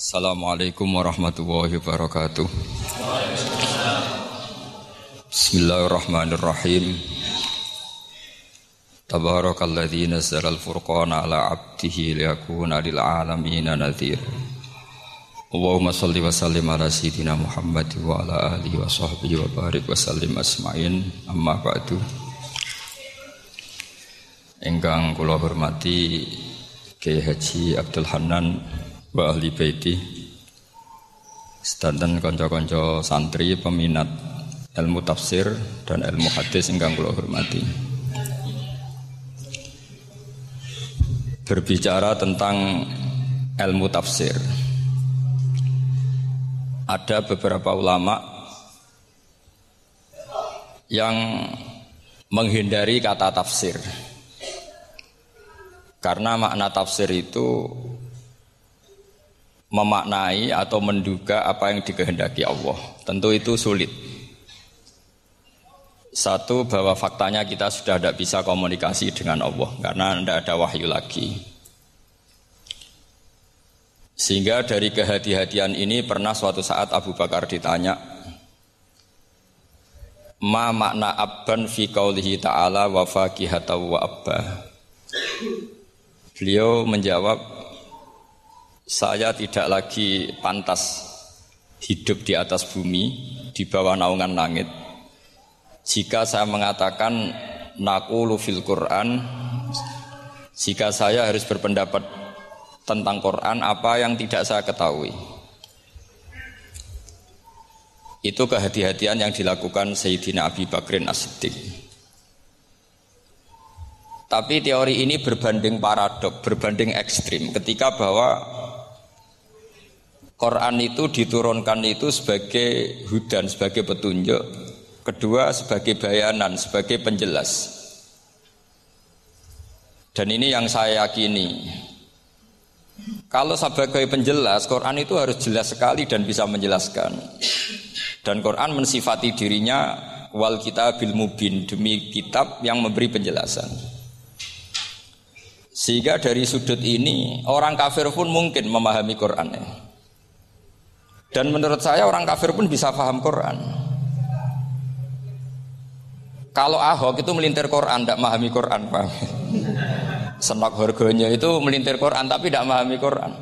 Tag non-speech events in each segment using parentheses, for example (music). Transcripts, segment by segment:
Assalamualaikum warahmatullahi wabarakatuh. Bismillahirrahmanirrahim. Tabarakalladzi nazzala al-furqana ala 'abdihi liyakuna lil 'alamin nadhir. Allahumma shalli wa sallim ala sayyidina Muhammad wa ala alihi wa sahbihi wa barik wa sallim asma'in. Amma ba'du. Engkang kula hormati Kiai Haji Abdul Hanan wa ahli baiti sedanten kanca-kanca santri peminat ilmu tafsir dan ilmu hadis ingkang kula hormati. Berbicara tentang ilmu tafsir. Ada beberapa ulama yang menghindari kata tafsir. Karena makna tafsir itu memaknai atau menduga apa yang dikehendaki Allah. Tentu itu sulit. Satu bahwa faktanya kita sudah tidak bisa komunikasi dengan Allah karena tidak ada wahyu lagi. Sehingga dari kehati-hatian ini pernah suatu saat Abu Bakar ditanya, Ma makna abban fi qaulihi ta'ala wa fakihata wa abba. Beliau menjawab, saya tidak lagi pantas hidup di atas bumi di bawah naungan langit. Jika saya mengatakan naqulu fil Quran jika saya harus berpendapat tentang Quran apa yang tidak saya ketahui? Itu kehati-hatian yang dilakukan Sayyidina Abi Bakrin As-Siddiq. Tapi teori ini berbanding paradok, berbanding ekstrim. Ketika bahwa Quran itu diturunkan itu sebagai hudan, sebagai petunjuk. Kedua sebagai bayanan, sebagai penjelas. Dan ini yang saya yakini. Kalau sebagai penjelas, Quran itu harus jelas sekali dan bisa menjelaskan. Dan Quran mensifati dirinya wal kitabil mubin demi kitab yang memberi penjelasan. Sehingga dari sudut ini orang kafir pun mungkin memahami Qurannya. Dan menurut saya orang kafir pun bisa paham Quran. Kalau Ahok itu melintir Quran, tidak memahami Quran, pak. (laughs) Senak harganya itu melintir Quran, tapi tidak memahami Quran.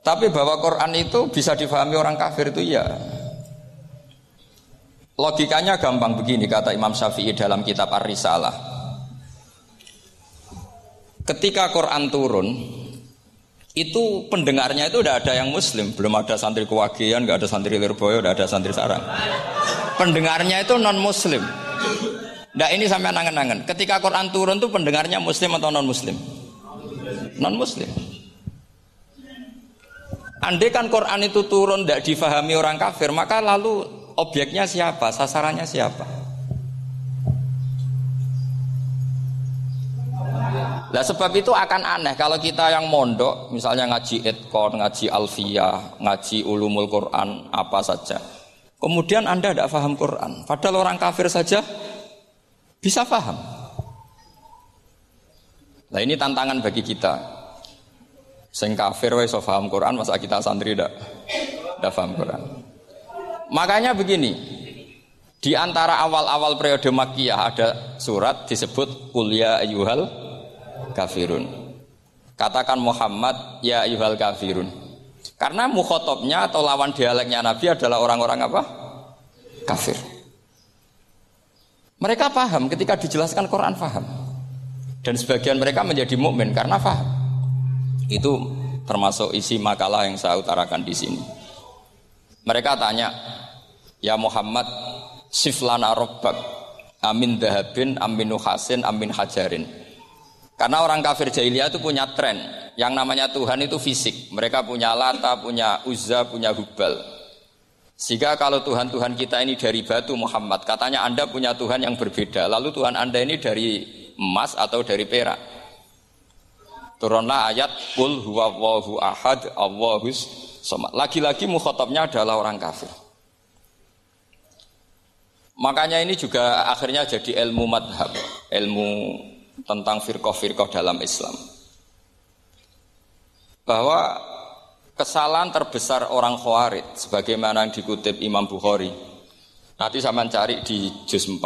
Tapi bahwa Quran itu bisa difahami orang kafir itu ya. Logikanya gampang begini kata Imam Syafi'i dalam kitab Ar-Risalah. Ketika Quran turun, itu pendengarnya itu udah ada yang muslim. Belum ada santri kewagian nggak ada santri lirboyo udah ada santri sarang. Pendengarnya itu non muslim Nah ini sampai nangen-nangen ketika Quran turun tuh pendengarnya muslim atau non muslim non muslim Andai kan Quran itu turun tidak difahami orang kafir maka lalu objeknya siapa? Sasarannya siapa Nah sebab itu akan aneh kalau kita yang mondok, misalnya ngaji etkon, ngaji alfiyah, ngaji ulumul Quran, apa saja. Kemudian Anda tidak paham Quran. Padahal orang kafir saja bisa paham. Nah ini tantangan bagi kita. Sing kafir wes so paham Quran, masa kita santri tidak tidak paham Quran. Makanya begini, di antara awal-awal periode Makkiyah ada surat disebut kuliah ayuhal kafirun. Katakan Muhammad ya ayuhal kafirun. Karena mukhotobnya atau lawan dialeknya Nabi adalah orang-orang apa? Kafir. Mereka paham ketika dijelaskan Quran paham. Dan sebagian mereka menjadi mukmin karena paham. Itu termasuk isi makalah yang saya utarakan di sini. Mereka tanya, "Ya Muhammad, siflana robbak amin dahabin amin nuhasin amin hajarin." Karena orang kafir jahiliyah itu punya tren yang namanya Tuhan itu fisik. Mereka punya lata, punya uzza, punya hubal. Sehingga kalau Tuhan-Tuhan kita ini dari batu Muhammad, katanya Anda punya Tuhan yang berbeda. Lalu Tuhan Anda ini dari emas atau dari perak. Turunlah ayat Qul huwallahu ahad Allahus somad. Lagi-lagi mukhotabnya adalah orang kafir. Makanya ini juga akhirnya jadi ilmu madhab, ilmu tentang firqah-firqah dalam Islam. Bahwa kesalahan terbesar orang Khawarij sebagaimana yang dikutip Imam Bukhari. Nanti sama cari di juz 4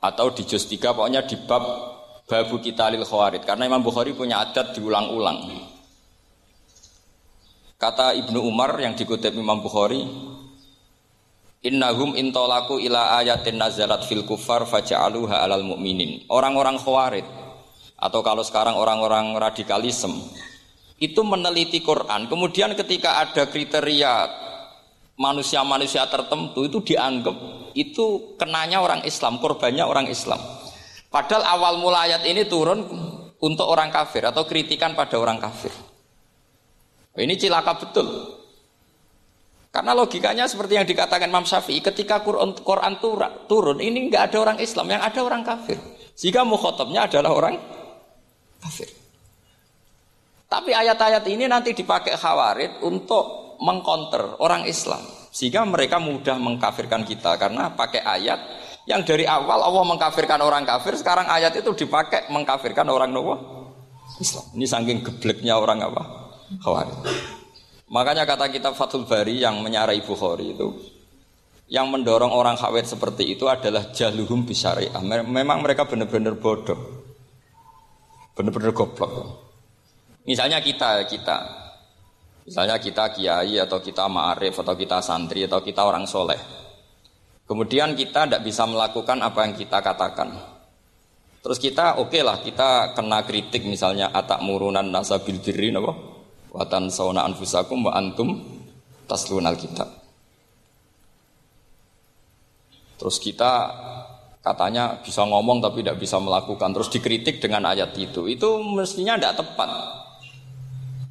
atau di juz 3 pokoknya di bab babu kita lil Khawarij karena Imam Bukhari punya adat diulang-ulang. Kata Ibnu Umar yang dikutip Imam Bukhari, Innahum intolaku ila ayatin nazalat fil kufar faja'aluha alal mu'minin. Orang-orang khawarid atau kalau sekarang orang-orang radikalisme itu meneliti Quran. Kemudian ketika ada kriteria manusia-manusia tertentu itu dianggap itu kenanya orang Islam, korbannya orang Islam. Padahal awal mula ayat ini turun untuk orang kafir atau kritikan pada orang kafir. Ini cilaka betul. Karena logikanya seperti yang dikatakan Imam Syafi'i, ketika Quran, Quran turun, ini nggak ada orang Islam, yang ada orang kafir. Jika mukhotobnya adalah orang kafir. Tapi ayat-ayat ini nanti dipakai khawarid untuk mengkonter orang Islam. Sehingga mereka mudah mengkafirkan kita karena pakai ayat yang dari awal Allah mengkafirkan orang kafir, sekarang ayat itu dipakai mengkafirkan orang Nawa Islam. Ini saking gebleknya orang apa? Khawarid. Makanya kata kita Fathul Bari yang menyarai Bukhari itu yang mendorong orang khawatir seperti itu adalah jahluhum bisyariah. Memang mereka benar-benar bodoh. Benar-benar goblok. Misalnya kita, kita. Misalnya kita kiai atau kita ma'arif atau kita santri atau kita orang soleh. Kemudian kita tidak bisa melakukan apa yang kita katakan. Terus kita oke okay lah kita kena kritik misalnya atak murunan nasa birri napa? Watan sauna anfusakum wa antum taslunal kitab. Terus kita katanya bisa ngomong tapi tidak bisa melakukan terus dikritik dengan ayat itu itu mestinya tidak tepat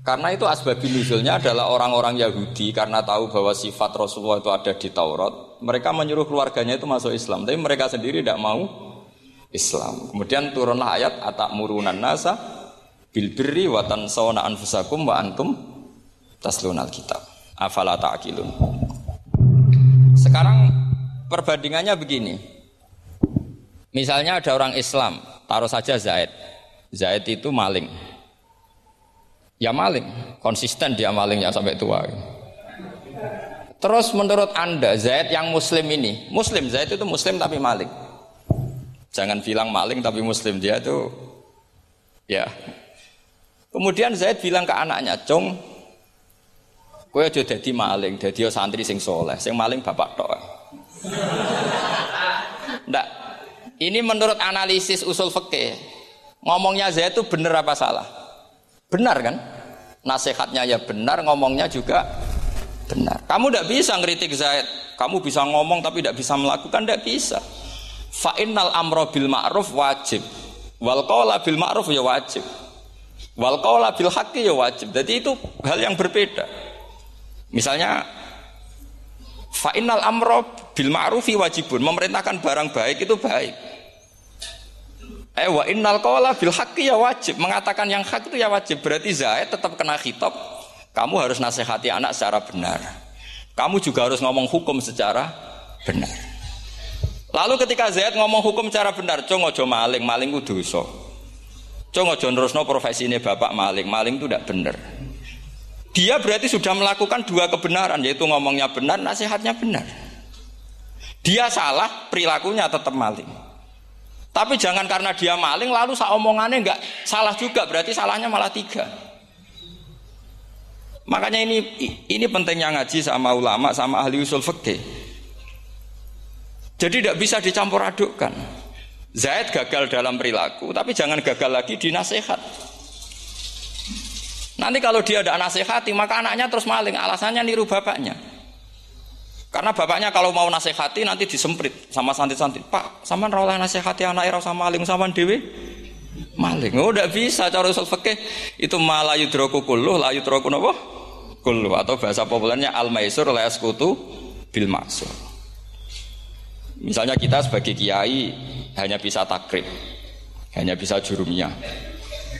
karena itu asbab nuzulnya adalah orang-orang Yahudi karena tahu bahwa sifat Rasulullah itu ada di Taurat. Mereka menyuruh keluarganya itu masuk Islam, tapi mereka sendiri tidak mau Islam. Kemudian turunlah ayat atak murunan nasa bil birri wa tansawna anfusakum wa antum taslunal kitab. Afala ta'qilun. Sekarang perbandingannya begini. Misalnya ada orang Islam, taruh saja Zaid. Zaid itu maling. Ya maling, konsisten dia malingnya sampai tua. Terus menurut Anda Zaid yang muslim ini, muslim Zaid itu muslim tapi maling. Jangan bilang maling tapi muslim dia itu ya. Kemudian Zaid bilang ke anaknya, "Cung, kowe aja dadi maling, dadi santri sing soleh, sing maling bapak tok." (laughs) Ndak. Ini menurut analisis usul fikih. Ngomongnya Zaid itu benar apa salah? Benar kan? Nasihatnya ya benar, ngomongnya juga benar. Kamu tidak bisa ngeritik Zaid. Kamu bisa ngomong tapi tidak bisa melakukan, tidak bisa. Fa'innal amro bil ma'ruf wajib. Wal bil ma'ruf ya wajib. Wal qawla bil haqqi ya wajib. Jadi itu hal yang berbeda. Misalnya fa'innal amro bil ma'rufi wajibun. Memerintahkan barang baik itu baik. Eh wa innal qawla bil haqqi ya wajib. Mengatakan yang hak itu ya wajib. Berarti Zaid tetap kena khitab. Kamu harus nasihati anak secara benar. Kamu juga harus ngomong hukum secara benar. Lalu ketika Zaid ngomong hukum secara benar, cung ojo maling, maling itu dosa. Cung ojo nerusno profesi ini bapak maling, maling itu tidak benar. Dia berarti sudah melakukan dua kebenaran, yaitu ngomongnya benar, nasihatnya benar. Dia salah, perilakunya tetap maling. Tapi jangan karena dia maling lalu omongannya nggak salah juga berarti salahnya malah tiga. Makanya ini ini pentingnya ngaji sama ulama sama ahli usul fikih. Jadi tidak bisa dicampur adukkan. Zaid gagal dalam perilaku, tapi jangan gagal lagi di nasihat. Nanti kalau dia ada nasihati, maka anaknya terus maling. Alasannya niru bapaknya. Karena bapaknya kalau mau nasihati nanti disemprit sama santri-santri. Pak, sama oleh nasihati anak era sama maling sama dewi maling. Oh, tidak bisa cara usul fikih itu malah yudroku kulluh, la yudroku napa? Kulluh atau bahasa populernya al maisur la yaskutu bil maksur. Misalnya kita sebagai kiai hanya bisa takrib, hanya bisa jurumnya.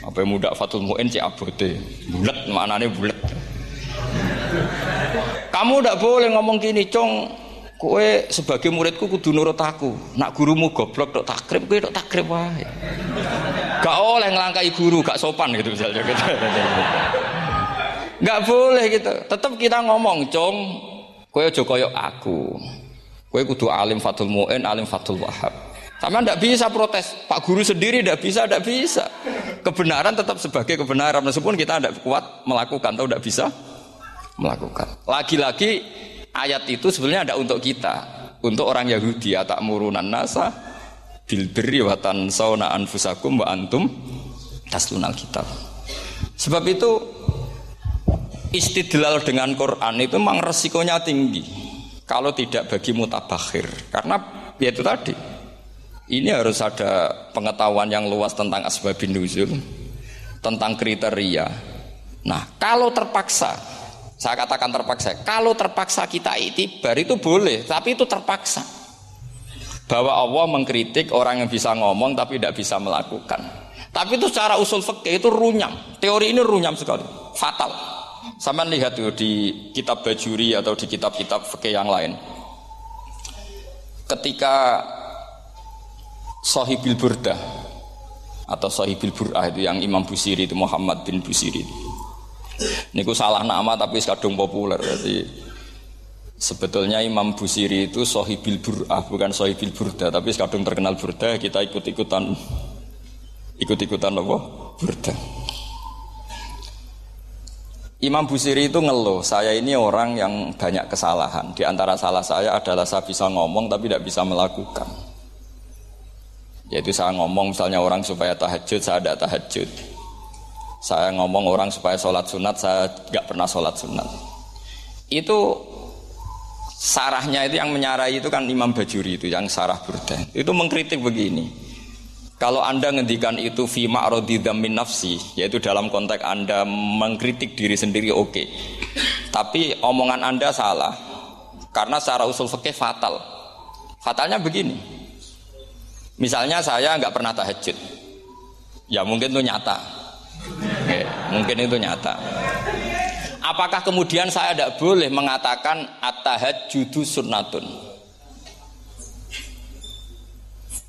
Apa yang muda Fatul Mu'in cek abote. Bulat, maknanya bulat. Kamu tidak boleh ngomong gini, cong. Kue sebagai muridku kudu nurut aku. Nak gurumu goblok dok takrib, kue dok takrib wae. Gak oleh ngelangkai guru, gak sopan gitu misalnya. Gitu. Nggak boleh gitu. Tetap kita ngomong, "Cung, kowe aja koyo aku." Kowe kudu alim Fathul Mu'in, alim Fathul Wahab. Sama tidak bisa protes. Pak guru sendiri tidak bisa, tidak bisa. Kebenaran tetap sebagai kebenaran. Meskipun kita tidak kuat melakukan atau tidak bisa melakukan. Lagi-lagi ayat itu sebenarnya ada untuk kita. Untuk orang Yahudi, ya tak murunan nasa bil birri wa tansawna anfusakum wa antum taslunal kitab. Sebab itu istidlal dengan Quran itu memang resikonya tinggi kalau tidak bagi mutabakhir karena ya itu tadi. Ini harus ada pengetahuan yang luas tentang asbabun nuzul tentang kriteria. Nah kalau terpaksa saya katakan terpaksa kalau terpaksa kita itibar itu boleh tapi itu terpaksa. Bahwa Allah mengkritik orang yang bisa ngomong tapi tidak bisa melakukan. Tapi itu secara usul fikih itu runyam. Teori ini runyam sekali. Fatal sama lihat tuh di kitab Bajuri atau di kitab-kitab fikih yang lain. Ketika Sohibil Burdah atau Sohibil Bur'ah itu yang Imam Busiri itu Muhammad bin Busiri. Niku salah nama tapi kadung populer jadi sebetulnya Imam Busiri itu Sohibil Bur'ah bukan Sohibil Burdah tapi kadung terkenal Burdah kita ikut-ikutan ikut-ikutan apa? Burdah. Imam Busiri itu ngeluh, saya ini orang yang banyak kesalahan. Di antara salah saya adalah saya bisa ngomong tapi tidak bisa melakukan. Yaitu saya ngomong misalnya orang supaya tahajud, saya tidak tahajud. Saya ngomong orang supaya sholat sunat, saya nggak pernah sholat sunat. Itu sarahnya itu yang menyarai itu kan Imam Bajuri itu yang sarah burda. Itu mengkritik begini. Kalau Anda ngendikan itu fi ma'radidam min nafsi, yaitu dalam konteks Anda mengkritik diri sendiri oke. Okay. Tapi omongan Anda salah. Karena secara usul fikih fatal. Fatalnya begini. Misalnya saya nggak pernah tahajud. Ya mungkin itu nyata. Oke, mungkin itu nyata. Apakah kemudian saya tidak boleh mengatakan at-tahajjudu sunnatun?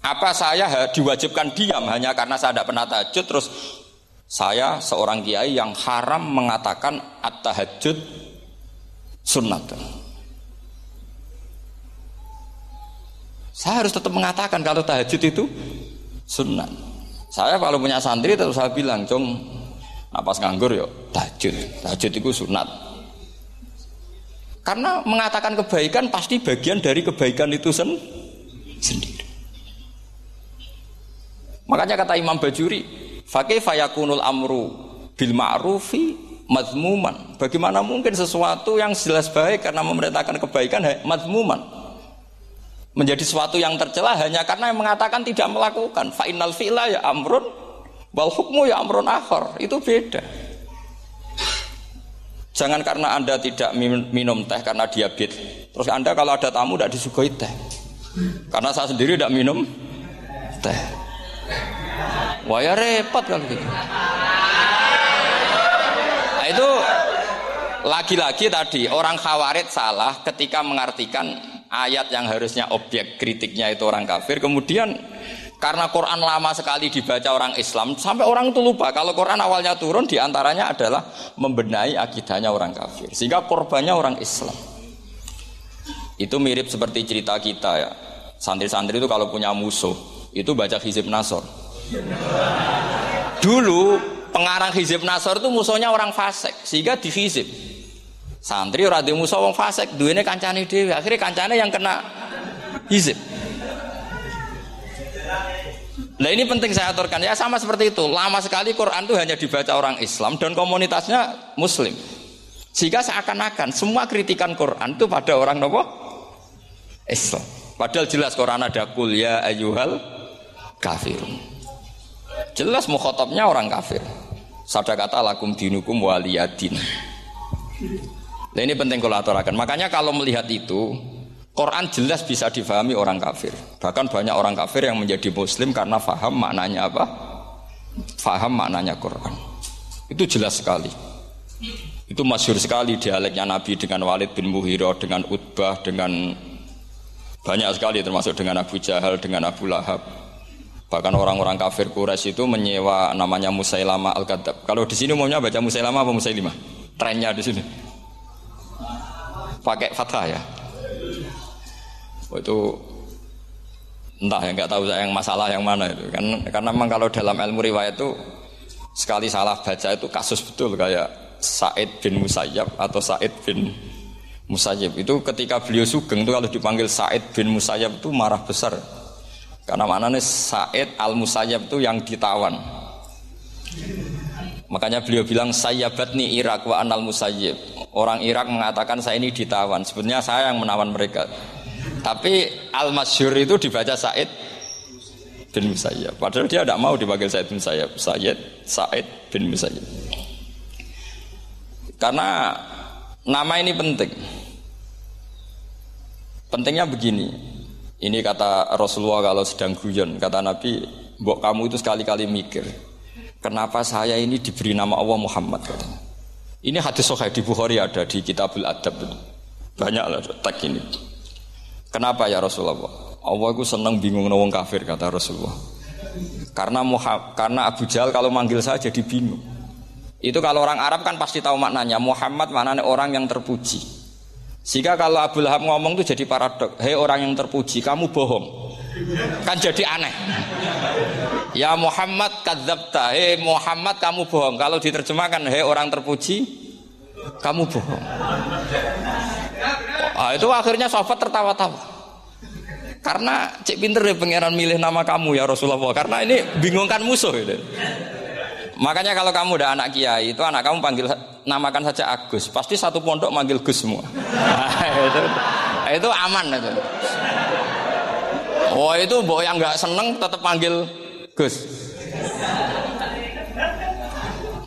Apa saya diwajibkan diam hanya karena saya tidak pernah tahajud terus saya seorang kiai yang haram mengatakan at-tahajud sunnah. Saya harus tetap mengatakan kalau tahajud itu sunnah. Saya kalau punya santri terus saya bilang, "Cung, napas nganggur yuk, tahajud. Tahajud itu sunat." Karena mengatakan kebaikan pasti bagian dari kebaikan itu sendiri. Makanya kata Imam Bajuri, fakih fayakunul amru bil ma'rufi mazmuman. Bagaimana mungkin sesuatu yang jelas baik karena memerintahkan kebaikan mazmuman menjadi sesuatu yang tercela hanya karena yang mengatakan tidak melakukan. Fa innal fi'la ya amrun wal hukmu ya amrun akhar. Itu beda. Jangan karena Anda tidak minum teh karena diabetes. Terus Anda kalau ada tamu tidak disuguhi teh. Karena saya sendiri tidak minum teh. Wah ya repot kalau gitu. Nah, itu lagi-lagi tadi orang khawarid salah ketika mengartikan ayat yang harusnya objek kritiknya itu orang kafir. Kemudian karena Quran lama sekali dibaca orang Islam sampai orang itu lupa kalau Quran awalnya turun di antaranya adalah membenahi akidahnya orang kafir. Sehingga korbannya orang Islam. Itu mirip seperti cerita kita ya. Santri-santri itu kalau punya musuh itu baca hizib nasor Dulu pengarang Hizib Nasor itu musuhnya orang fasik sehingga dihizib. Santri ora musuh wong fasik, duwene kancane dhewe. Akhirnya kancane yang kena hizib. Nah ini penting saya aturkan ya sama seperti itu. Lama sekali Quran itu hanya dibaca orang Islam dan komunitasnya Muslim. Sehingga seakan-akan semua kritikan Quran itu pada orang nopo Islam. Padahal jelas Quran ada kuliah ayuhal kafirun. Jelas mukhotobnya orang kafir. Sada kata lakum dinukum waliyadin. Nah ini penting kalau aturakan. Makanya kalau melihat itu, Quran jelas bisa difahami orang kafir. Bahkan banyak orang kafir yang menjadi muslim karena faham maknanya apa? Faham maknanya Quran. Itu jelas sekali. Itu masyur sekali dialeknya Nabi dengan Walid bin Muhiro, dengan Utbah, dengan banyak sekali termasuk dengan Abu Jahal, dengan Abu Lahab. Bahkan orang-orang kafir Quraisy itu menyewa namanya Musailama Al-Kadzab. Kalau di sini umumnya baca Musailama apa Musailimah? trennya di sini. Pakai fathah ya. Oh, itu entah ya nggak tahu saya yang masalah yang mana itu kan karena memang kalau dalam ilmu riwayat itu sekali salah baca itu kasus betul kayak Said bin Musayyab atau Said bin Musayyib itu ketika beliau sugeng itu kalau dipanggil Said bin Musayyab itu marah besar karena mana nih Said al Musayyab itu yang ditawan. Makanya beliau bilang saya batni Irak wa anal Musayyib. Orang Irak mengatakan saya ini ditawan. Sebenarnya saya yang menawan mereka. Tapi al masyur itu dibaca Said bin Musayyab. Padahal dia tidak mau dipanggil Said bin Musayyab. Said Said bin Musayyab. Karena Nama ini penting. Pentingnya begini. Ini kata Rasulullah kalau sedang guyon, kata Nabi, "Mbok kamu itu sekali-kali mikir, kenapa saya ini diberi nama Allah Muhammad?" katanya. Ini hadis sahih di Bukhari ada di Kitabul Adab. Banyak lah tag ini. Kenapa ya Rasulullah? Allah itu senang bingung nawang kafir kata Rasulullah. Karena karena Abu Jahal kalau manggil saya jadi bingung. Itu kalau orang Arab kan pasti tahu maknanya. Muhammad maknanya orang yang terpuji. Sehingga kalau Abu Lahab ngomong itu jadi paradok. Hei orang yang terpuji, kamu bohong. Kan jadi aneh. Ya Muhammad kadzabta. Hei Muhammad kamu bohong. Kalau diterjemahkan hei orang terpuji, kamu bohong. Oh, itu akhirnya sahabat tertawa-tawa. Karena cek pinter ya pangeran milih nama kamu ya Rasulullah. Karena ini bingungkan musuh. Gitu. Makanya kalau kamu udah anak kiai itu anak kamu panggil namakan saja Agus, pasti satu pondok manggil Gus semua. (laughs) itu, itu aman itu. Oh itu boh yang nggak seneng tetap panggil Gus.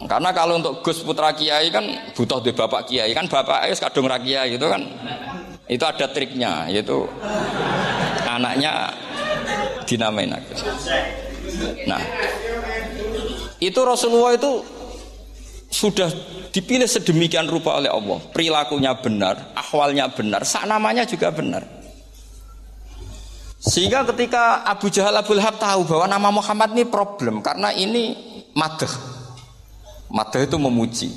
Karena kalau untuk Gus putra kiai kan butuh di bapak kiai kan bapak es kadung rakyat itu kan itu ada triknya yaitu anaknya dinamain Agus. Nah, itu Rasulullah itu sudah dipilih sedemikian rupa oleh Allah. Perilakunya benar, ahwalnya benar, sak namanya juga benar. Sehingga ketika Abu Jahal Abu Lahab tahu bahwa nama Muhammad ini problem karena ini madah. Madah itu memuji.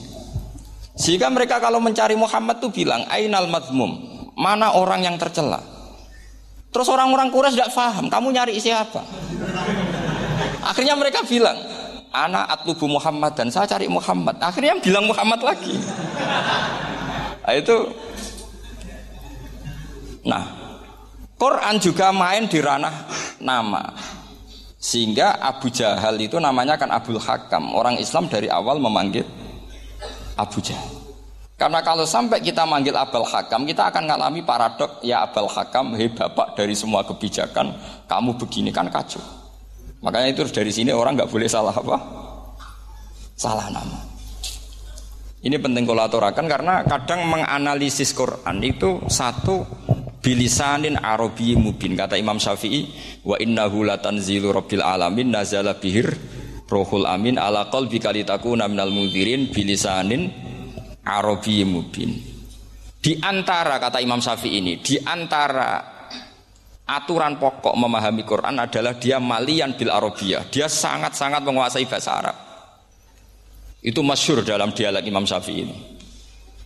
Sehingga mereka kalau mencari Muhammad tuh bilang ainal madmum, mana orang yang tercela. Terus orang-orang Quraisy tidak paham, kamu nyari siapa? Akhirnya mereka bilang, anak atlubu Muhammad dan saya cari Muhammad. Akhirnya bilang Muhammad lagi. Nah, itu Nah, Quran juga main di ranah nama. Sehingga Abu Jahal itu namanya kan Abdul Hakam. Orang Islam dari awal memanggil Abu Jahal. Karena kalau sampai kita manggil Abul Hakam, kita akan mengalami paradok ya Abul Hakam, hei bapak dari semua kebijakan, kamu begini kan kacau. Makanya itu dari sini orang nggak boleh salah apa? Salah nama. Ini penting kolaborakan karena kadang menganalisis Quran itu satu bilisanin arabi mubin kata Imam Syafi'i wa innahu latanzilu rabbil alamin nazala bihir rohul amin ala qalbi kalitakuna minal mudhirin bilisanin arabi mubin di antara kata Imam Syafi'i ini di antara aturan pokok memahami Quran adalah dia malian bil Arabiyah. Dia sangat-sangat menguasai bahasa Arab. Itu masyur dalam dialek Imam Syafi'i ini.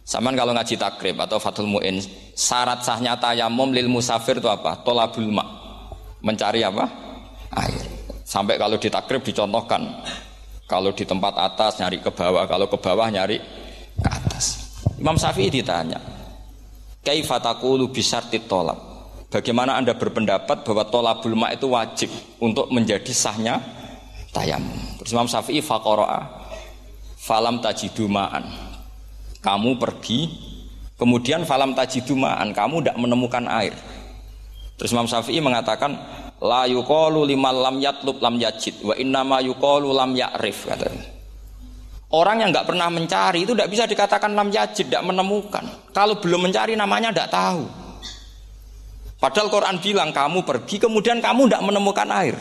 Saman kalau ngaji takrib atau fatul mu'in, syarat sahnya tayamum lil musafir itu apa? Tolabul ma. Mencari apa? Air. Sampai kalau di takrib dicontohkan. Kalau di tempat atas nyari ke bawah, kalau ke bawah nyari ke atas. Imam Syafi'i ditanya, "Kaifatakulu bisartit tolab?" Bagaimana Anda berpendapat bahwa tolabul ma itu wajib untuk menjadi sahnya tayamum? Terus Imam Syafi'i faqara'a falam tajidu ma'an. Kamu pergi kemudian falam tajidu ma'an, kamu tidak menemukan air. Terus Imam Syafi'i mengatakan la yuqalu liman lam yatlub lam yajid wa innama yuqalu lam ya'rif katanya. Orang yang nggak pernah mencari itu tidak bisa dikatakan lam yajid, tidak menemukan. Kalau belum mencari namanya tidak tahu. Padahal Quran bilang kamu pergi kemudian kamu tidak menemukan air.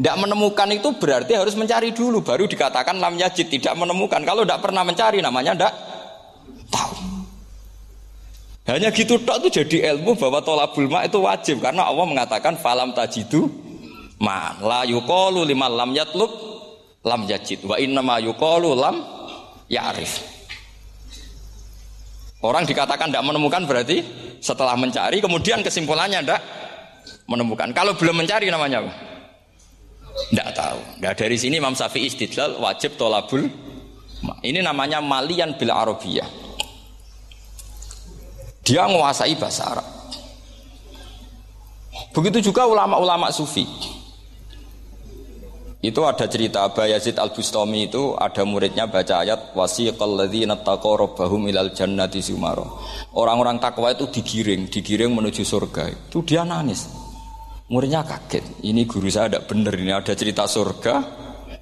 Tidak menemukan itu berarti harus mencari dulu baru dikatakan lam yajid tidak menemukan. Kalau tidak pernah mencari namanya tidak tahu. Hanya gitu tok itu jadi ilmu bahwa tolabul ma itu wajib karena Allah mengatakan falam tajidu ma la yuqalu lima lam yatlub lam yajid wa inna ma yuqalu lam ya'rif. Orang dikatakan tidak menemukan berarti setelah mencari kemudian kesimpulannya tidak menemukan. Kalau belum mencari namanya apa? Tidak tahu. Nah, dari sini Imam Syafi'i istidlal wajib tolabul. Ini namanya malian bil arabiyah. Dia menguasai bahasa Arab. Begitu juga ulama-ulama sufi. Itu ada cerita Aba Yazid Al-Bustami itu ada muridnya baca ayat wasiqal ladzina taqaw rabbahum ilal jannati sumara. Orang-orang takwa itu digiring, digiring menuju surga. Itu dia nangis. Muridnya kaget. Ini guru saya tidak benar ini ada cerita surga,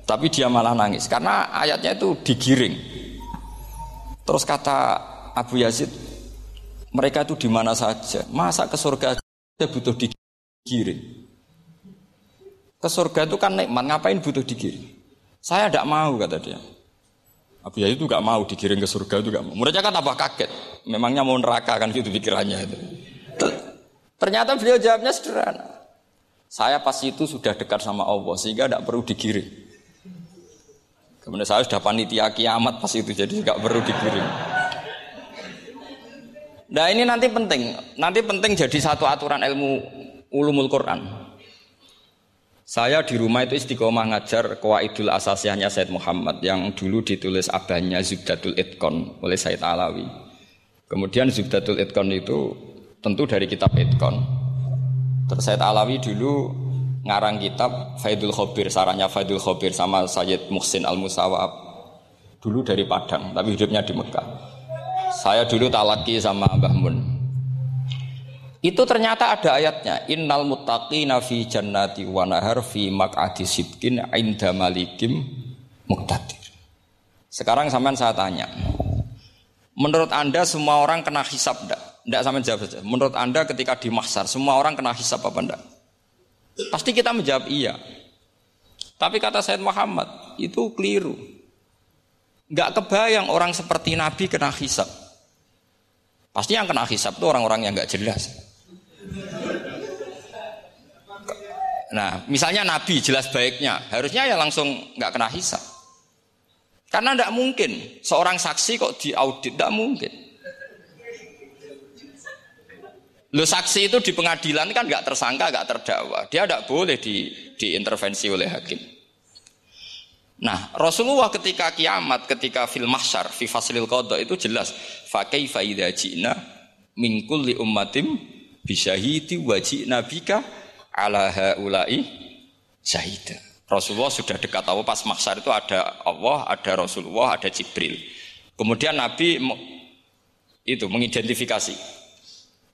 tapi dia malah nangis karena ayatnya itu digiring. Terus kata Abu Yazid, mereka itu di mana saja. Masa ke surga butuh digiring? Ke surga itu kan nikmat, ngapain butuh digiring? Saya tidak mau kata dia. Abu Yazid itu gak mau digiring ke surga itu gak mau. Mereka kan tambah kaget. Memangnya mau neraka kan gitu pikirannya itu. Ternyata beliau jawabnya sederhana. Saya pas itu sudah dekat sama Allah sehingga tidak perlu digiring. Kemudian saya sudah panitia kiamat pas itu jadi nggak perlu digiring. Nah ini nanti penting, nanti penting jadi satu aturan ilmu ulumul Quran. Saya di rumah itu istiqomah ngajar Qawaidul Asasiyahnya Said Muhammad yang dulu ditulis abahnya Zubdatul Itqon oleh Said Alawi. Kemudian Zubdatul Itqon itu tentu dari kitab Itqon. Terus Said Alawi dulu ngarang kitab Faidul Khobir, sarahnya Faidul Khobir sama Sayyid Muhsin Al-Musawab. Dulu dari Padang, tapi hidupnya di Mekah. Saya dulu talaki sama Mbah Mun. Itu ternyata ada ayatnya. Innal muttaqina fi jannati wa nahar fi maq'adi sidqin inda malikim muqtadir. Sekarang sampean saya tanya. Menurut Anda semua orang kena hisap enggak? Enggak sampean jawab saja. Menurut Anda ketika di mahsyar semua orang kena hisap apa enggak? Pasti kita menjawab iya. Tapi kata Said Muhammad, itu keliru. Enggak kebayang orang seperti Nabi kena hisap. Pasti yang kena hisap itu orang-orang yang enggak jelas. Nah, misalnya Nabi jelas baiknya, harusnya ya langsung nggak kena hisap. Karena tidak mungkin seorang saksi kok diaudit, tidak mungkin. Lo saksi itu di pengadilan kan nggak tersangka, nggak terdakwa, dia tidak boleh di, diintervensi oleh hakim. Nah, Rasulullah ketika kiamat, ketika fil mahsyar, fi faslil qadha itu jelas, fa idza ji'na min kulli ummatim bisyahidi wajib nabika ala haulai syahida. Rasulullah sudah dekat Allah pas maksar itu ada Allah, ada Rasulullah, ada Jibril. Kemudian Nabi itu mengidentifikasi.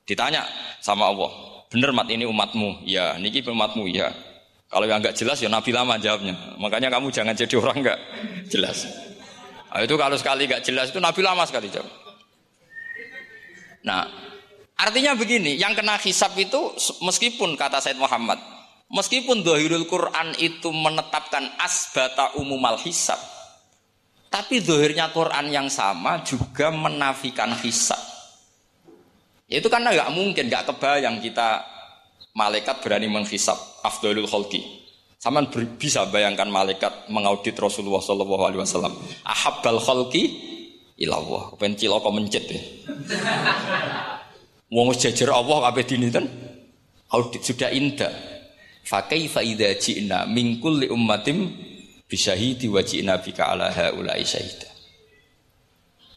Ditanya sama Allah, benar mat ini umatmu? Ya, niki umatmu ya. Kalau yang nggak jelas ya Nabi lama jawabnya. Makanya kamu jangan jadi orang nggak jelas. Nah, itu kalau sekali nggak jelas itu Nabi lama sekali jawab. Nah, Artinya begini, yang kena hisap itu meskipun kata Said Muhammad, meskipun dohirul Quran itu menetapkan asbata umumal hisap, tapi dohirnya Quran yang sama juga menafikan hisap. Itu karena nggak mungkin, nggak kebayang kita malaikat berani menghisap afdolul kholki. Sama bisa bayangkan malaikat mengaudit Rasulullah Shallallahu Alaihi Wasallam. Ahabbal kholki ilallah. Pencil kok mencet ya. Wong jajar Allah kabeh diniten audit sudah indah. Fa kaifa idza ji'na min kulli ummatin bisyahidi wa ji'na bika ala haula'i syahida.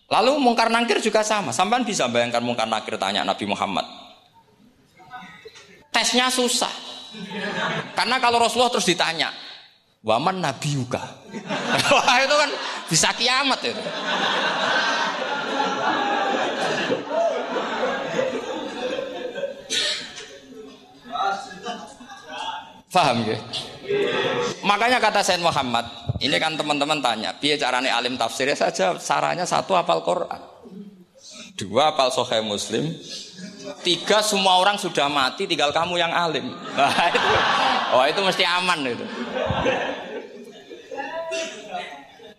Lalu mungkar nangkir juga sama. Sampai bisa bayangkan mungkar nangkir tanya Nabi Muhammad. Tesnya susah. Karena kalau Rasulullah terus ditanya, waman nabi yuka. (laughs) Wah itu kan bisa kiamat itu. Faham ya? Makanya kata Said Muhammad, ini kan teman-teman tanya, biar caranya alim tafsirnya saja, sarannya satu apal Quran, dua apal Sahih Muslim, tiga semua orang sudah mati, tinggal kamu yang alim. (laughs) Nah, itu, oh itu mesti aman itu.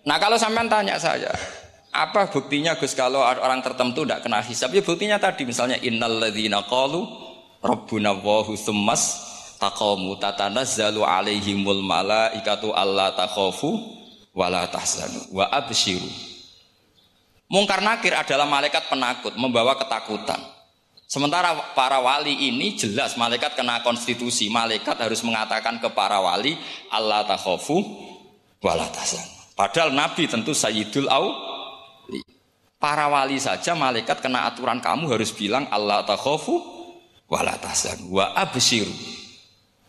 Nah kalau sampean tanya saya, apa buktinya Gus kalau orang tertentu tidak kena hisab? Ya buktinya tadi misalnya innalladzina qalu rabbuna wahu summas taqamu tatanazzalu alaihimul malaikatu alla takhafu wala tahzanu wa absyiru Mungkar nakir adalah malaikat penakut, membawa ketakutan. Sementara para wali ini jelas malaikat kena konstitusi. Malaikat harus mengatakan ke para wali Allah takhofu walatasan. Padahal Nabi tentu Sayyidul Au. Para wali saja malaikat kena aturan kamu harus bilang Allah takhofu walatasan wa absiru.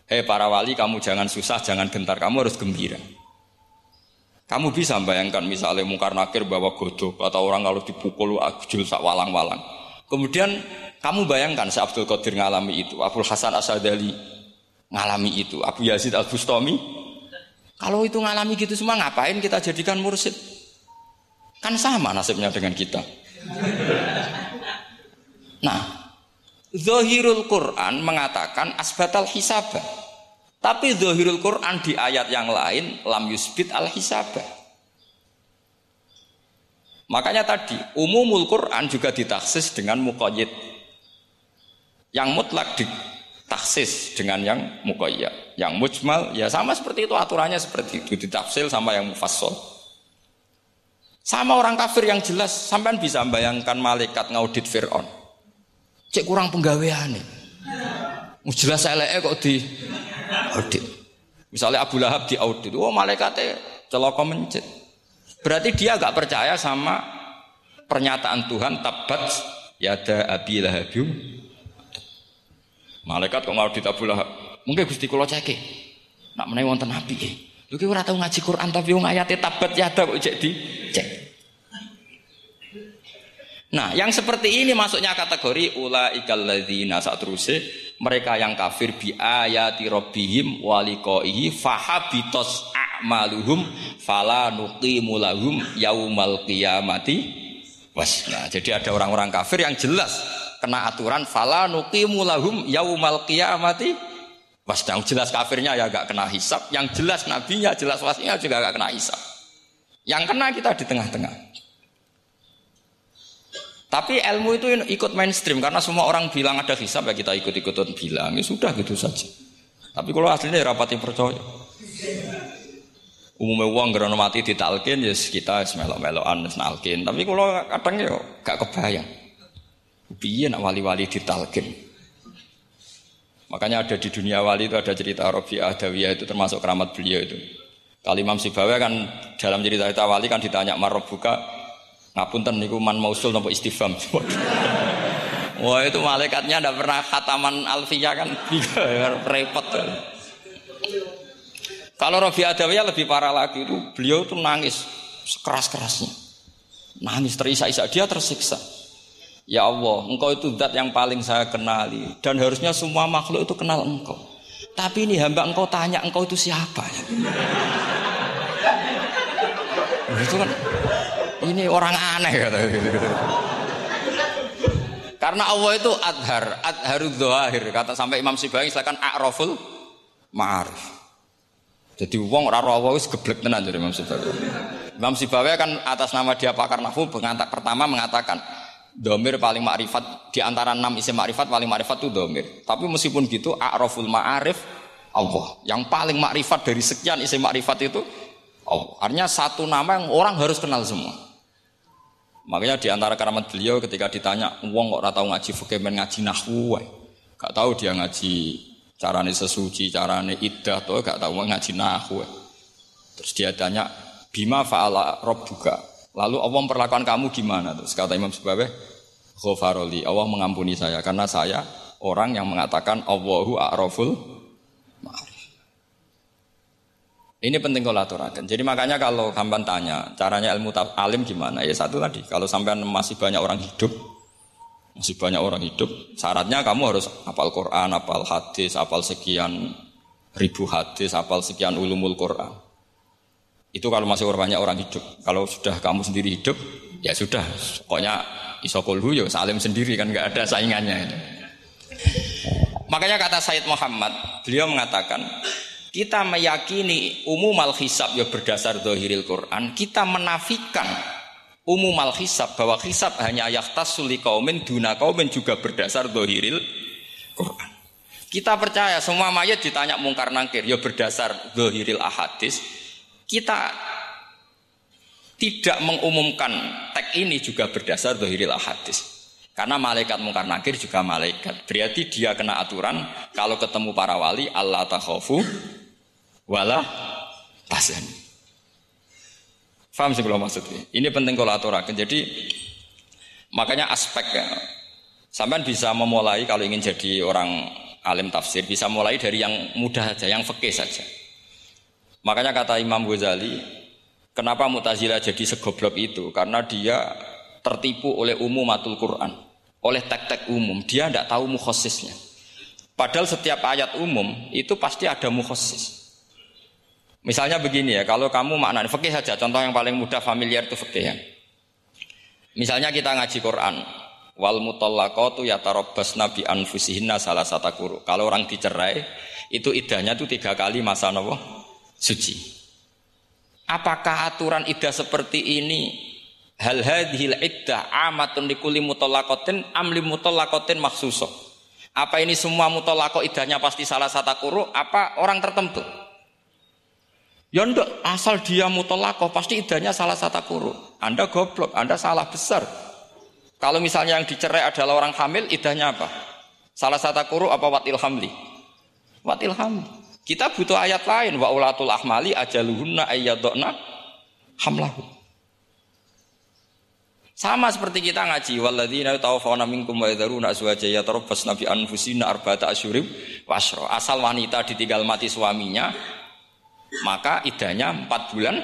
Hei para wali kamu jangan susah, jangan gentar, kamu harus gembira. Kamu bisa bayangkan misalnya mungkar nakir bawa godok atau orang kalau dipukul ajul sak walang-walang. Kemudian kamu bayangkan si Abdul Qadir ngalami itu, Abdul Hasan Asadali ngalami itu, Abu Yazid Al Bustami. Kalau itu ngalami gitu semua ngapain kita jadikan mursid? Kan sama nasibnya dengan kita. Nah, Zohirul Quran mengatakan asbatal hisabah. Tapi zahirul Quran di ayat yang lain lam yusbit al hisabah. Makanya tadi umumul Quran juga ditaksis dengan muqayyid. Yang mutlak ditaksis dengan yang muqayyad. Yang mujmal ya sama seperti itu aturannya seperti itu ditafsir sama yang mufassal. Sama orang kafir yang jelas sampean bisa bayangkan malaikat ngaudit Fir'aun. Cek kurang penggawean nih. Jelas eleke kok di audit. Misalnya Abu Lahab di audit, oh malaikatnya celoko mencet. Berarti dia agak percaya sama pernyataan Tuhan tabat yada Abi Lahab. Malaikat kok ngaudit Abu Lahab. Mungkin Gusti kula cek. Nak meneh wonten api. Lho ki ora tau ngaji Quran tapi wong tabat yada kok cek di cek. Nah, yang seperti ini masuknya kategori ula saat terusnya mereka yang kafir bi ayati rabbihim waliqaihi fahabitos a'maluhum fala nuqimu lahum yaumal qiyamati wasna. Jadi ada orang-orang kafir yang jelas kena aturan fala nuqimu lahum yaumal qiyamati wasna. Jelas kafirnya ya gak kena hisap, yang jelas nabinya jelas wasinya juga gak kena hisap. Yang kena kita di tengah-tengah. Tapi ilmu itu ikut mainstream karena semua orang bilang ada hisab ya kita ikut-ikutan bilang ya sudah gitu saja. Tapi kalau aslinya ya rapati percaya. Umumnya uang gerono mati ditalkin ya kita melok-melokan nalkin. Tapi kalau kadang ya gak kebayang. Biar nak wali-wali ditalkin. Makanya ada di dunia wali itu ada cerita Rabi'ah Dawiyah itu termasuk keramat beliau itu. Kali Imam Sibawa kan dalam cerita-cerita wali kan ditanya buka Ngapunten niku man mausul nopo istifham. (laughs) Wah itu malaikatnya ndak pernah khataman alfiyah kan (laughs) repot. Kalau Rabi Adawiyah lebih parah lagi itu beliau tuh nangis sekeras-kerasnya. Nangis terisak-isak dia tersiksa. Ya Allah, engkau itu zat yang paling saya kenali dan harusnya semua makhluk itu kenal engkau. Tapi ini hamba engkau tanya engkau itu siapa? (laughs) itu kan ini orang aneh kata Karena Allah itu adhar, adharud doahir. Kata sampai Imam Sibawi silakan a'raful ma'arif. Jadi wong ora Allah wis geblek tenan dari Imam Sibawi. Imam Sibawi kan atas nama dia pakar nahwu pengantak pertama mengatakan domir paling makrifat di antara enam isim makrifat paling makrifat itu domir. Tapi meskipun gitu a'raful ma'arif Allah. Yang paling makrifat dari sekian isim makrifat itu Allah. Artinya satu nama yang orang harus kenal semua. Makanya di antara keramat beliau ketika ditanya, "Wong kok ora tau ngaji fikih men ngaji nahwu Gak tahu dia ngaji carane sesuci, carane iddah tuh gak tahu ngaji nahwu. Terus dia tanya, "Bima fa'ala juga Lalu Allah memperlakukan kamu gimana? Terus kata Imam Subabeh, "Ghafaroli, Allah mengampuni saya karena saya orang yang mengatakan Allahu a'raful ini penting kalau aturakan. Jadi makanya kalau hamban tanya, caranya ilmu alim gimana? Ya satu tadi, kalau sampai masih banyak orang hidup, masih banyak orang hidup, syaratnya kamu harus hafal Quran, hafal hadis, hafal sekian ribu hadis, hafal sekian ulumul Quran. Itu kalau masih banyak orang hidup. Kalau sudah kamu sendiri hidup, ya sudah. Pokoknya isokulhu ya salim sendiri kan nggak ada saingannya. Makanya kata Said Muhammad, beliau mengatakan, kita meyakini umum al hisab ya berdasar dohiril Quran. Kita menafikan umum al hisab bahwa hisab hanya yaktas suli kaumin duna kaumin juga berdasar dohiril Quran. Kita percaya semua mayat ditanya mungkar nangkir ya berdasar dohiril ahadis. Kita tidak mengumumkan teks ini juga berdasar dohiril hadis. Karena malaikat mungkar nakir juga malaikat. Berarti dia kena aturan kalau ketemu para wali Allah takhofu wala tasan. Faham sih kalau maksudnya? Ini penting kalau aturakan. Jadi makanya aspek ya, sampai bisa memulai kalau ingin jadi orang alim tafsir bisa mulai dari yang mudah saja, yang fikih saja. Makanya kata Imam Ghazali, kenapa Mu'tazilah jadi segoblok itu? Karena dia tertipu oleh umum matul Quran, oleh tek-tek umum. Dia tidak tahu mukhosisnya. Padahal setiap ayat umum itu pasti ada mukhosis. Misalnya begini ya, kalau kamu maknanya fikih saja, contoh yang paling mudah familiar itu fikih ya. Misalnya kita ngaji Quran, wal mutallaqatu yatarabbasna bi anfusihinna salah kuru. Kalau orang dicerai, itu idahnya itu tiga kali masa nopo suci. Apakah aturan idah seperti ini hal hadhil iddah amatun likuli mutallaqatin amli mutallaqatin maksuso? Apa ini semua mutallaqah idahnya pasti salah kuru? Apa orang tertentu? Ya ndak, asal dia mutolako pasti idahnya salah satu kuru. Anda goblok, Anda salah besar. Kalau misalnya yang dicerai adalah orang hamil, idahnya apa? Salah satu kuru apa watil hamli? Watil hamli. Kita butuh ayat lain wa ulatul ahmali ajaluhunna ayyadna hamlahu. Sama seperti kita ngaji walladzina tawaffawna minkum wa yadharuna azwaja yatarabbasna bi anfusina arba'ata asyurim wasra. Asal wanita ditinggal mati suaminya, maka idahnya 4 bulan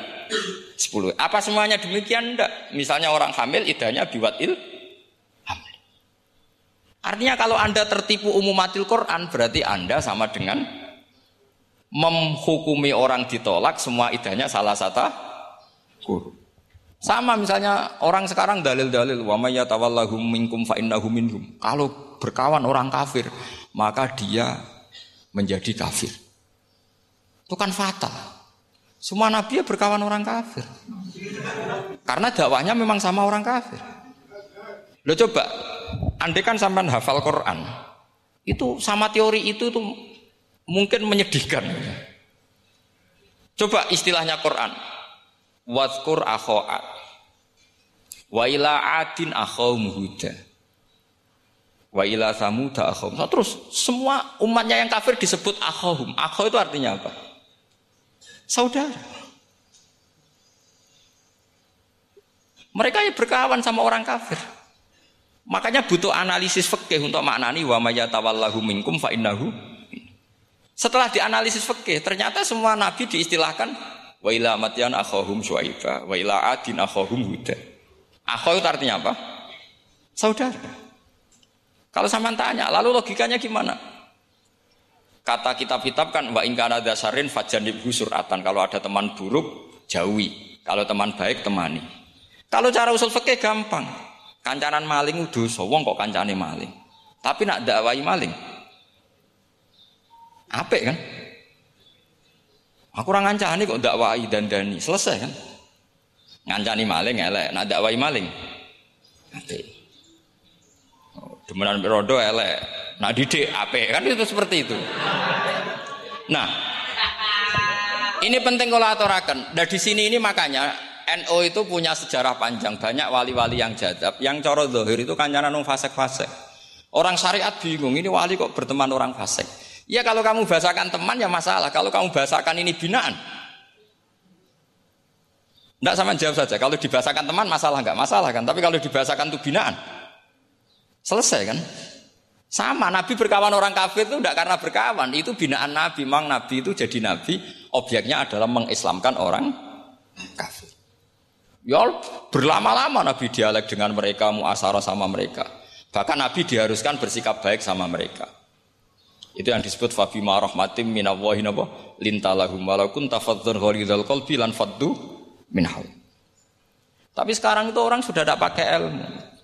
10. Apa semuanya demikian? Enggak. Misalnya orang hamil idahnya biwatil hamil. Artinya kalau Anda tertipu umumatil Quran berarti Anda sama dengan menghukumi orang ditolak semua idahnya salah satu guru. Sama misalnya orang sekarang dalil-dalil wa minkum fa. Kalau berkawan orang kafir, maka dia menjadi kafir. Itu kan fatal. Semua nabi ya berkawan orang kafir. Karena dakwahnya memang sama orang kafir. Lo coba, andai kan sampai hafal Quran, itu sama teori itu tuh mungkin menyedihkan. Coba istilahnya Quran. Wadkur akho'at. Wa ila adin akhawum huda. Wa ila samuda akhawum. Terus semua umatnya yang kafir disebut akhawum. Akhaw itu artinya apa? Saudara. Mereka ya berkawan sama orang kafir. Makanya butuh analisis fikih untuk maknani wa mayatawallahu minkum fa innahu. Setelah dianalisis fikih, ternyata semua nabi diistilahkan wa ila matyan akhahum syuaiba wa ila adin akhahum huda. Akhaw itu artinya apa? Saudara. Kalau sama tanya, lalu logikanya gimana? Kata kitab-kitab kan wa ingkana dasarin fajanibhu suratan. Kalau ada teman buruk, jauhi. Kalau teman baik, temani. Kalau cara usul fikih gampang. Kancanan maling dosa, wong kok kancane maling. Tapi nak dakwai maling. Apik kan? Aku orang ngancani kok dakwai dan dani. Selesai kan? Ngancani maling elek, nak dakwai maling. Apik. Demenan rodo elek, Nah didik ape kan itu seperti itu. Nah, ini penting kalau aturakan. Dan di sini ini makanya NO itu punya sejarah panjang. Banyak wali-wali yang jadab. Yang coro dohir itu kancanan nung fasek-fasek orang syariat bingung ini wali kok berteman orang fasek ya kalau kamu bahasakan teman ya masalah. Kalau kamu bahasakan ini binaan. Tidak sama jawab saja. Kalau dibahasakan teman masalah nggak masalah kan? Tapi kalau dibahasakan itu binaan selesai kan sama, Nabi berkawan orang kafir itu tidak karena berkawan, itu binaan Nabi. Memang Nabi itu jadi Nabi, objeknya adalah mengislamkan orang kafir. Ya berlama-lama Nabi dialek dengan mereka, muasarah sama mereka. Bahkan Nabi diharuskan bersikap baik sama mereka. Itu yang disebut fabima rahmatim minallahi napa lintalahum fadzan ghalidhal qalbi lan faddu. Tapi sekarang itu orang sudah tidak pakai ilmu.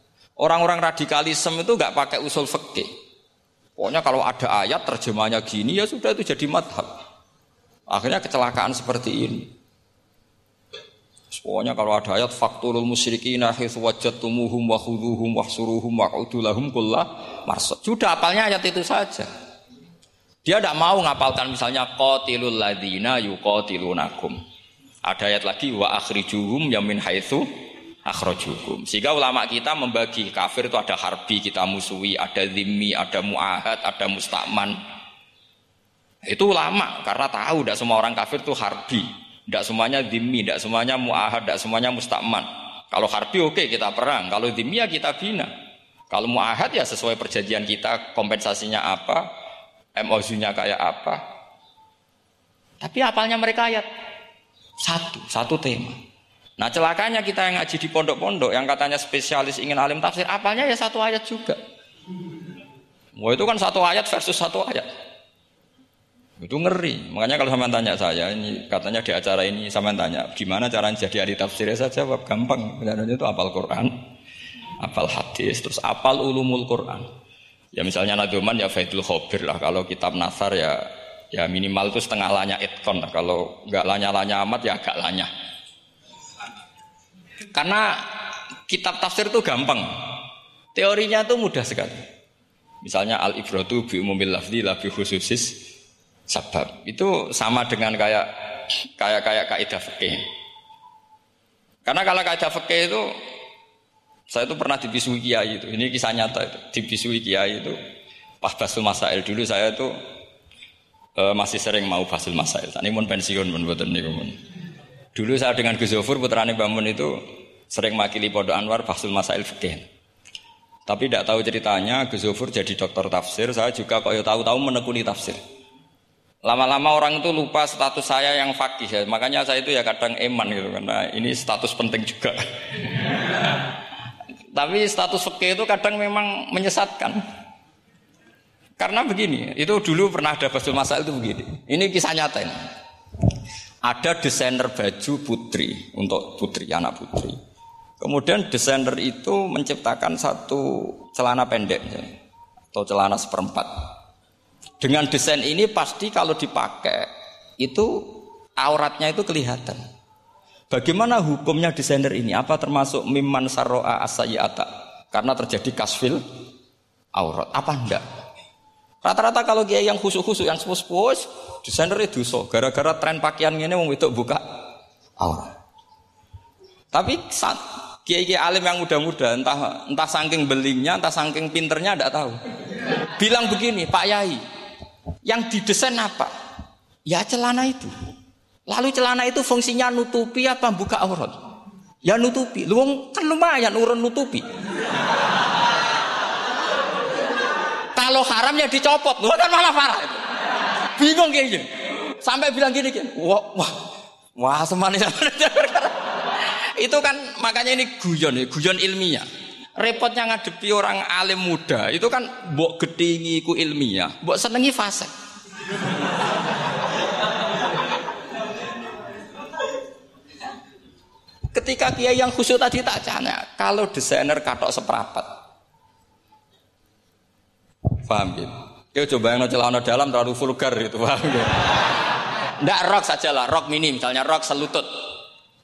Orang-orang radikalisme itu nggak pakai usul fikih. Pokoknya kalau ada ayat terjemahnya gini ya sudah itu jadi madhab. Akhirnya kecelakaan seperti ini. Pokoknya kalau ada ayat fakturul musyrikina haitsu wajadtumuhum wa khuduhum wa suruhum wa udulahum kullah. Sudah apalnya ayat itu saja. Dia tidak mau ngapalkan misalnya qatilul ladina yuqatilunakum. Ada ayat lagi wa akhrijuhum yamin haitsu akhrajukum. Sehingga ulama kita membagi kafir itu ada harbi kita musuhi, ada zimmi, ada muahad, ada mustakman. Itu ulama karena tahu tidak semua orang kafir itu harbi, tidak semuanya zimmi, tidak semuanya muahad, tidak semuanya mustakman. Kalau harbi oke okay, kita perang, kalau zimmi ya kita bina. Kalau muahad ya sesuai perjanjian kita kompensasinya apa, MOU-nya kayak apa. Tapi apalnya mereka ayat satu, satu tema. Nah celakanya kita yang ngaji di pondok-pondok yang katanya spesialis ingin alim tafsir, apalnya ya satu ayat juga. Wah itu kan satu ayat versus satu ayat. Itu ngeri. Makanya kalau sama tanya saya, ini katanya di acara ini sama tanya, gimana cara jadi ahli tafsir? Ya saya jawab gampang. Caranya itu apal Quran, apal hadis, terus apal ulumul Quran. Ya misalnya Nadoman ya Faidul Khobir lah. Kalau kitab Nasar ya Ya minimal itu setengah lanya itkon. Kalau nggak lanya-lanya amat ya agak lanya. Karena kitab tafsir itu gampang. Teorinya itu mudah sekali. Misalnya al ibratu bi umumil lafzi la bi khususis sabab. Itu sama dengan kayak kayak kayak kaidah fikih. Karena kalau kaidah fikih itu saya itu pernah dibisui kiai itu. Ini kisah nyata itu. Dibisui kiai itu pas basul masail dulu saya itu uh, masih sering mau fasil masail. Ini pun pensiun pun buatan pun. Dulu saya dengan Gus Zofur putrane Bamun itu sering makili Pondok Anwar fasil masail fikih. Tapi tidak tahu ceritanya Gus Zofur jadi dokter tafsir, saya juga kok ya tahu-tahu menekuni tafsir. Lama-lama orang itu lupa status saya yang fakih ya. Makanya saya itu ya kadang eman gitu karena ini status penting juga. (laughs) Tapi status fikih itu kadang memang menyesatkan. Karena begini, itu dulu pernah ada Basul Masail itu begini. Ini kisah nyata ini. Ada desainer baju putri untuk putri, anak putri. Kemudian desainer itu menciptakan satu celana pendek atau celana seperempat. Dengan desain ini pasti kalau dipakai itu auratnya itu kelihatan. Bagaimana hukumnya desainer ini? Apa termasuk mimman saroa asayata? Karena terjadi kasfil aurat. Apa enggak? Rata-rata kalau kiai yang khusus-khusus yang sepuh-sepuh desainer itu so gara-gara tren pakaian ini mau itu buka aurat. Tapi saat kiai-kiai alim yang muda-muda entah entah saking belingnya, entah saking pinternya tidak tahu. Bilang begini, Pak Yai, yang didesain apa? Ya celana itu. Lalu celana itu fungsinya nutupi apa buka aurat? Ya nutupi. Lu kan lumayan urun nutupi. (laughs) Kalau haram ya dicopot. Lu kan malah parah itu. Bingung kayak gini. Sampai bilang gini gini. Wah, wah, wah semanis. (laughs) itu kan makanya ini guyon ya, guyon ilmiah. Repotnya ngadepi orang alim muda itu kan mbok gedingi ku ilmiah, mbok senengi fase. Ketika kiai yang khusyuk tadi tak tanya, kalau desainer katok seperapat, Paham gitu? Kau coba yang celana dalam terlalu vulgar itu, paham gitu? Nggak rok saja lah, rok mini misalnya rok selutut.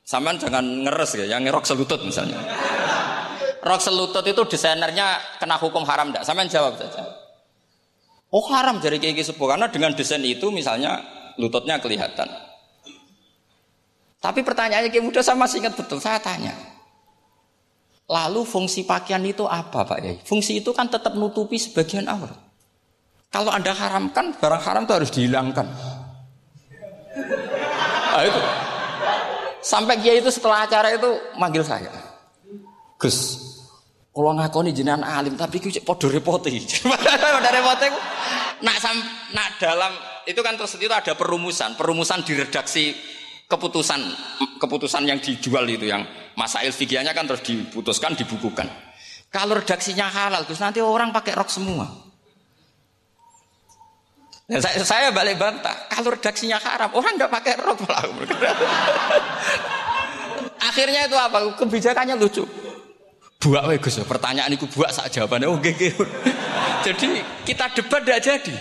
Saman jangan ngeres ya, yang rok selutut misalnya. Rok selutut itu desainernya kena hukum haram enggak? Saman jawab saja. Oh haram jadi kayak sepuh karena dengan desain itu misalnya lututnya kelihatan. Tapi pertanyaannya kayak muda masih ingat betul. Saya tanya, Lalu fungsi pakaian itu apa Pak Yai? Fungsi itu kan tetap nutupi sebagian aurat. Kalau Anda haramkan, barang haram itu harus dihilangkan. Nah, itu. Sampai Kiai itu setelah acara itu manggil saya. Gus, kalau ngakoni jenengan alim tapi kuwi padha repote. (laughs) Padha repote nak sam nak dalam itu kan terus itu ada perumusan, perumusan di redaksi keputusan keputusan yang dijual itu yang Masail fikihnya kan terus diputuskan, dibukukan. Kalau redaksinya halal, terus nanti orang pakai rok semua. Dan saya, saya balik bantah, kalau redaksinya haram, orang nggak pakai rok malah. (laughs) Akhirnya itu apa? Kebijakannya lucu. Buak we Gus, pertanyaan itu buak saat jawabannya. Oh, gege. (laughs) Jadi kita debat tidak jadi.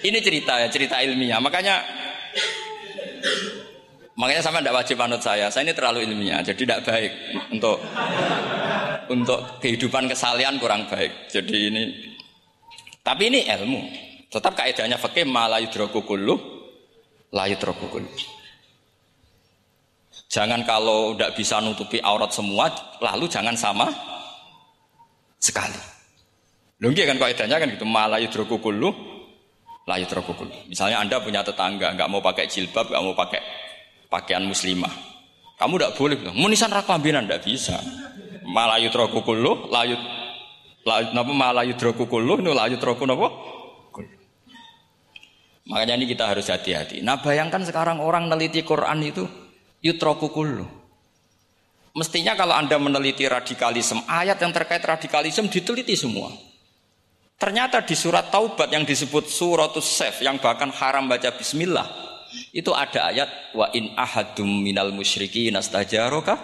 Ini cerita ya, cerita ilmiah. Makanya Makanya sama tidak wajib manut saya. Saya ini terlalu ilmiah, jadi tidak baik untuk untuk kehidupan kesalian kurang baik. Jadi ini, tapi ini ilmu. Tetap kaidahnya fakih malah yudroku layu terkukul. Jangan kalau tidak bisa nutupi aurat semua, lalu jangan sama sekali. Lunggi kan kaidahnya kan gitu, malayu terkukul layu terkukul. Misalnya Anda punya tetangga, nggak mau pakai jilbab, nggak mau pakai pakaian muslimah. Kamu tidak boleh, munisan raklambinan tidak bisa. Malayu terkukul layu napa malayu terkukul nu layu terkukul napa? Makanya ini kita harus hati-hati. Nah bayangkan sekarang orang meneliti Quran itu yutroku kullu. Mestinya kalau Anda meneliti radikalisme, ayat yang terkait radikalisme diteliti semua. Ternyata di surat Taubat yang disebut suratus sef yang bahkan haram baca bismillah, itu ada ayat wa in ahadum minal musyriki nastajaroka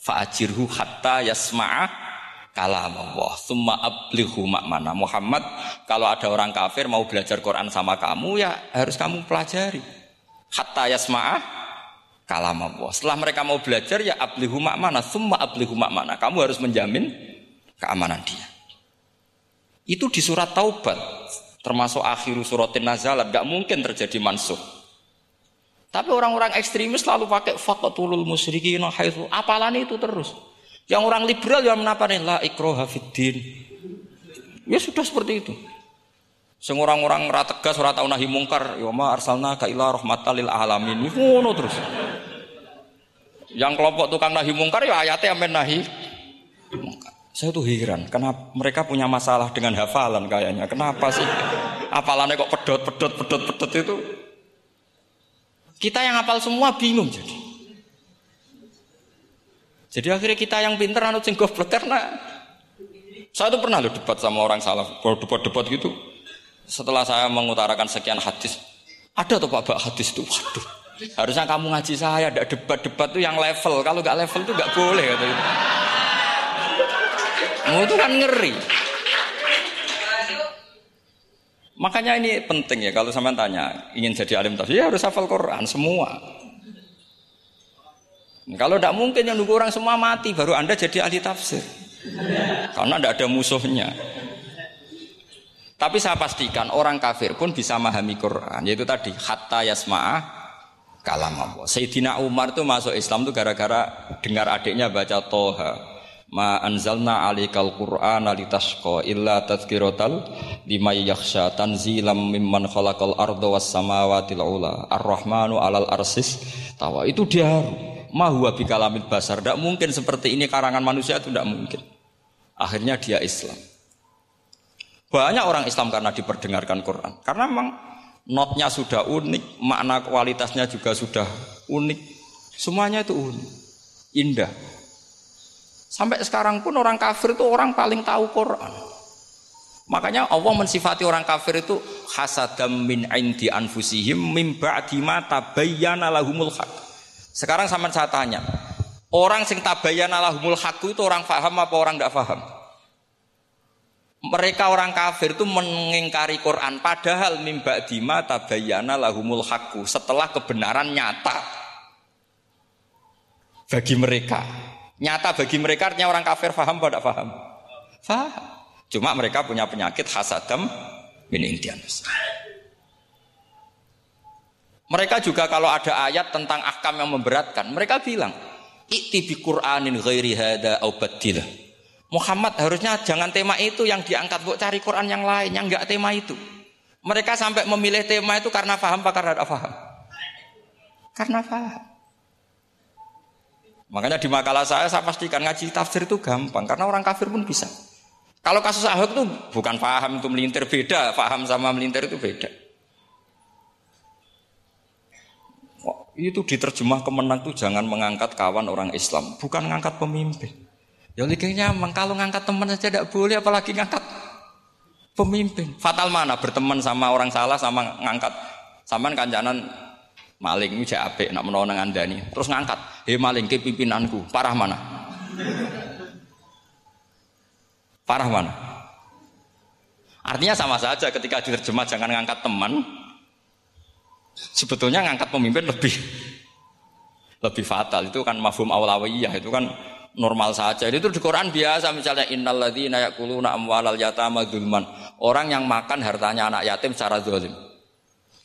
fa'ajirhu hatta yasma'a kalam Allah summa ablighu makmana Muhammad kalau ada orang kafir mau belajar Quran sama kamu ya harus kamu pelajari hatta yasma'a kalam Allah. Setelah mereka mau belajar ya ablihu makmana, semua ablihu makmana. Kamu harus menjamin keamanan dia. Itu di surat Taubat, termasuk akhir suratin nazalat, gak mungkin terjadi mansuh. Tapi orang-orang ekstremis selalu pakai faqatulul musyrikin haitsu apalan itu terus. Yang orang liberal yang menapani la ikroha fiddin. Ya sudah seperti itu. Sing orang-orang ora tegas ora tau nahi mungkar, ya ma arsalna ka ila rahmatal lil alamin. Ngono terus. Yang kelompok tukang nahi mungkar ya ayatnya amen nahi Saya tuh heran, kenapa mereka punya masalah dengan hafalan kayaknya. Kenapa sih? Apalannya kok pedot, pedot, pedot, pedot itu? Kita yang hafal semua bingung jadi. Jadi akhirnya kita yang pinter anut sing goblok karena saya tuh pernah loh debat sama orang salah, debat-debat gitu. Setelah saya mengutarakan sekian hadis, ada tuh Pak hadis itu, waduh, Harusnya kamu ngaji saya, ada debat-debat tuh yang level. Kalau nggak level tuh nggak boleh kata itu. Oh, itu kan ngeri. Makanya ini penting ya kalau sampean tanya ingin jadi alim tafsir ya harus hafal Quran semua. Kalau tidak mungkin yang nunggu orang semua mati baru anda jadi ahli tafsir. Karena tidak ada musuhnya. Tapi saya pastikan orang kafir pun bisa memahami Quran. Yaitu tadi hatta yasma'ah kalam Allah. Sayyidina Umar itu masuk Islam itu gara-gara dengar adiknya baca Toha. Ma anzalna alikal Qur'an litasqa illa tadhkiratal liman yakhsha tanzilam mimman khalaqal arda was samawati ula ar-rahmanu alal arsis tawa itu dia ma huwa bikalamil basar tidak mungkin seperti ini karangan manusia itu tidak mungkin akhirnya dia Islam banyak orang Islam karena diperdengarkan Quran karena memang notnya sudah unik, makna kualitasnya juga sudah unik. Semuanya itu unik, indah. Sampai sekarang pun orang kafir itu orang paling tahu Quran. Makanya Allah mensifati orang kafir itu hasadam min indi anfusihim min ba'di tabayyana lahumul haq. Sekarang sama saya tanya, orang sing tabayyana lahumul haq itu orang faham apa orang tidak faham? mereka orang kafir itu mengingkari Quran padahal mimba dima tabayana lahumul haqqu setelah kebenaran nyata bagi mereka. Nyata bagi mereka artinya orang kafir faham atau tidak faham? Faham. Cuma mereka punya penyakit hasadam min indianus mereka juga kalau ada ayat tentang ahkam yang memberatkan mereka bilang ikti bi Qur'anin ghairi hada au Muhammad harusnya jangan tema itu yang diangkat buat cari Quran yang lain yang enggak tema itu. Mereka sampai memilih tema itu karena paham apa karena tidak paham? Karena paham. Makanya di makalah saya saya pastikan ngaji tafsir itu gampang karena orang kafir pun bisa. Kalau kasus Ahok itu bukan paham itu melintir beda, paham sama melintir itu beda. Itu diterjemah kemenang itu jangan mengangkat kawan orang Islam, bukan mengangkat pemimpin. Ya likinya memang kalau ngangkat teman saja tidak boleh apalagi ngangkat pemimpin. Fatal mana berteman sama orang salah sama ngangkat. Saman kancanan maling ini apik nak menolong Anda nih. Terus ngangkat, "Hei maling ke pimpinanku." Parah mana? Parah mana? Artinya sama saja ketika diterjemah jangan ngangkat teman. Sebetulnya ngangkat pemimpin lebih lebih fatal itu kan mafhum awlawiyah itu kan normal saja. Itu di Quran biasa misalnya innalladzina yaquluna amwalal yatama dzulman. Orang yang makan hartanya anak yatim secara zalim.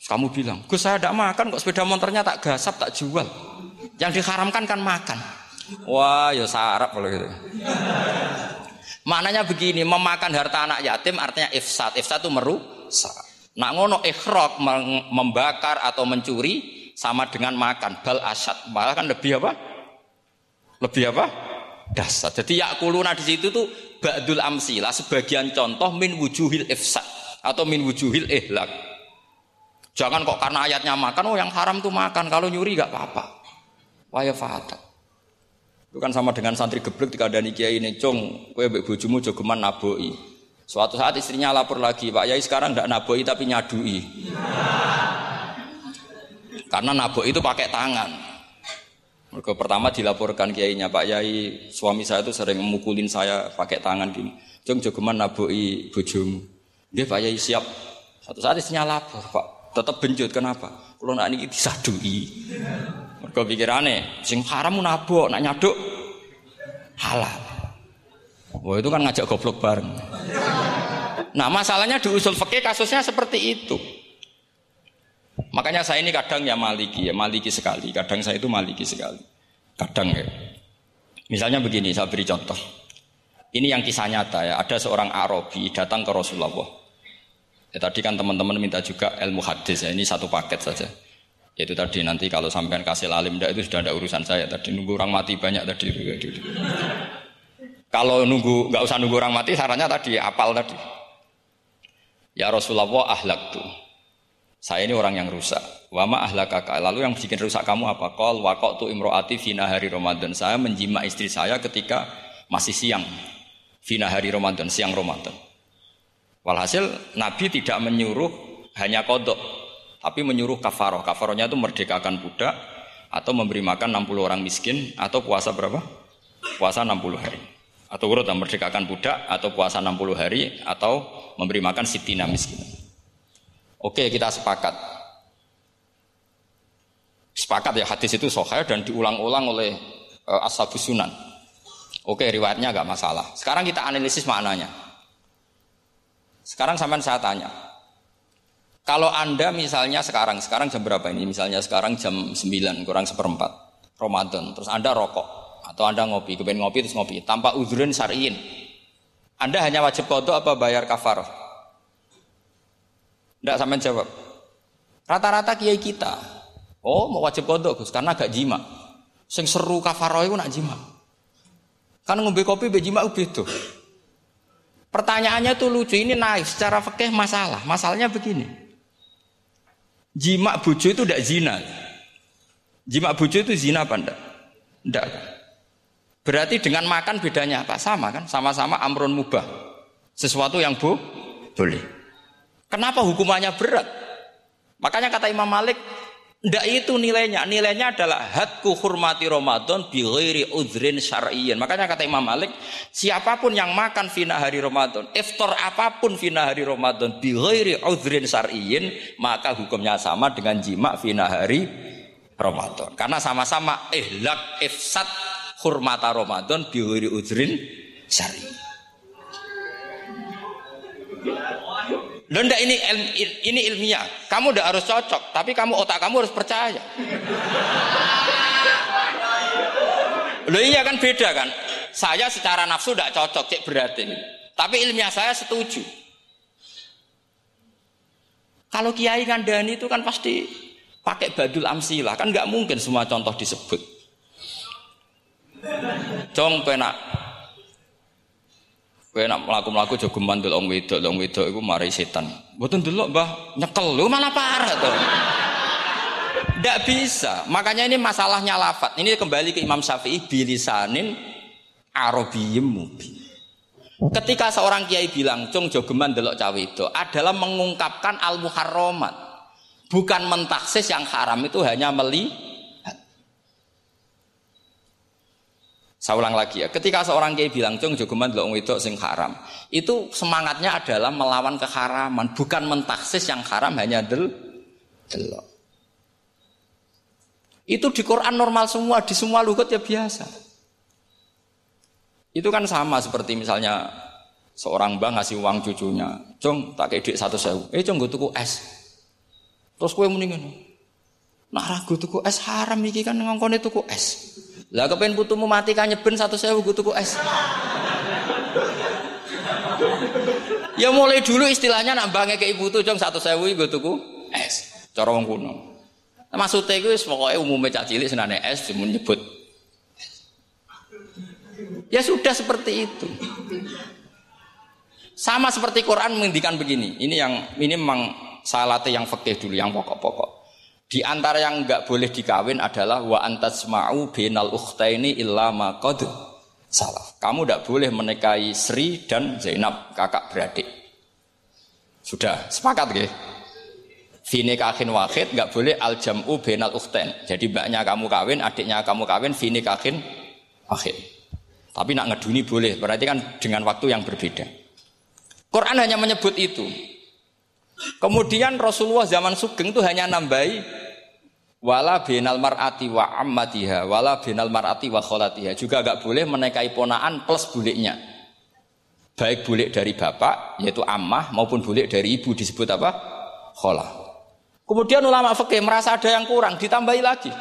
Kamu bilang, Gus saya tidak makan kok sepeda motornya tak gasap, tak jual. Yang diharamkan kan makan. Wah, ya sarap kalau gitu. Maknanya begini, memakan harta anak yatim artinya ifsad. Ifsad itu merusak. Nak ngono ikhrok membakar atau mencuri sama dengan makan bal asad. Malah kan lebih apa? Lebih apa? Dasar. Jadi yakuluna di situ tuh ba'dul amsilah sebagian contoh min wujuhil ifsad atau min wujuhil ihlak. Jangan kok karena ayatnya makan, oh yang haram tuh makan, kalau nyuri gak apa-apa. Waya fatal. Itu kan sama dengan santri geblek ada kiai ini, cong, kue bojomu jogeman naboi. Suatu saat istrinya lapor lagi, Pak Yai sekarang tidak naboi tapi nyadui. Karena naboi itu pakai tangan. Mereka pertama dilaporkan kiainya, Pak Yai, suami saya itu sering memukulin saya pakai tangan gini. Jong jogeman naboi bojomu. Dia Pak Yai siap. Satu saat istrinya lapor, Pak tetap benjut kenapa? Kalau nak ini disadui. Mereka pikirannya, sing haram nabok, nak nyaduk halal. Wah itu kan ngajak goblok bareng. Nah masalahnya di usul fikih kasusnya seperti itu. Makanya saya ini kadang ya maliki ya maliki sekali. Kadang saya itu maliki sekali. Kadang ya. Misalnya begini, saya beri contoh. Ini yang kisah nyata ya. Ada seorang Arabi datang ke Rasulullah. Ya, tadi kan teman-teman minta juga ilmu hadis ya, ini satu paket saja. Yaitu tadi nanti kalau sampean kasih alim ndak itu sudah ada urusan saya. Tadi nunggu orang mati banyak tadi. Kalau nunggu nggak usah nunggu orang mati, sarannya tadi apal tadi. Ya Rasulullah ahlak tuh. Saya ini orang yang rusak. Wama kakak. Lalu yang bikin rusak kamu apa? Kol wakok tu imroati fina hari Ramadan. Saya menjima istri saya ketika masih siang. Fina hari Ramadan, siang Ramadan. Walhasil Nabi tidak menyuruh hanya kodok, tapi menyuruh kafaroh. Kafarohnya itu merdekakan budak atau memberi makan 60 orang miskin atau puasa berapa? Puasa 60 hari. Atau urut merdekakan budak atau puasa 60 hari atau memberi makan sitina miskin. Oke, kita sepakat. Sepakat ya hadis itu sohail dan diulang-ulang oleh uh, ashabus sunan. Oke, riwayatnya agak masalah. Sekarang kita analisis maknanya. Sekarang sampai saya tanya, kalau Anda misalnya sekarang, sekarang jam berapa ini? Misalnya sekarang jam 9 kurang seperempat Ramadan, terus Anda rokok atau Anda ngopi, kepengen ngopi terus ngopi tanpa udhrin syar'iin. Anda hanya wajib kodok apa bayar kafar? Tidak sampai jawab. Rata-rata kiai kita, oh mau wajib kodok Gus karena gak jima. Sing seru kafaroh itu nak jima. Kan ngombe kopi be jima beda. Pertanyaannya tuh lucu, ini naif secara fikih masalah. Masalahnya begini. Jima bojo itu tidak zina. Jima bojo itu zina apa enggak? Enggak Berarti dengan makan bedanya apa? Sama kan? Sama-sama amrun mubah. Sesuatu yang bu boleh. Kenapa hukumannya berat? Makanya kata Imam Malik, Ndak itu nilainya. Nilainya adalah hadku hurmati Ramadan bi ghairi udhrin syar'iyyin. Makanya kata Imam Malik, siapa pun yang makan fina hari Ramadan, iftar apa pun fina hari Ramadan bi ghairi udhrin syar'iyyin, maka hukumnya sama dengan jima fina hari Ramadan. Karena sama-sama ihlak ifsad hurmata Ramadan bi ghairi udhrin syar'iyyin. Loh enggak ini ini ilmiah. Kamu udah harus cocok, tapi kamu otak kamu harus percaya. Loh iya kan beda kan. Saya secara nafsu tidak cocok, cek berarti. Tapi ilmiah saya setuju. Kalau kiai ngandani itu kan pasti pakai badul amsilah, kan nggak mungkin semua contoh disebut. Cong penak Kowe nak mlaku-mlaku aja geman delok wong wedok, wong wedok iku mari setan. Mboten delok, Mbah, nyekel. Lho malah parah to. Tidak bisa. Makanya ini masalahnya lafat. Ini kembali ke Imam Syafi'i bilisanin arabiyyim mubin. Ketika seorang kiai bilang, "Cung jogeman delok cawe itu," adalah mengungkapkan al-muharramat. Bukan mentaksis yang haram itu hanya meli Saya ulang lagi ya, ketika seorang kiai bilang cung jogeman delok wedok sing haram, itu semangatnya adalah melawan keharaman, bukan mentaksis yang haram hanya del delok. Itu di Quran normal semua, di semua lugat ya biasa. Itu kan sama seperti misalnya seorang bang ngasih uang cucunya, cung tak kayak satu sewu, eh cung gue tuku es. Terus kue mendingan. Nak ragu tuku es haram iki kan ngongkone tuku es. Lah kepen putumu mati kan nyeben satu sewu gue tuku es. ya mulai dulu istilahnya nak bange ke ibu tuh jong satu sewu gue tuku es. Cara wong kuno. Maksudnya gue pokoknya umumnya cak cilik senane es cuma nyebut. Ya sudah seperti itu. Sama seperti Quran menghentikan begini. Ini yang ini memang salate yang fakih dulu yang pokok-pokok. Di antara yang enggak boleh dikawin adalah wa antasma'u binal ukhtaini illa ma qad salah. Kamu tidak boleh menikahi Sri dan Zainab kakak beradik. Sudah sepakat ya? Fini kakin wahid nggak boleh al jam'u binal ukhtain. Jadi mbaknya kamu kawin, adiknya kamu kawin, fini kakin wahid. Tapi nak ngeduni boleh, berarti kan dengan waktu yang berbeda. Quran hanya menyebut itu. Kemudian Rasulullah zaman Sugeng itu hanya nambahi wala binal mar'ati wa ammatiha wala binal mar'ati wa kholatiha. Juga agak boleh menikahi ponaan plus buliknya. Baik bulik dari bapak yaitu ammah maupun bulik dari ibu disebut apa? Kholah. Kemudian ulama fikih merasa ada yang kurang ditambahi lagi.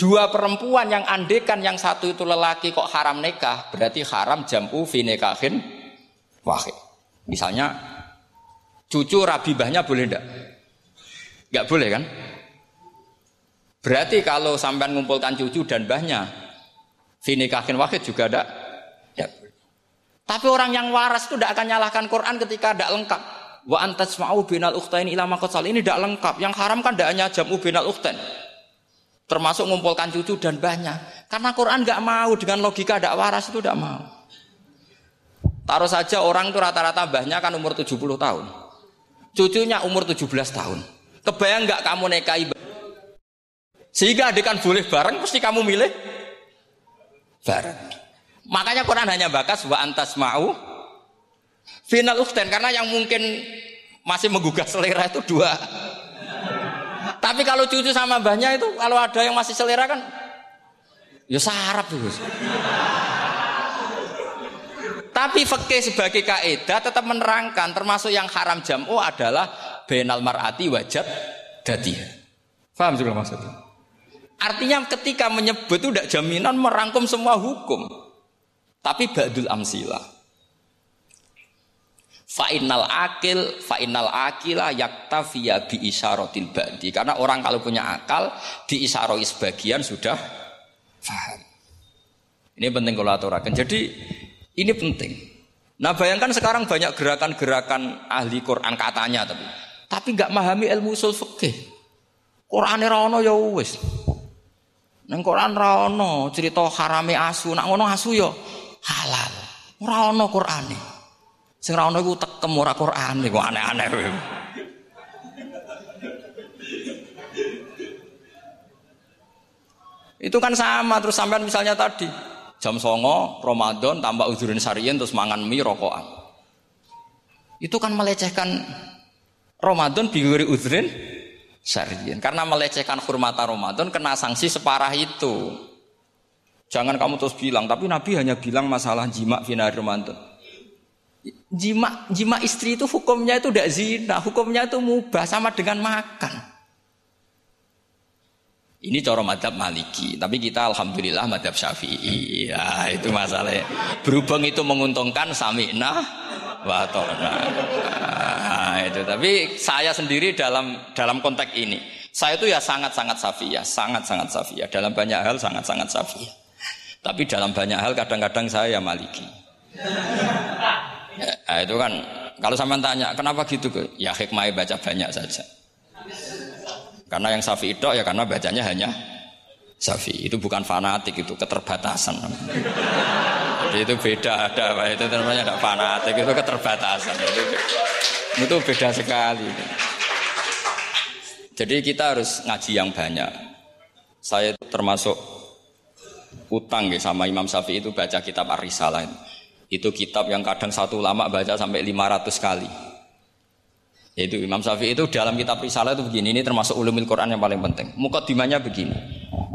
Dua perempuan yang andekan yang satu itu lelaki kok haram nikah berarti haram jampu finekahin wahid. Misalnya cucu rabibahnya boleh enggak? Enggak boleh kan? Berarti kalau sampai ngumpulkan cucu dan bahnya finikahin wahid juga ada. Ya. Tapi orang yang waras itu tidak akan nyalahkan Quran ketika tidak lengkap. Wa antas mau binal uktain ila makotsal ini tidak lengkap. Yang haram kan tidak hanya jamu binal uktain. Termasuk ngumpulkan cucu dan banyak. Karena Quran nggak mau dengan logika tidak waras itu tidak mau. Taruh saja orang itu rata-rata mbahnya kan umur 70 tahun. Cucunya umur 17 tahun. Kebayang nggak kamu nikahi sehingga adik kan boleh bareng, pasti kamu milih bareng. Makanya Quran hanya bakas wa antas mau final ukten karena yang mungkin masih menggugah selera itu dua. Tapi kalau cucu sama mbahnya itu kalau ada yang masih selera kan ya sarap tuh. Tapi fakih sebagai kaidah tetap menerangkan termasuk yang haram jamu adalah benal mar'ati wajat dadi. Paham juga maksudnya? Artinya ketika menyebut itu tidak jaminan merangkum semua hukum. Tapi ba'dul amsila. Fa'inal akil, fa'inal akila yaktafiya bi isyarotil ba'di. Karena orang kalau punya akal, di isyaroi sebagian sudah faham. Ini penting kalau aturakan. Jadi ini penting. Nah bayangkan sekarang banyak gerakan-gerakan ahli Quran katanya tapi tapi nggak memahami ilmu usul fikih. Quran rano ya wis. Neng Quran rano cerita harame asu, nak ngono asu ya halal. Ora ono Qurane. Sing ra ono iku tekem ora Qurane kok aneh-aneh Itu kan sama terus sampean misalnya tadi Jam songo Ramadan tambah uzurin sarian terus mangan mie rokokan. Itu kan melecehkan Ramadan biguri uzurin sarian. Karena melecehkan hormata Ramadan kena sanksi separah itu. Jangan kamu terus bilang, tapi Nabi hanya bilang masalah jima final Ramadan. Jima, jima istri itu hukumnya itu tidak zina, hukumnya itu mubah sama dengan makan. Ini coro madhab maliki, tapi kita alhamdulillah madhab syafi'i. Ya, itu masalahnya. Berhubung itu menguntungkan sami'na wa Nah, itu. Tapi saya sendiri dalam dalam konteks ini, saya itu ya sangat-sangat safiyah, sangat-sangat safiyah. Dalam banyak hal sangat-sangat safiyah. Tapi dalam banyak hal kadang-kadang saya ya maliki. Ya, itu kan kalau sama tanya kenapa gitu ya hikmah baca banyak saja. Karena yang safi itu ya karena bacanya hanya safi. Itu bukan fanatik itu keterbatasan. Jadi itu beda ada apa itu namanya ada fanatik itu keterbatasan. Itu, itu beda sekali. Jadi kita harus ngaji yang banyak. Saya termasuk utang ya sama Imam Syafi'i itu baca kitab Ar-Risalah. Itu kitab yang kadang satu lama baca sampai 500 kali. Yaitu Imam Syafi'i itu dalam kitab Risalah itu begini, ini termasuk ulumil Quran yang paling penting. Mukadimahnya begini.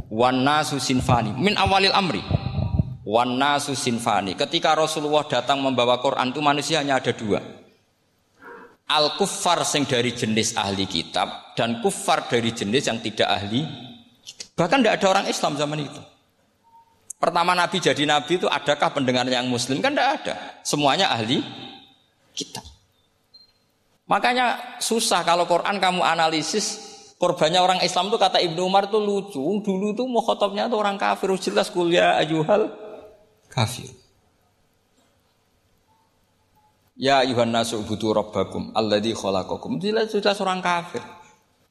Wan nasu sinfani min awalil amri. Wan nasu sinfani. Ketika Rasulullah datang membawa Quran itu manusia hanya ada dua. al kufar sing dari jenis ahli kitab dan kufar dari jenis yang tidak ahli bahkan tidak ada orang Islam zaman itu pertama Nabi jadi Nabi itu adakah pendengar yang Muslim kan tidak ada semuanya ahli kitab makanya susah kalau Quran kamu analisis korbannya orang Islam itu kata Ibnu Umar itu lucu dulu tuh mukhotobnya tuh orang kafir jelas kuliah ayuhal kafir Ya ayuhan nasu butuh rabbakum alladzi khalaqakum. Jelas sudah seorang kafir.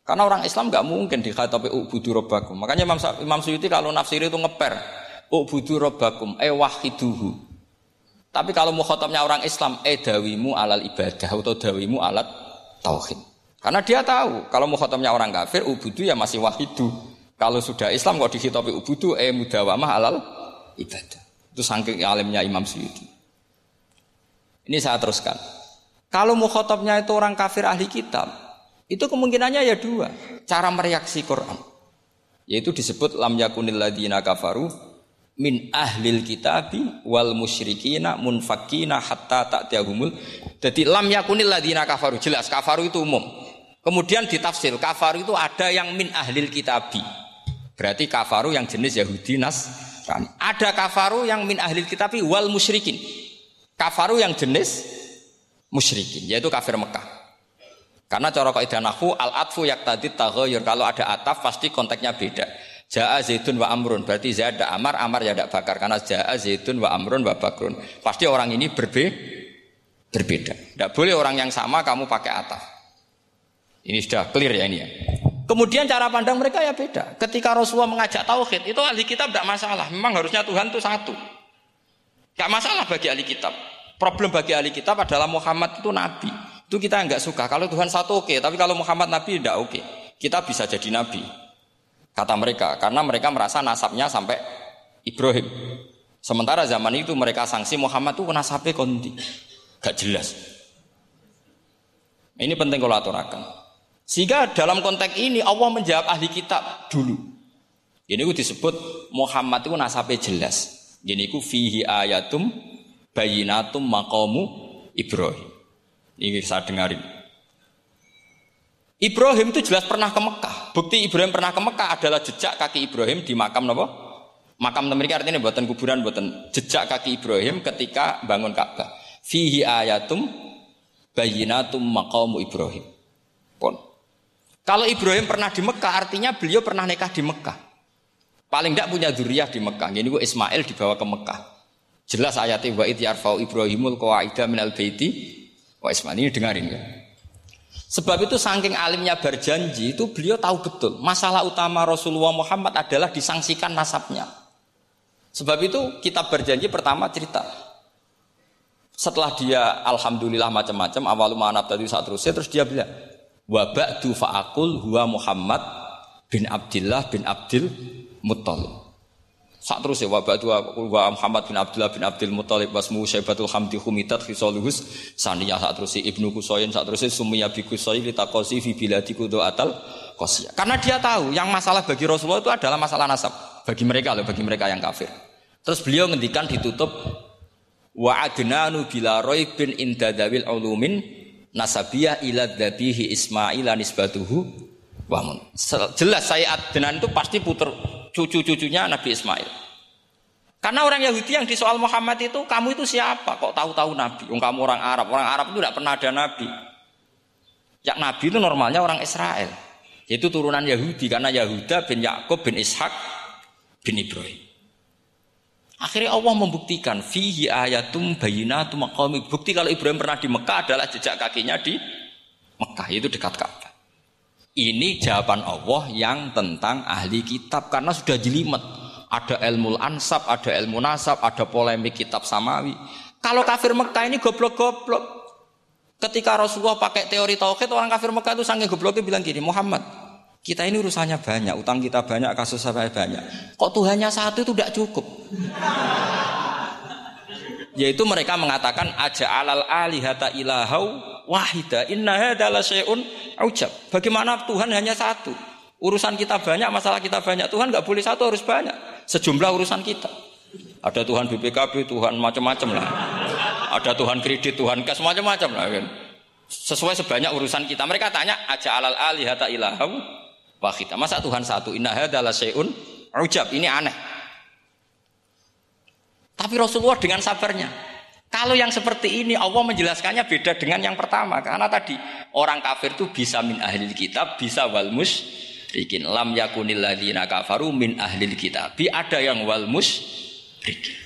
Karena orang Islam nggak mungkin dikhatabi ubudu rabbakum. Makanya Imam, Imam Suyuti kalau nafsir itu ngeper ubudu rabbakum e wahiduhu. Tapi kalau mukhatabnya orang Islam e dawimu alal ibadah atau dawimu alat tauhid. Karena dia tahu kalau mukhatabnya orang kafir ubudu ya masih wahidu. Kalau sudah Islam kok dikhitabi ubudu e mudawamah alal ibadah. Itu saking alimnya Imam Suyuti. Ini saya teruskan. Kalau mukhotabnya itu orang kafir ahli kitab, itu kemungkinannya ya dua. Cara mereaksi Quran. Yaitu disebut lam yakunil ladina kafaru min ahlil kitabi wal musyrikina munfakina hatta ta'tiyahumul. Jadi lam yakunil ladina kafaru. Jelas kafaru itu umum. Kemudian ditafsir kafaru itu ada yang min ahlil kitabi. Berarti kafaru yang jenis Yahudi Nas. Ada kafaru yang min ahlil kitabi wal musyrikin. Kafaru yang jenis musyrikin, yaitu kafir Mekah. Karena cara kaidah nahwu al atfu yaktadi taghayyur. Kalau ada ataf pasti konteksnya beda. Ja'a Zaidun wa Amrun berarti Zaid ada Amar, Amar ya tidak bakar karena Ja'a Zaidun wa Amrun wa Bakrun. Pasti orang ini berbe berbeda. Tidak boleh orang yang sama kamu pakai ataf. Ini sudah clear ya ini ya. Kemudian cara pandang mereka ya beda. Ketika Rasulullah mengajak tauhid, itu ahli kitab tidak masalah. Memang harusnya Tuhan itu satu. Gak masalah bagi ahli kitab. Problem bagi ahli kitab adalah Muhammad itu nabi. Itu kita nggak suka. Kalau Tuhan satu oke, okay. tapi kalau Muhammad nabi tidak oke. Okay. Kita bisa jadi nabi. Kata mereka, karena mereka merasa nasabnya sampai Ibrahim. Sementara zaman itu mereka sanksi Muhammad itu nasabnya konti. Gak jelas. Ini penting kalau aturakan. Sehingga dalam konteks ini Allah menjawab ahli kitab dulu. Ini disebut Muhammad itu nasabnya jelas. Jadi ku fihi ayatum bayinatum maqamu Ibrahim. Ini saya dengarin. Ibrahim itu jelas pernah ke Mekah. Bukti Ibrahim pernah ke Mekah adalah jejak kaki Ibrahim di makam apa? Makam mereka artinya buatan kuburan, buatan jejak kaki Ibrahim ketika bangun Ka'bah. Fihi ayatum bayinatum maqamu Ibrahim. Pun. Kalau Ibrahim pernah di Mekah artinya beliau pernah nikah di Mekah. Paling tidak punya duriah di Mekah. Ini gue Ismail dibawa ke Mekah. Jelas ayatnya wa id yarfau Ibrahimul qawaida minal baiti wa Ismail ini dengarin ya. Sebab itu saking alimnya berjanji itu beliau tahu betul masalah utama Rasulullah Muhammad adalah disangsikan nasabnya. Sebab itu kita berjanji pertama cerita. Setelah dia alhamdulillah macam-macam awal manab tadi saat terusnya terus dia bilang wa ba'du fa'akul huwa Muhammad bin Abdullah bin Abdul Muttalib. Saat terus ya wabah dua wa Muhammad bin Abdullah bin Abdul Muttalib wasmu Syaibatul Hamdi Humitat Fisaluhus saniyah saat terus Ibnu Kusoyin saat terus Sumiyah bi Kusoyin litakosi fi biladi kudo atal kosia. Karena dia tahu yang masalah bagi Rasulullah itu adalah masalah nasab bagi mereka loh bagi mereka yang kafir. Terus beliau ngendikan ditutup wa adnanu bila bin indadawil ulumin nasabiyah ila dabihi Ismail nisbatuhu wamun. Jelas saya Adnan itu pasti puter cucu-cucunya Nabi Ismail. Karena orang Yahudi yang di soal Muhammad itu, kamu itu siapa? Kok tahu-tahu Nabi? Yang kamu orang Arab. Orang Arab itu tidak pernah ada Nabi. Yang Nabi itu normalnya orang Israel. Itu turunan Yahudi. Karena Yahuda bin Yakub bin Ishak bin Ibrahim. Akhirnya Allah membuktikan fihi ayatum bayinatum maqami. Bukti kalau Ibrahim pernah di Mekah adalah jejak kakinya di Mekah itu dekat Ka'bah. Ini jawaban Allah yang tentang ahli kitab karena sudah jelimet. Ada ilmu ansab, ada ilmu nasab, ada polemik kitab samawi. Kalau kafir Mekah ini goblok-goblok. Ketika Rasulullah pakai teori tauhid, orang kafir Mekah itu sangat gobloknya bilang gini, Muhammad, kita ini urusannya banyak, utang kita banyak, kasus saya banyak. Kok Tuhannya satu itu tidak cukup? Yaitu mereka mengatakan aja alal alihata ilahau wahida inna hadalah syai'un ujab. Bagaimana Tuhan hanya satu? Urusan kita banyak, masalah kita banyak. Tuhan nggak boleh satu, harus banyak. Sejumlah urusan kita. Ada Tuhan BPKB, Tuhan macam-macam lah. Ada Tuhan kredit, Tuhan kas macam-macam lah kan. sesuai sebanyak urusan kita. Mereka tanya aja alal alihata ilahau wahida. Masa Tuhan satu? Inna hadalah syai'un ujab. Ini aneh. Tapi Rasulullah dengan sabarnya. Kalau yang seperti ini Allah menjelaskannya beda dengan yang pertama karena tadi orang kafir itu bisa min ahli kitab, bisa wal musyrikin. Lam yakunil ladzina kafaru min ahli kitab. Ada yang wal musyrikin.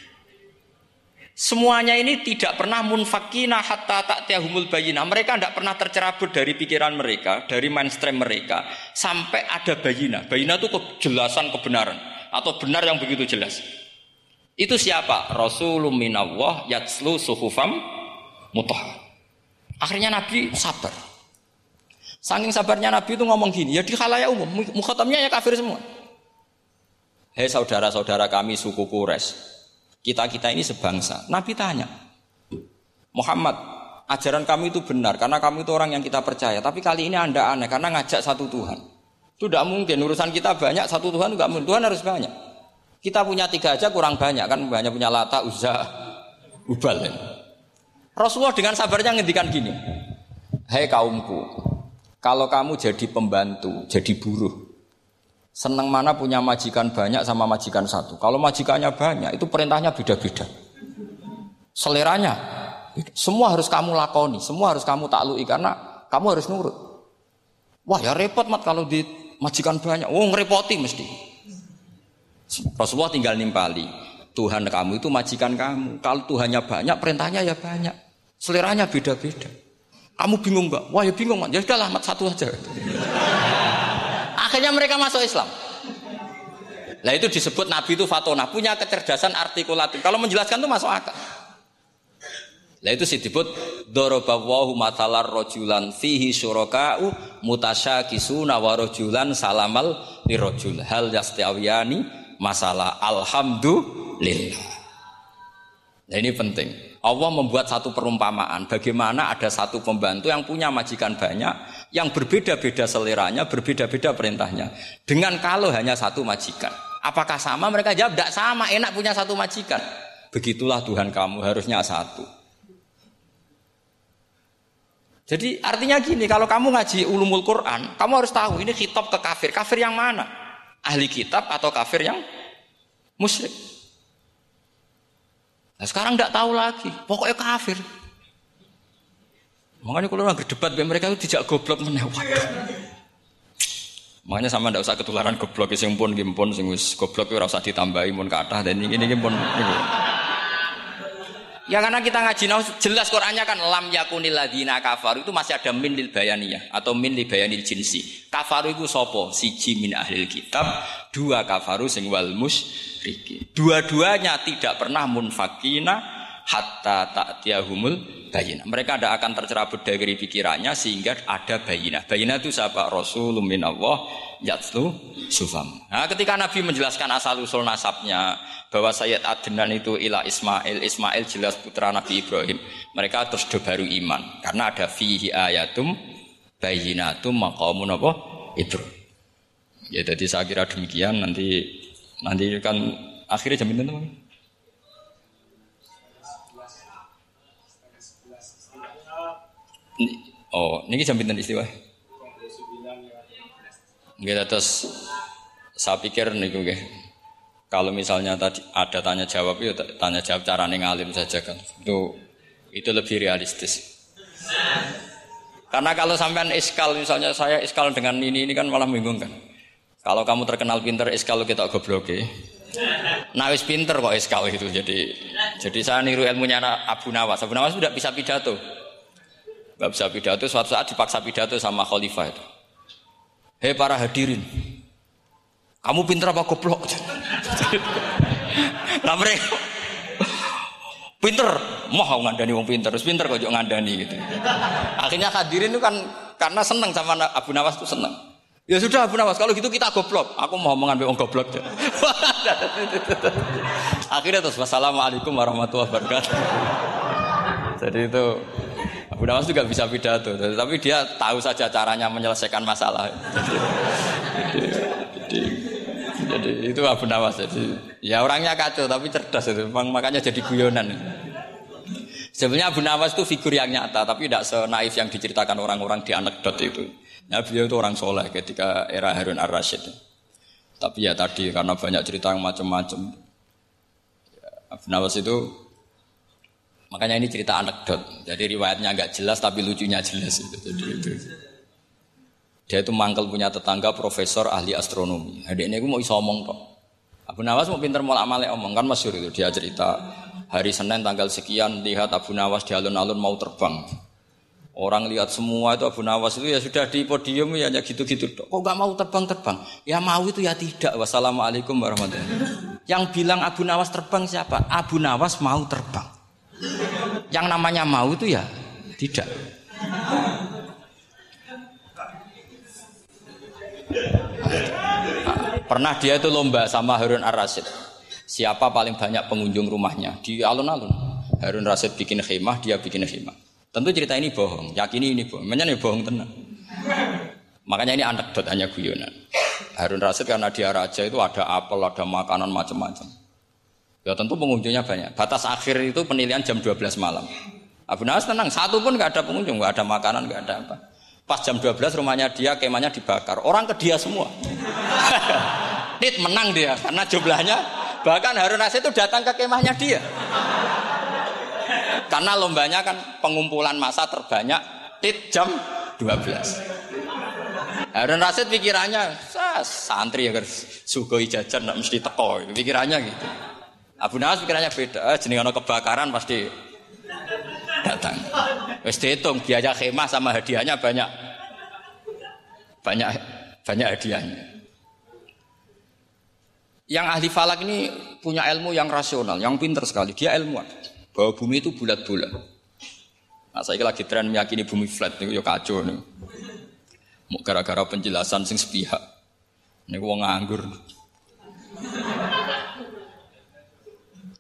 Semuanya ini tidak pernah munfakina hatta ta'tiyahumul bayina. Mereka tidak pernah tercerabut dari pikiran mereka, dari mainstream mereka, sampai ada bayina. Bayina itu kejelasan kebenaran atau benar yang begitu jelas. Itu siapa? Rasulullah minallah yatslu suhufam mutah. Akhirnya Nabi sabar. Saking sabarnya Nabi itu ngomong gini, ya di khalayak umum, mukhatamnya ya kafir semua. Hei saudara-saudara kami suku Quraisy, kita-kita ini sebangsa. Nabi tanya, Muhammad, ajaran kami itu benar karena kami itu orang yang kita percaya. Tapi kali ini anda aneh karena ngajak satu Tuhan. Itu tidak mungkin. Urusan kita banyak, satu Tuhan juga mungkin. Tuhan harus banyak. Kita punya tiga aja kurang banyak kan banyak punya lata, uzza, ubal. Ya. Rasulullah dengan sabarnya ngendikan gini, Hei kaumku, kalau kamu jadi pembantu, jadi buruh, Senang mana punya majikan banyak sama majikan satu. Kalau majikannya banyak, itu perintahnya beda-beda. Seleranya, semua harus kamu lakoni, semua harus kamu taklui karena kamu harus nurut. Wah ya repot mat kalau di majikan banyak. Oh ngerepoti mesti. Rasulullah tinggal nimpali. Tuhan kamu itu majikan kamu. Kalau Tuhannya banyak, perintahnya ya banyak. Seleranya beda-beda. Kamu bingung nggak? Wah ya bingung. Ya udahlah mat satu aja. Akhirnya mereka masuk Islam. Nah itu disebut Nabi itu fatona, punya kecerdasan artikulatif. Kalau menjelaskan itu masuk akal. Nah itu disebut dorobawahu matalar rojulan fihi syuraka'u mutasyakisuna wa rojulan salamal lirojul hal yastiawiyani masalah alhamdulillah. Nah ini penting. Allah membuat satu perumpamaan bagaimana ada satu pembantu yang punya majikan banyak yang berbeda-beda seleranya, berbeda-beda perintahnya. Dengan kalau hanya satu majikan. Apakah sama? Mereka jawab, tidak sama, enak punya satu majikan. Begitulah Tuhan kamu, harusnya satu. Jadi artinya gini, kalau kamu ngaji ulumul Quran, kamu harus tahu ini kitab ke kafir. Kafir yang mana? Ahli kitab atau kafir yang musyrik? Nah, sekarang tidak tahu lagi, pokoknya kafir. Makanya kalau orang berdebat mereka itu tidak goblok menewat. Makanya sama tidak usah ketularan goblok sing pun gimpun sing goblok ora usah ditambahi mun kathah dan ini ini pun Ya karena kita ngaji nah, jelas Qur'annya kan lam yakunil ladina kafaru itu masih ada min lil bayaniyah atau min lil bayanil jinsi. Kafaru itu sopo siji min ahlil kitab, dua kafaru sing wal musyriki. Dua-duanya tidak pernah munfakina hatta ta'tiyahumul bayina. Mereka tidak akan tercerabut dari pikirannya sehingga ada bayina. Bayina itu siapa? Rasulun min Allah yatlu sufam. Nah, ketika Nabi menjelaskan asal usul nasabnya, bahwa Sayyid Adnan itu ilah Ismail, Ismail jelas putra Nabi Ibrahim. Mereka terus baru iman karena ada fihi ayatum bayinatum maqamun apa? Ibrahim. Ya jadi saya kira demikian nanti nanti kan akhirnya jam itu Oh, ini jam pinten istiwa? Nggih terus saya pikir niku nggih kalau misalnya tadi ada tanya jawab itu tanya jawab cara ngalim saja kan. Itu itu lebih realistis. Karena kalau sampean iskal misalnya saya iskal dengan ini ini kan malah bingung kan. Kalau kamu terkenal pinter iskal kita goblok ya. Nah wis pinter kok iskal itu jadi jadi saya niru ilmunya Abu Nawas. Abu Nawas sudah bisa pidato. Gak bisa pidato suatu saat dipaksa pidato sama khalifah itu. Hei para hadirin, kamu pinter apa goblok? (laughs) Lah mereka pinter, mau ngandani wong pinter, terus pinter kok ngandani gitu. Akhirnya hadirin itu kan karena seneng sama Abu Nawas itu seneng. Ya sudah Abu Nawas, kalau gitu kita goblok. Aku mau mengambil wong goblok. (laughs) Akhirnya terus wassalamualaikum warahmatullahi wabarakatuh. Jadi itu Abu Nawas juga bisa pidato, tapi dia tahu saja caranya menyelesaikan masalah. Jadi, jadi, jadi itu Abu Nawas. Jadi ya orangnya kacau tapi cerdas itu. Makanya jadi guyonan. Sebenarnya Abu Nawas itu figur yang nyata, tapi tidak senaif yang diceritakan orang-orang di anekdot itu. Nah, beliau itu orang soleh ketika era Harun ar-Rasyid. Tapi ya tadi karena banyak cerita yang macam-macam. Abu Nawas itu makanya ini cerita anekdot. Jadi riwayatnya agak jelas tapi lucunya jelas. Jadi. Dia itu mangkel punya tetangga profesor ahli astronomi. Hari ini aku mau iso omong kok. Abu Nawas mau pinter mau amale omong kan masyur itu dia cerita hari Senin tanggal sekian lihat Abu Nawas di alun-alun mau terbang. Orang lihat semua itu Abu Nawas itu ya sudah di podium ya hanya gitu-gitu. Kok gak mau terbang-terbang? Ya mau itu ya tidak. Wassalamualaikum warahmatullahi wabarakatuh. Yang bilang Abu Nawas terbang siapa? Abu Nawas mau terbang. Yang namanya mau itu ya tidak. Pernah dia itu lomba sama Harun Ar-Rasyid. Siapa paling banyak pengunjung rumahnya di alun-alun? Harun Rasid bikin khemah, dia bikin khemah. Tentu cerita ini bohong, yakini ini bohong. Makanya ini bohong tenang. Makanya ini anekdot hanya guyonan. Harun Rasid karena dia raja itu ada apel, ada makanan macam-macam. Ya tentu pengunjungnya banyak. Batas akhir itu penilaian jam 12 malam. Abu Nawas tenang, satu pun nggak ada pengunjung, nggak ada makanan, nggak ada apa. Pas jam 12 rumahnya dia, kemahnya dibakar. Orang ke dia semua. (laughs) Tit menang dia karena jumlahnya Bahkan Harun Rasid itu datang ke kemahnya dia. Karena lombanya kan pengumpulan masa terbanyak tit jam 12. Harun Rasid pikirannya, santri ya sugoi jajan nggak mesti teko, pikirannya gitu. Abu Nawas pikirannya beda, eh, jenis kebakaran pasti datang. Wes dihitung biaya khemah sama hadiahnya banyak, banyak banyak hadiahnya. Yang ahli falak ini punya ilmu yang rasional, yang pinter sekali. Dia ilmuwan. Bahwa bumi itu bulat-bulat. Nah, saya lagi tren meyakini bumi flat ini ya kacau nih. Mau gara-gara penjelasan sing sepihak. Ini wong nganggur.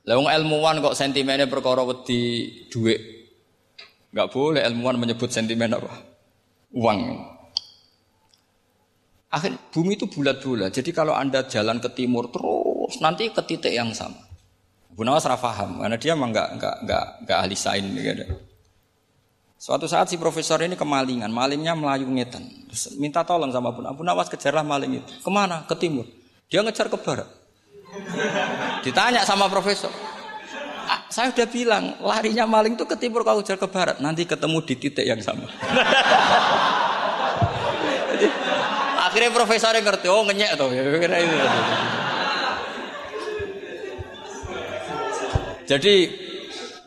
Lah ilmuwan kok sentimennya perkara wedi duit. Enggak boleh ilmuwan menyebut sentimen apa? Uang. Akhir bumi itu bulat-bulat. Jadi kalau anda jalan ke timur terus nanti ke titik yang sama. Bu Nawas paham karena dia memang nggak nggak nggak nggak ahli sain gitu. Suatu saat si profesor ini kemalingan, malingnya melayu ngetan. Minta tolong sama Nawas, Bu Nawas kejarlah maling itu. Ke mana? Ke timur. Dia ngejar ke barat. Ditanya sama profesor. Ah, saya udah bilang larinya maling itu ke timur kalau kejar ke barat. Nanti ketemu di titik yang sama. Akhirnya profesor yang ngerti, oh ngenyek tuh. Jadi,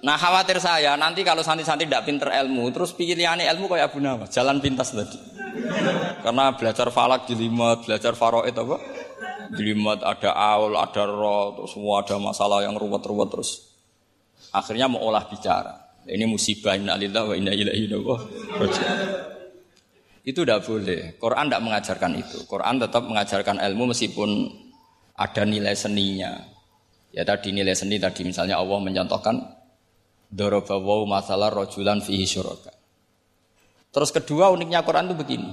nah khawatir saya nanti kalau santri-santri tidak pinter ilmu, terus pilihannya ilmu kayak Abu Nawas, jalan pintas tadi. Karena belajar falak jelimat, belajar faroid apa? Jelimat ada aul, ada roh, terus semua ada masalah yang ruwet-ruwet terus. Akhirnya mau olah bicara. Ini musibah inna lillahi wa inna ilaihi. Itu tidak boleh. Quran tidak mengajarkan itu. Quran tetap mengajarkan ilmu meskipun ada nilai seninya. Ya tadi nilai seni tadi misalnya Allah mencontohkan dorobawu masalah rojulan fihi syuraka. Terus kedua uniknya Quran itu begini.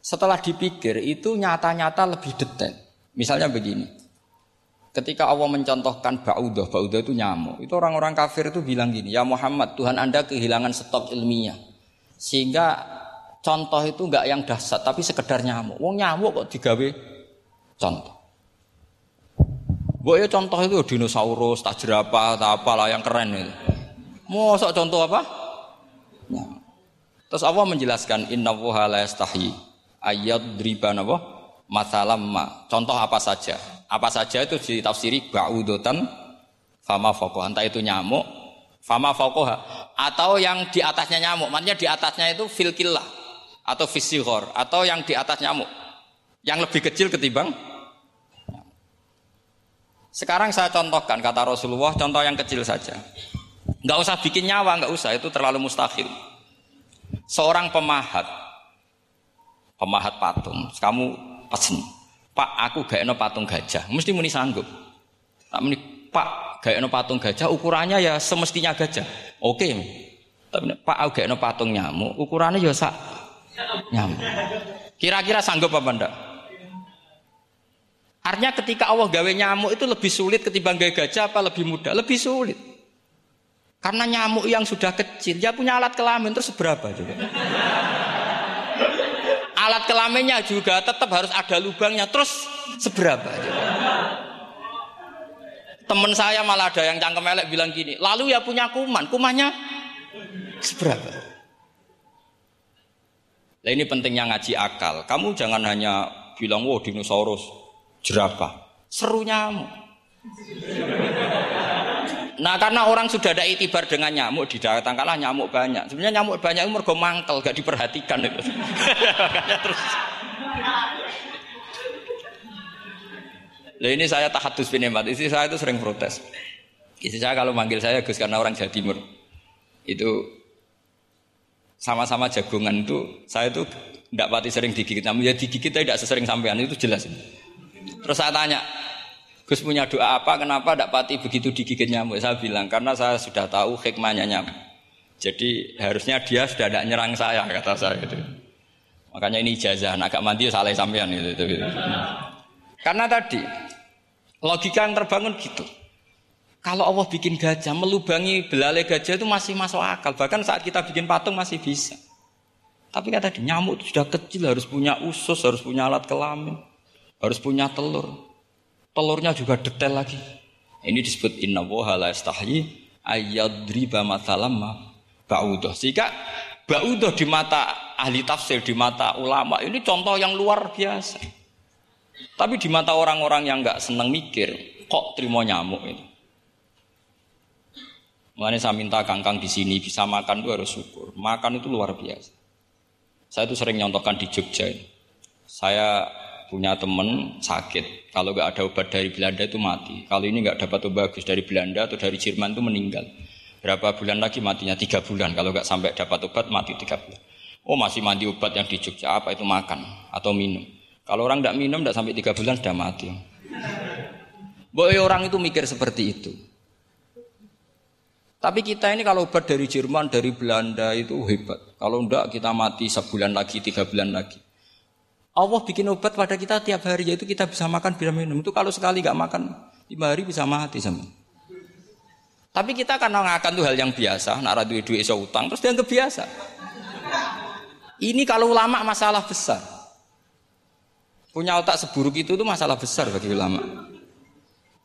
Setelah dipikir itu nyata-nyata lebih detail. Misalnya begini. Ketika Allah mencontohkan ba'udah, ba'udah itu nyamuk. Itu orang-orang kafir itu bilang gini, ya Muhammad, Tuhan Anda kehilangan stok ilmiah. Sehingga contoh itu enggak yang dahsyat tapi sekedar nyamuk. Wong nyamuk kok digawe contoh. Mbok ya contoh itu dinosaurus, tak jerapah, tak apalah yang keren itu. Mosok contoh apa? Nyamuk. Terus Allah menjelaskan inna wuha la yastahi ayat driban apa? Masalam ma. Contoh apa saja? Apa saja itu ditafsiri ba'udotan? Fama fokoh. Entah itu nyamuk, fama fokoha. Atau yang di atasnya nyamuk. Maksudnya di atasnya itu filkillah. Atau visihor atau yang di atas nyamuk. Yang lebih kecil ketimbang? Sekarang saya contohkan kata Rasulullah contoh yang kecil saja. Nggak usah bikin nyawa nggak usah. Itu terlalu mustahil. Seorang pemahat. Pemahat patung. Kamu pesen pak aku gak eno patung gajah mesti muni sanggup tak muni pak gak eno patung gajah ukurannya ya semestinya gajah oke tapi pak aku gak eno patung nyamuk ukurannya ya sak nyamuk. Kira-kira sanggup apa enggak? Artinya ketika Allah gawe nyamuk itu lebih sulit ketimbang gawe gajah apa lebih mudah? Lebih sulit. Karena nyamuk yang sudah kecil, dia punya alat kelamin terus seberapa juga? Alat kelaminnya juga tetap harus ada lubangnya terus seberapa? Temen saya malah ada yang cangkem elek bilang gini, lalu ya punya kuman, kumannya seberapa? Nah ini pentingnya ngaji akal. Kamu jangan hanya bilang, wow dinosaurus, jerapah. Seru nyamuk. Nah karena orang sudah ada itibar dengan nyamuk didatangkanlah nyamuk banyak. Sebenarnya nyamuk banyak itu mergo mangkel, gak diperhatikan. Makanya (laughs) terus. Lah ini saya tahadus binemat. Istri saya itu sering protes. Istri saya kalau manggil saya Gus karena orang Jawa Timur. Itu sama-sama jagongan itu saya itu tidak pati sering digigit. Namun ya digigit tidak sesering sampean itu jelas. Terus saya tanya, Gus punya doa apa? Kenapa tidak pati begitu digigit nyamuk? Saya bilang karena saya sudah tahu hikmahnya nyamuk. Jadi harusnya dia sudah tidak nyerang saya kata saya itu. Makanya ini ijazah, agak mandi salah sampean itu, itu, itu. Karena tadi logika yang terbangun gitu. Kalau Allah bikin gajah, melubangi belalai gajah itu masih masuk akal. Bahkan saat kita bikin patung masih bisa. Tapi kan tadi nyamuk itu sudah kecil, harus punya usus, harus punya alat kelamin, harus punya telur. Telurnya juga detail lagi. Ini disebut inna woha la istahyi ayyadriba mathalam ba'udah. Sehingga ba'udah di mata ahli tafsir, di mata ulama ini contoh yang luar biasa. Tapi di mata orang-orang yang nggak seneng mikir, kok terima nyamuk itu. Makanya saya minta kangkang di sini bisa makan itu harus syukur. Makan itu luar biasa. Saya itu sering nyontohkan di Jogja. Saya punya temen sakit, kalau nggak ada obat dari Belanda itu mati. Kalau ini nggak dapat obat bagus dari Belanda atau dari Jerman itu meninggal. Berapa bulan lagi matinya? Tiga bulan. Kalau nggak sampai dapat obat mati tiga bulan. Oh masih mandi obat yang di Jogja apa itu makan atau minum. Kalau orang tidak minum tidak sampai tiga bulan sudah mati. Boy orang itu mikir seperti itu. Tapi kita ini kalau obat dari Jerman, dari Belanda itu hebat. Kalau enggak kita mati sebulan lagi, tiga bulan lagi. Allah bikin obat pada kita tiap hari yaitu kita bisa makan bisa minum. Itu kalau sekali nggak makan lima hari bisa mati sama. Tapi kita karena ngakan tuh hal yang biasa, nak duit duit iso utang terus dia biasa. Ini kalau ulama masalah besar. Punya otak seburuk itu tuh masalah besar bagi ulama.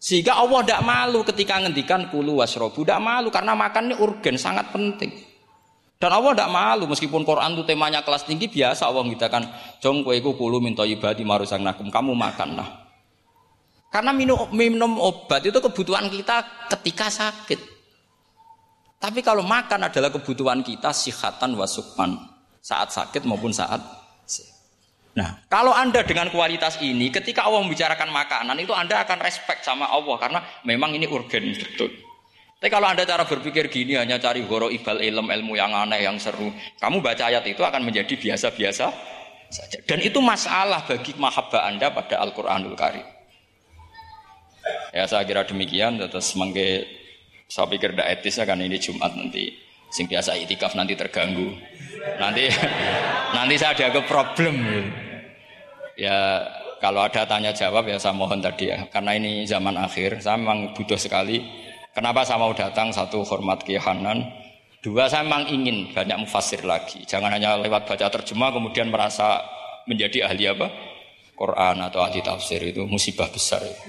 Sehingga Allah tidak malu ketika ngendikan kulu wasrobu, tidak malu karena makan ini urgen sangat penting. Dan Allah tidak malu meskipun Quran itu temanya kelas tinggi biasa Allah ngitakan jong kue ku kulu minta ibadi marusang nakum kamu makanlah. Karena minum, minum obat itu kebutuhan kita ketika sakit. Tapi kalau makan adalah kebutuhan kita sihatan wasukman saat sakit maupun saat Nah, kalau Anda dengan kualitas ini, ketika Allah membicarakan makanan, itu Anda akan respect sama Allah, karena memang ini urgen betul. Tapi kalau anda cara berpikir gini hanya cari goro ibal ilm ilmu yang aneh yang seru, kamu baca ayat itu akan menjadi biasa-biasa saja. Dan itu masalah bagi mahabbah anda pada Al Quranul Karim. Ya saya kira demikian. Terus mengke saya pikir tidak etis ya kan ini Jumat nanti. Sing biasa itikaf nanti terganggu. Nanti (laughs) nanti saya ada ke problem. Ya kalau ada tanya jawab ya saya mohon tadi ya. Karena ini zaman akhir, saya memang butuh sekali Kenapa saya mau datang? Satu, hormat kehanan. Dua, saya memang ingin banyak mufasir lagi. Jangan hanya lewat baca terjemah kemudian merasa menjadi ahli apa? Quran atau ahli tafsir itu musibah besar itu.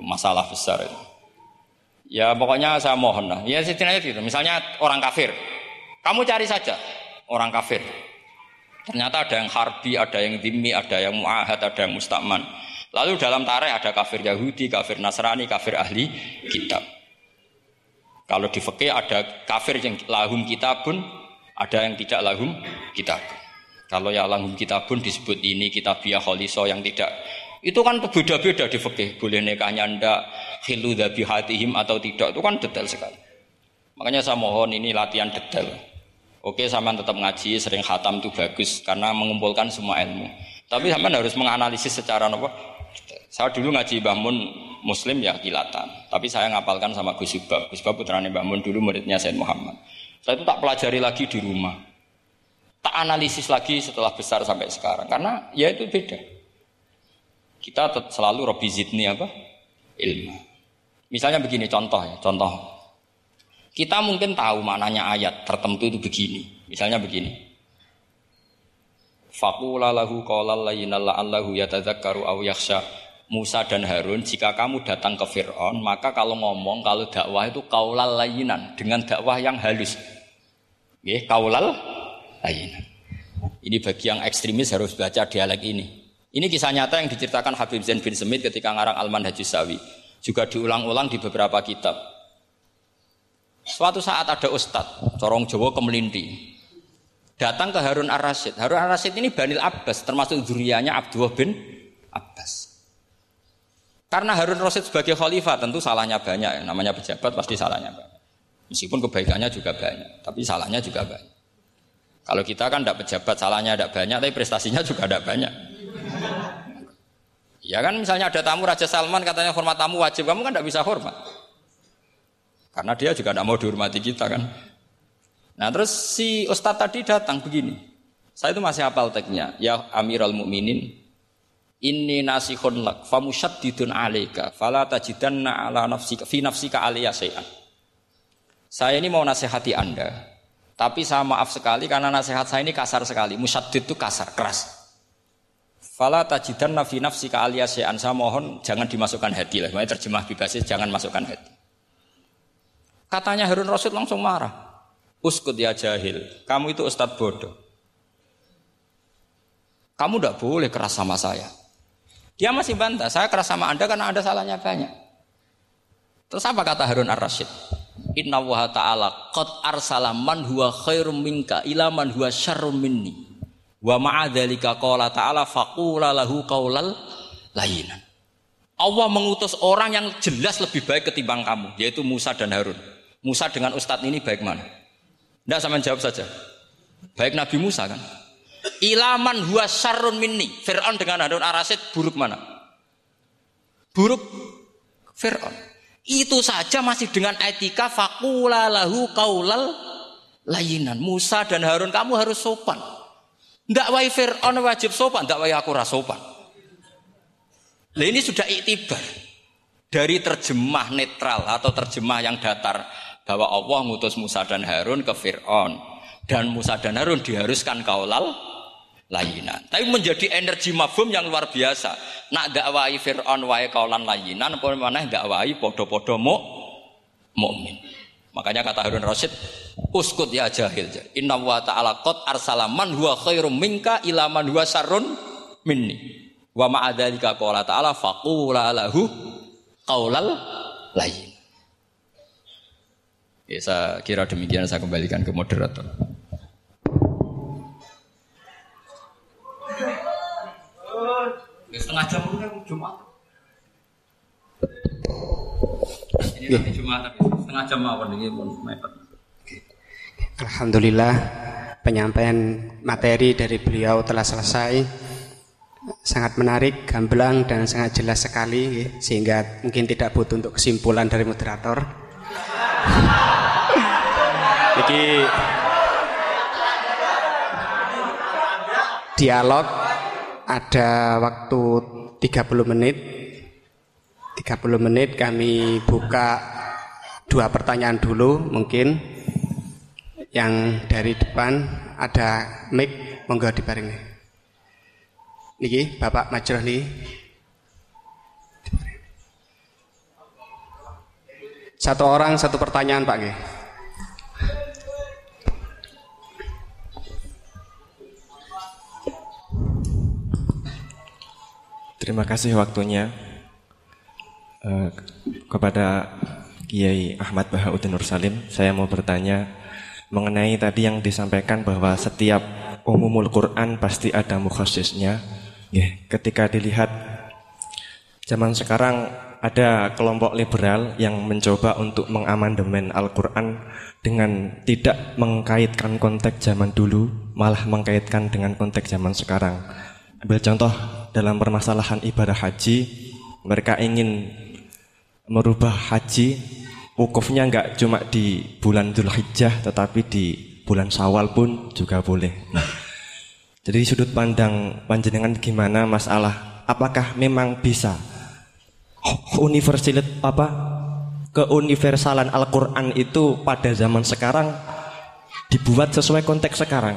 Masalah besar itu. Ya pokoknya saya mohon lah. Ya setidaknya gitu. Misalnya orang kafir. Kamu cari saja orang kafir. Ternyata ada yang harbi, ada yang dimi, ada yang muahad, ada yang mustakman. Lalu dalam tarik ada kafir Yahudi, kafir Nasrani, kafir ahli kitab. Kalau di fikih ada kafir yang lahum kitabun, ada yang tidak lahum kitab. Kalau ya lahum kitabun disebut ini kitabiah kholiso yang tidak itu kan berbeda-beda di fikih. Boleh nikahnya ndak, khilu hatihim atau tidak. Itu kan detail sekali. Makanya saya mohon ini latihan detail. Oke, sama tetap ngaji, sering khatam itu bagus karena mengumpulkan semua ilmu. Tapi sama harus menganalisis secara apa? Saya dulu ngaji Mbah Mun Muslim ya kilatan, tapi saya ngapalkan sama Gus Ibab. Gus Ibab putranya Mbah Mun dulu muridnya Said Muhammad. Saya itu tak pelajari lagi di rumah. Tak analisis lagi setelah besar sampai sekarang karena ya itu beda. Kita selalu Robi Zidni apa? Ilmu. Misalnya begini contoh ya, contoh. Kita mungkin tahu maknanya ayat tertentu itu begini. Misalnya begini. Fakula lahu qawlal layyinal la'allahu yatadzakkaru aw yakhsha. Musa dan Harun, jika kamu datang ke Fir'aun, maka kalau ngomong, kalau dakwah itu kaulal layinan, dengan dakwah yang halus. Ya, kaulal layinan. Ini bagi yang ekstremis harus baca dialek ini. Ini kisah nyata yang diceritakan Habib Zain bin Semit ketika ngarang Alman Haji Sawi. Juga diulang-ulang di beberapa kitab. Suatu saat ada ustadz, corong Jawa kemelinti. Datang ke Harun Ar-Rasyid. Harun Ar-Rasyid ini Banil Abbas, termasuk zurianya Abdullah bin Abbas. Karena Harun Rasyid sebagai khalifah tentu salahnya banyak. Namanya pejabat pasti salahnya banyak. Meskipun kebaikannya juga banyak, tapi salahnya juga banyak. Kalau kita kan tidak pejabat, salahnya tidak banyak, tapi prestasinya juga tidak banyak. Ya kan misalnya ada tamu Raja Salman katanya hormat tamu wajib, kamu kan tidak bisa hormat. Karena dia juga tidak mau dihormati kita kan. Nah terus si Ustadz tadi datang begini. Saya itu masih hafal teksnya. Ya Amirul Mukminin, ini nasihun lak famusyaddidun alaika fala tajidanna ala nafsika fi nafsika aliyah Saya ini mau nasihati Anda, tapi saya maaf sekali karena nasihat saya ini kasar sekali. Musyaddid itu kasar, keras. Fala tajidan nafi nafsi ka alias Saya mohon jangan dimasukkan hati lah. Makanya terjemah bebasnya jangan masukkan hati. Katanya Harun Rasul langsung marah. Uskut ya jahil. Kamu itu ustadz bodoh. Kamu tidak boleh keras sama saya. Dia masih bantah. Saya keras sama anda karena ada salahnya banyak. Terus apa kata Harun Ar-Rasyid? Inna wa ta'ala qad arsala man huwa khairum minka ila man huwa syarrum minni. Wa ma'adzalika qala ta'ala faqula lahu qaulal layinan. Allah mengutus orang yang jelas lebih baik ketimbang kamu, yaitu Musa dan Harun. Musa dengan ustadz ini baik mana? Tidak sama jawab saja. Baik Nabi Musa kan? Ilaman huwa syarrun minni. Fir'aun dengan Harun Arasid buruk mana? Buruk Fir'aun. Itu saja masih dengan etika fakula lahu kaulal layinan. Musa dan Harun kamu harus sopan. Tidak wai Fir'aun wajib sopan, tidak wai aku sopan. Nah ini sudah iktibar dari terjemah netral atau terjemah yang datar bahwa Allah ngutus Musa dan Harun ke Fir'aun dan Musa dan Harun diharuskan kaulal layinan. Tapi menjadi energi mafhum yang luar biasa. Nak dakwai Fir'aun wae kaulan layinan, apa mana dakwai podo-podo mu mukmin. Makanya kata Harun Rasid, uskut ya jahil. Inna wa ta'ala qad arsala man huwa khairum minka ila man huwa sarun minni. Wa ma'adzalika qala ta'ala faqula lahu qaulal layin. Ya, saya kira demikian saya kembalikan ke moderator. Setengah jam kan Jumat. Ini nanti Jumat tapi setengah jam apa ini pun mepet. Alhamdulillah penyampaian materi dari beliau telah selesai sangat menarik, gamblang dan sangat jelas sekali sehingga mungkin tidak butuh untuk kesimpulan dari moderator. Jadi dialog ada waktu 30 menit. 30 menit kami buka dua pertanyaan dulu mungkin. Yang dari depan ada mic monggo dibarengi niki Bapak Majroh nih satu orang satu pertanyaan Pak Nggih Terima kasih waktunya uh, kepada Kiai Ahmad Bahauddin Nur Salim. Saya mau bertanya mengenai tadi yang disampaikan bahwa setiap umumul Quran pasti ada mukhasisnya. Yeah, ketika dilihat zaman sekarang ada kelompok liberal yang mencoba untuk mengamandemen Al-Quran dengan tidak mengkaitkan konteks zaman dulu, malah mengkaitkan dengan konteks zaman sekarang. Ambil contoh dalam permasalahan ibadah haji, mereka ingin merubah haji wukufnya nggak cuma di bulan Dzulhijjah tetapi di bulan Syawal pun juga boleh. Nah, jadi sudut pandang panjenengan gimana masalah apakah memang bisa universalit apa keuniversalan Al-Quran itu pada zaman sekarang dibuat sesuai konteks sekarang.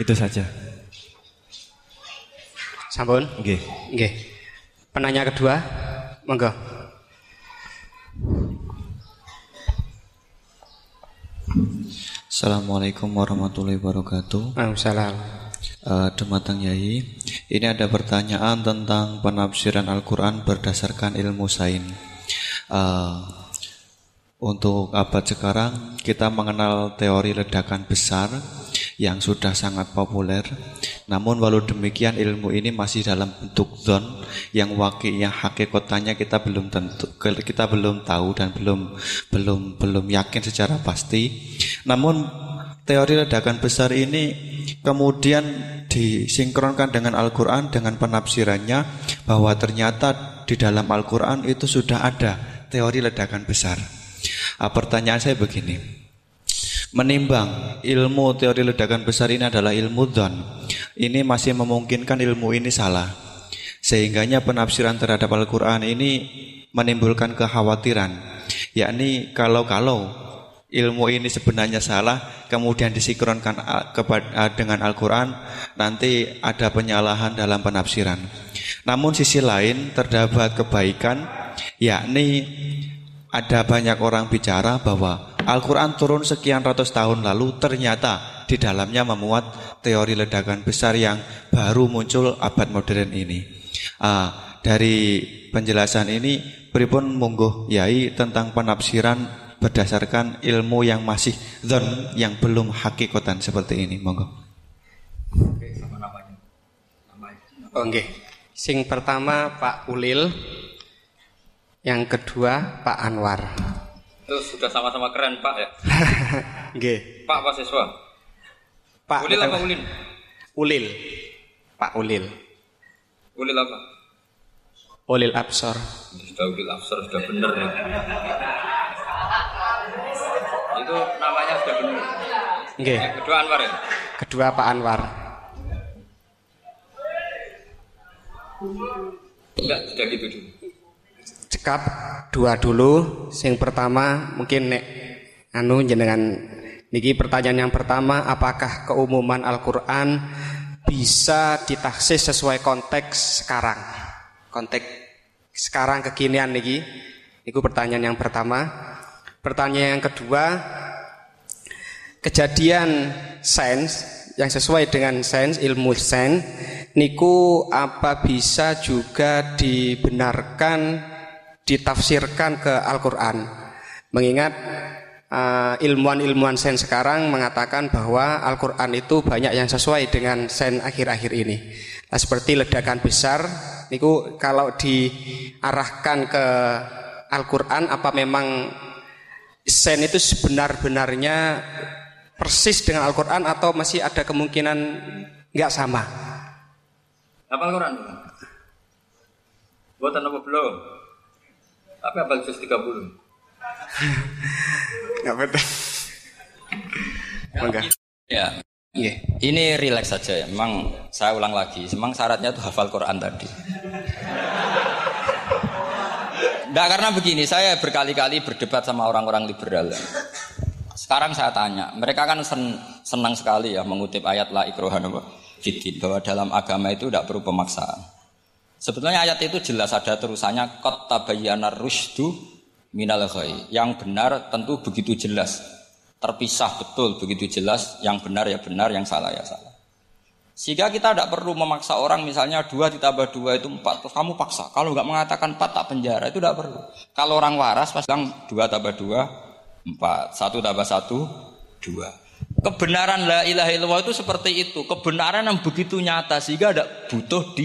Itu saja. Sampun? Oke. Oke. Penanya kedua, monggo. Assalamualaikum warahmatullahi wabarakatuh. Waalaikumsalam. Uh, Dematang Yai, ini ada pertanyaan tentang penafsiran Al-Quran berdasarkan ilmu sains. Uh, untuk abad sekarang kita mengenal teori ledakan besar yang sudah sangat populer. Namun walau demikian ilmu ini masih dalam bentuk zon yang wakilnya hakikatnya kita belum tentu kita belum tahu dan belum belum belum yakin secara pasti. Namun teori ledakan besar ini kemudian disinkronkan dengan Al-Quran dengan penafsirannya bahwa ternyata di dalam Al-Quran itu sudah ada teori ledakan besar. Nah, pertanyaan saya begini, menimbang ilmu teori ledakan besar ini adalah ilmu don. Ini masih memungkinkan ilmu ini salah. Sehingganya penafsiran terhadap Al-Quran ini menimbulkan kekhawatiran. Yakni kalau-kalau ilmu ini sebenarnya salah, kemudian disinkronkan dengan Al-Quran, nanti ada penyalahan dalam penafsiran. Namun sisi lain terdapat kebaikan, yakni ada banyak orang bicara bahwa Al-Quran turun sekian ratus tahun lalu ternyata di dalamnya memuat teori ledakan besar yang baru muncul abad modern ini. Ah, dari penjelasan ini, pripun monggo yai tentang penafsiran berdasarkan ilmu yang masih zon yang belum hakikatan seperti ini, monggo. Oke, sama namanya. Oke. Sing pertama Pak Ulil, yang kedua Pak Anwar. Itu sudah sama-sama keren Pak ya. (laughs) Nggih. Pak Pak siswa. Pak Ulil apa Ulil? Ulil. Pak Ulil. Ulil apa? Ulil Absor. Sudah Ulil Absor sudah benar ya. Itu namanya sudah benar. Nggih. Yang kedua Anwar ya. Kedua Pak Anwar. Enggak, sudah gitu dulu. Cekap dua dulu. Sing pertama mungkin nek anu jenengan niki pertanyaan yang pertama apakah keumuman Al-Qur'an bisa ditaksis sesuai konteks sekarang? Konteks sekarang kekinian niki. Itu pertanyaan yang pertama. Pertanyaan yang kedua, kejadian sains yang sesuai dengan sains ilmu sains niku apa bisa juga dibenarkan ditafsirkan ke Al-Qur'an. Mengingat uh, ilmuwan-ilmuwan sains sekarang mengatakan bahwa Al-Qur'an itu banyak yang sesuai dengan sains akhir-akhir ini. Nah, seperti ledakan besar niku kalau diarahkan ke Al-Qur'an apa memang sen itu sebenar-benarnya persis dengan Al-Quran atau masih ada kemungkinan nggak sama? Apa Al-Quran? Buatan apa belum? Tapi apa juz 30? Nggak betul. Enggak. Ya. Iya. Ini rileks saja ya. Memang saya ulang lagi. Memang syaratnya itu hafal Quran tadi. Enggak karena begini, saya berkali-kali berdebat sama orang-orang liberal. Sekarang saya tanya, mereka kan sen senang sekali ya mengutip ayat la ikrohan bahwa dalam agama itu tidak perlu pemaksaan. Sebetulnya ayat itu jelas ada terusannya kot tabayyana rusdu minal ghai. Yang benar tentu begitu jelas. Terpisah betul begitu jelas, yang benar ya benar, yang salah ya salah. Sehingga kita tidak perlu memaksa orang misalnya dua ditambah dua itu empat. Terus kamu paksa. Kalau nggak mengatakan empat tak penjara itu tidak perlu. Kalau orang waras pas bilang dua tambah dua empat. Satu tambah satu dua. Kebenaran la ilaha illallah itu seperti itu. Kebenaran yang begitu nyata sehingga tidak butuh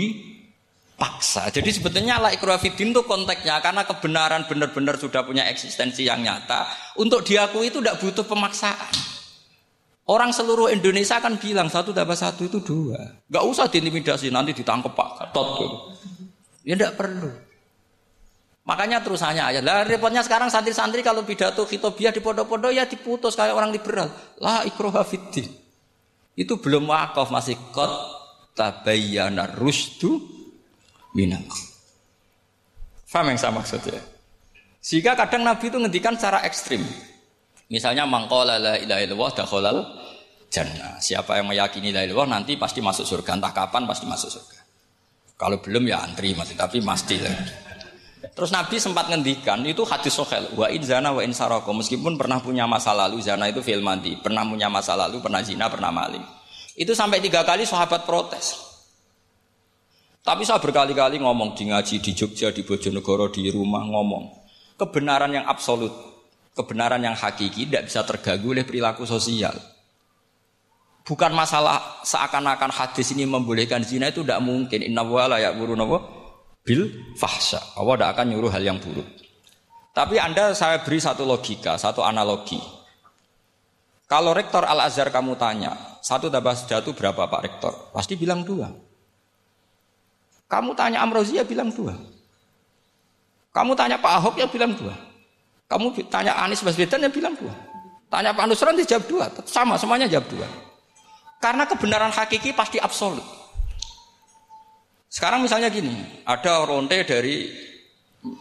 dipaksa. Jadi sebetulnya la ikrafidin itu konteksnya karena kebenaran benar-benar sudah punya eksistensi yang nyata. Untuk diakui itu tidak butuh pemaksaan. Orang seluruh Indonesia kan bilang satu tambah satu itu dua. Gak usah diintimidasi nanti ditangkap Pak Gatot. Gitu. Ya tidak perlu. Makanya terusannya aja. Lah repotnya sekarang santri-santri kalau pidato khitobiah di pondok-pondok ya diputus kayak orang liberal. Lah ikroha fiddin. Itu belum wakaf masih kot tabayyana rusdu minal. Faham yang saya maksudnya? Sehingga kadang Nabi itu ngendikan secara ekstrim. Misalnya mangkola la ilaha illallah dakhalal jannah. Siapa yang meyakini la ilaha nanti pasti masuk surga. Entah kapan pasti masuk surga. Kalau belum ya antri masih tapi pasti. Terus Nabi sempat ngendikan itu hadis sohel wa in zana wa in saroko meskipun pernah punya masa lalu zana itu fil mandi pernah punya masa lalu pernah zina pernah maling itu sampai tiga kali sahabat protes tapi saya berkali-kali ngomong di ngaji di Jogja di Bojonegoro di rumah ngomong kebenaran yang absolut kebenaran yang hakiki tidak bisa terganggu oleh perilaku sosial bukan masalah seakan-akan hadis ini membolehkan zina itu tidak mungkin inna wala ya guru bil fahsya. Allah tidak akan nyuruh hal yang buruk. Tapi Anda saya beri satu logika, satu analogi. Kalau rektor Al-Azhar kamu tanya, satu tambah satu berapa Pak Rektor? Pasti bilang dua. Kamu tanya Amrozia bilang dua. Kamu tanya Pak Ahok ya bilang dua. Kamu tanya Anies Baswedan ya bilang dua. Tanya Pak Nusron dijawab dua. Sama, semuanya jawab dua. Karena kebenaran hakiki pasti absolut. Sekarang misalnya gini, ada ronte dari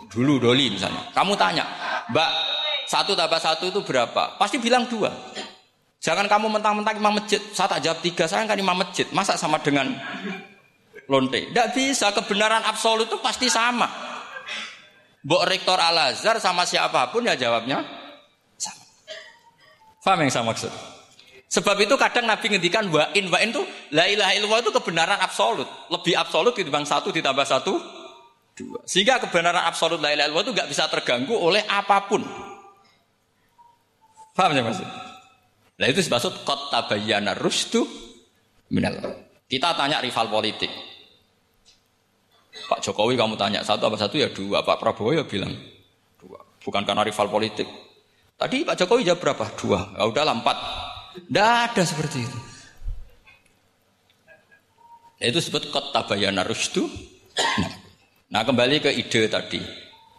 dulu doli misalnya. Kamu tanya, Mbak, satu tambah satu itu berapa? Pasti bilang dua. Jangan kamu mentang-mentang imam masjid. Saya tak jawab tiga, saya kan imam masjid. Masa sama dengan lonte? Tidak bisa, kebenaran absolut itu pasti sama. Mbok rektor Al-Azhar sama siapa pun ya jawabnya sama. Faham yang saya maksud? Sebab itu kadang Nabi ngendikan wa in wa in itu la ilaha illallah itu kebenaran absolut, lebih absolut dibanding satu ditambah satu dua. Sehingga kebenaran absolut la ilaha illallah itu nggak bisa terganggu oleh apa pun. Paham ya maksud? Nah itu maksud kot tabayana rusdu minal. Kita tanya rival politik. Pak Jokowi kamu tanya satu apa satu ya dua. Pak Prabowo ya bilang dua. Bukan karena rival politik. Tadi Pak Jokowi jawab berapa? Dua. Ya udahlah empat. Tidak ada seperti itu. Itu sebut kota bayana rusdu. Nah kembali ke ide tadi.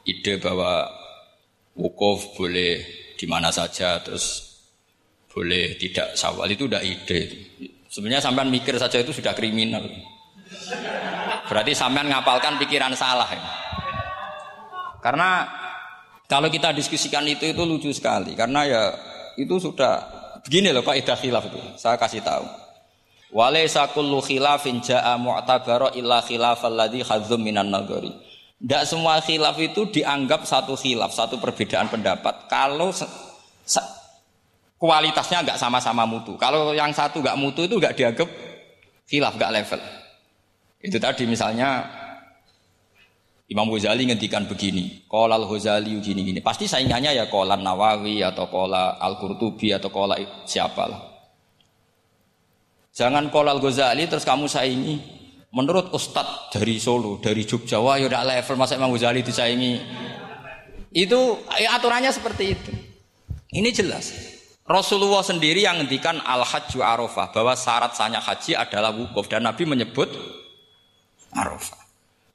Ide bahwa wukuf boleh di mana saja terus boleh tidak sawal itu udah ide. Sebenarnya sampean mikir saja itu sudah kriminal. Berarti sampean ngapalkan pikiran salah. Ya. Karena kalau kita diskusikan itu itu lucu sekali karena ya itu sudah Begini loh kaidah khilaf itu. Saya kasih tahu. Walaysa kullu khilafin ja'a mu'tabara illa khilaf alladhi khadzum minan nagari. Tidak semua khilaf itu dianggap satu khilaf, satu perbedaan pendapat. Kalau kualitasnya nggak sama-sama mutu. Kalau yang satu nggak mutu itu nggak dianggap khilaf, nggak level. Itu tadi misalnya Imam Ghazali ngendikan begini, kolal Ghazali gini gini. Pasti saingannya ya kolan Nawawi atau kola Al Qurtubi atau kola siapa lah. Jangan kolal Ghazali terus kamu saingi. Menurut Ustadz dari Solo, dari Jogja, wah ya udah level masa Imam Ghazali disaingi. Itu ya, aturannya seperti itu. Ini jelas. Rasulullah sendiri yang ngendikan al hajju arafah bahwa syarat sahnya haji adalah wukuf dan Nabi menyebut arafah.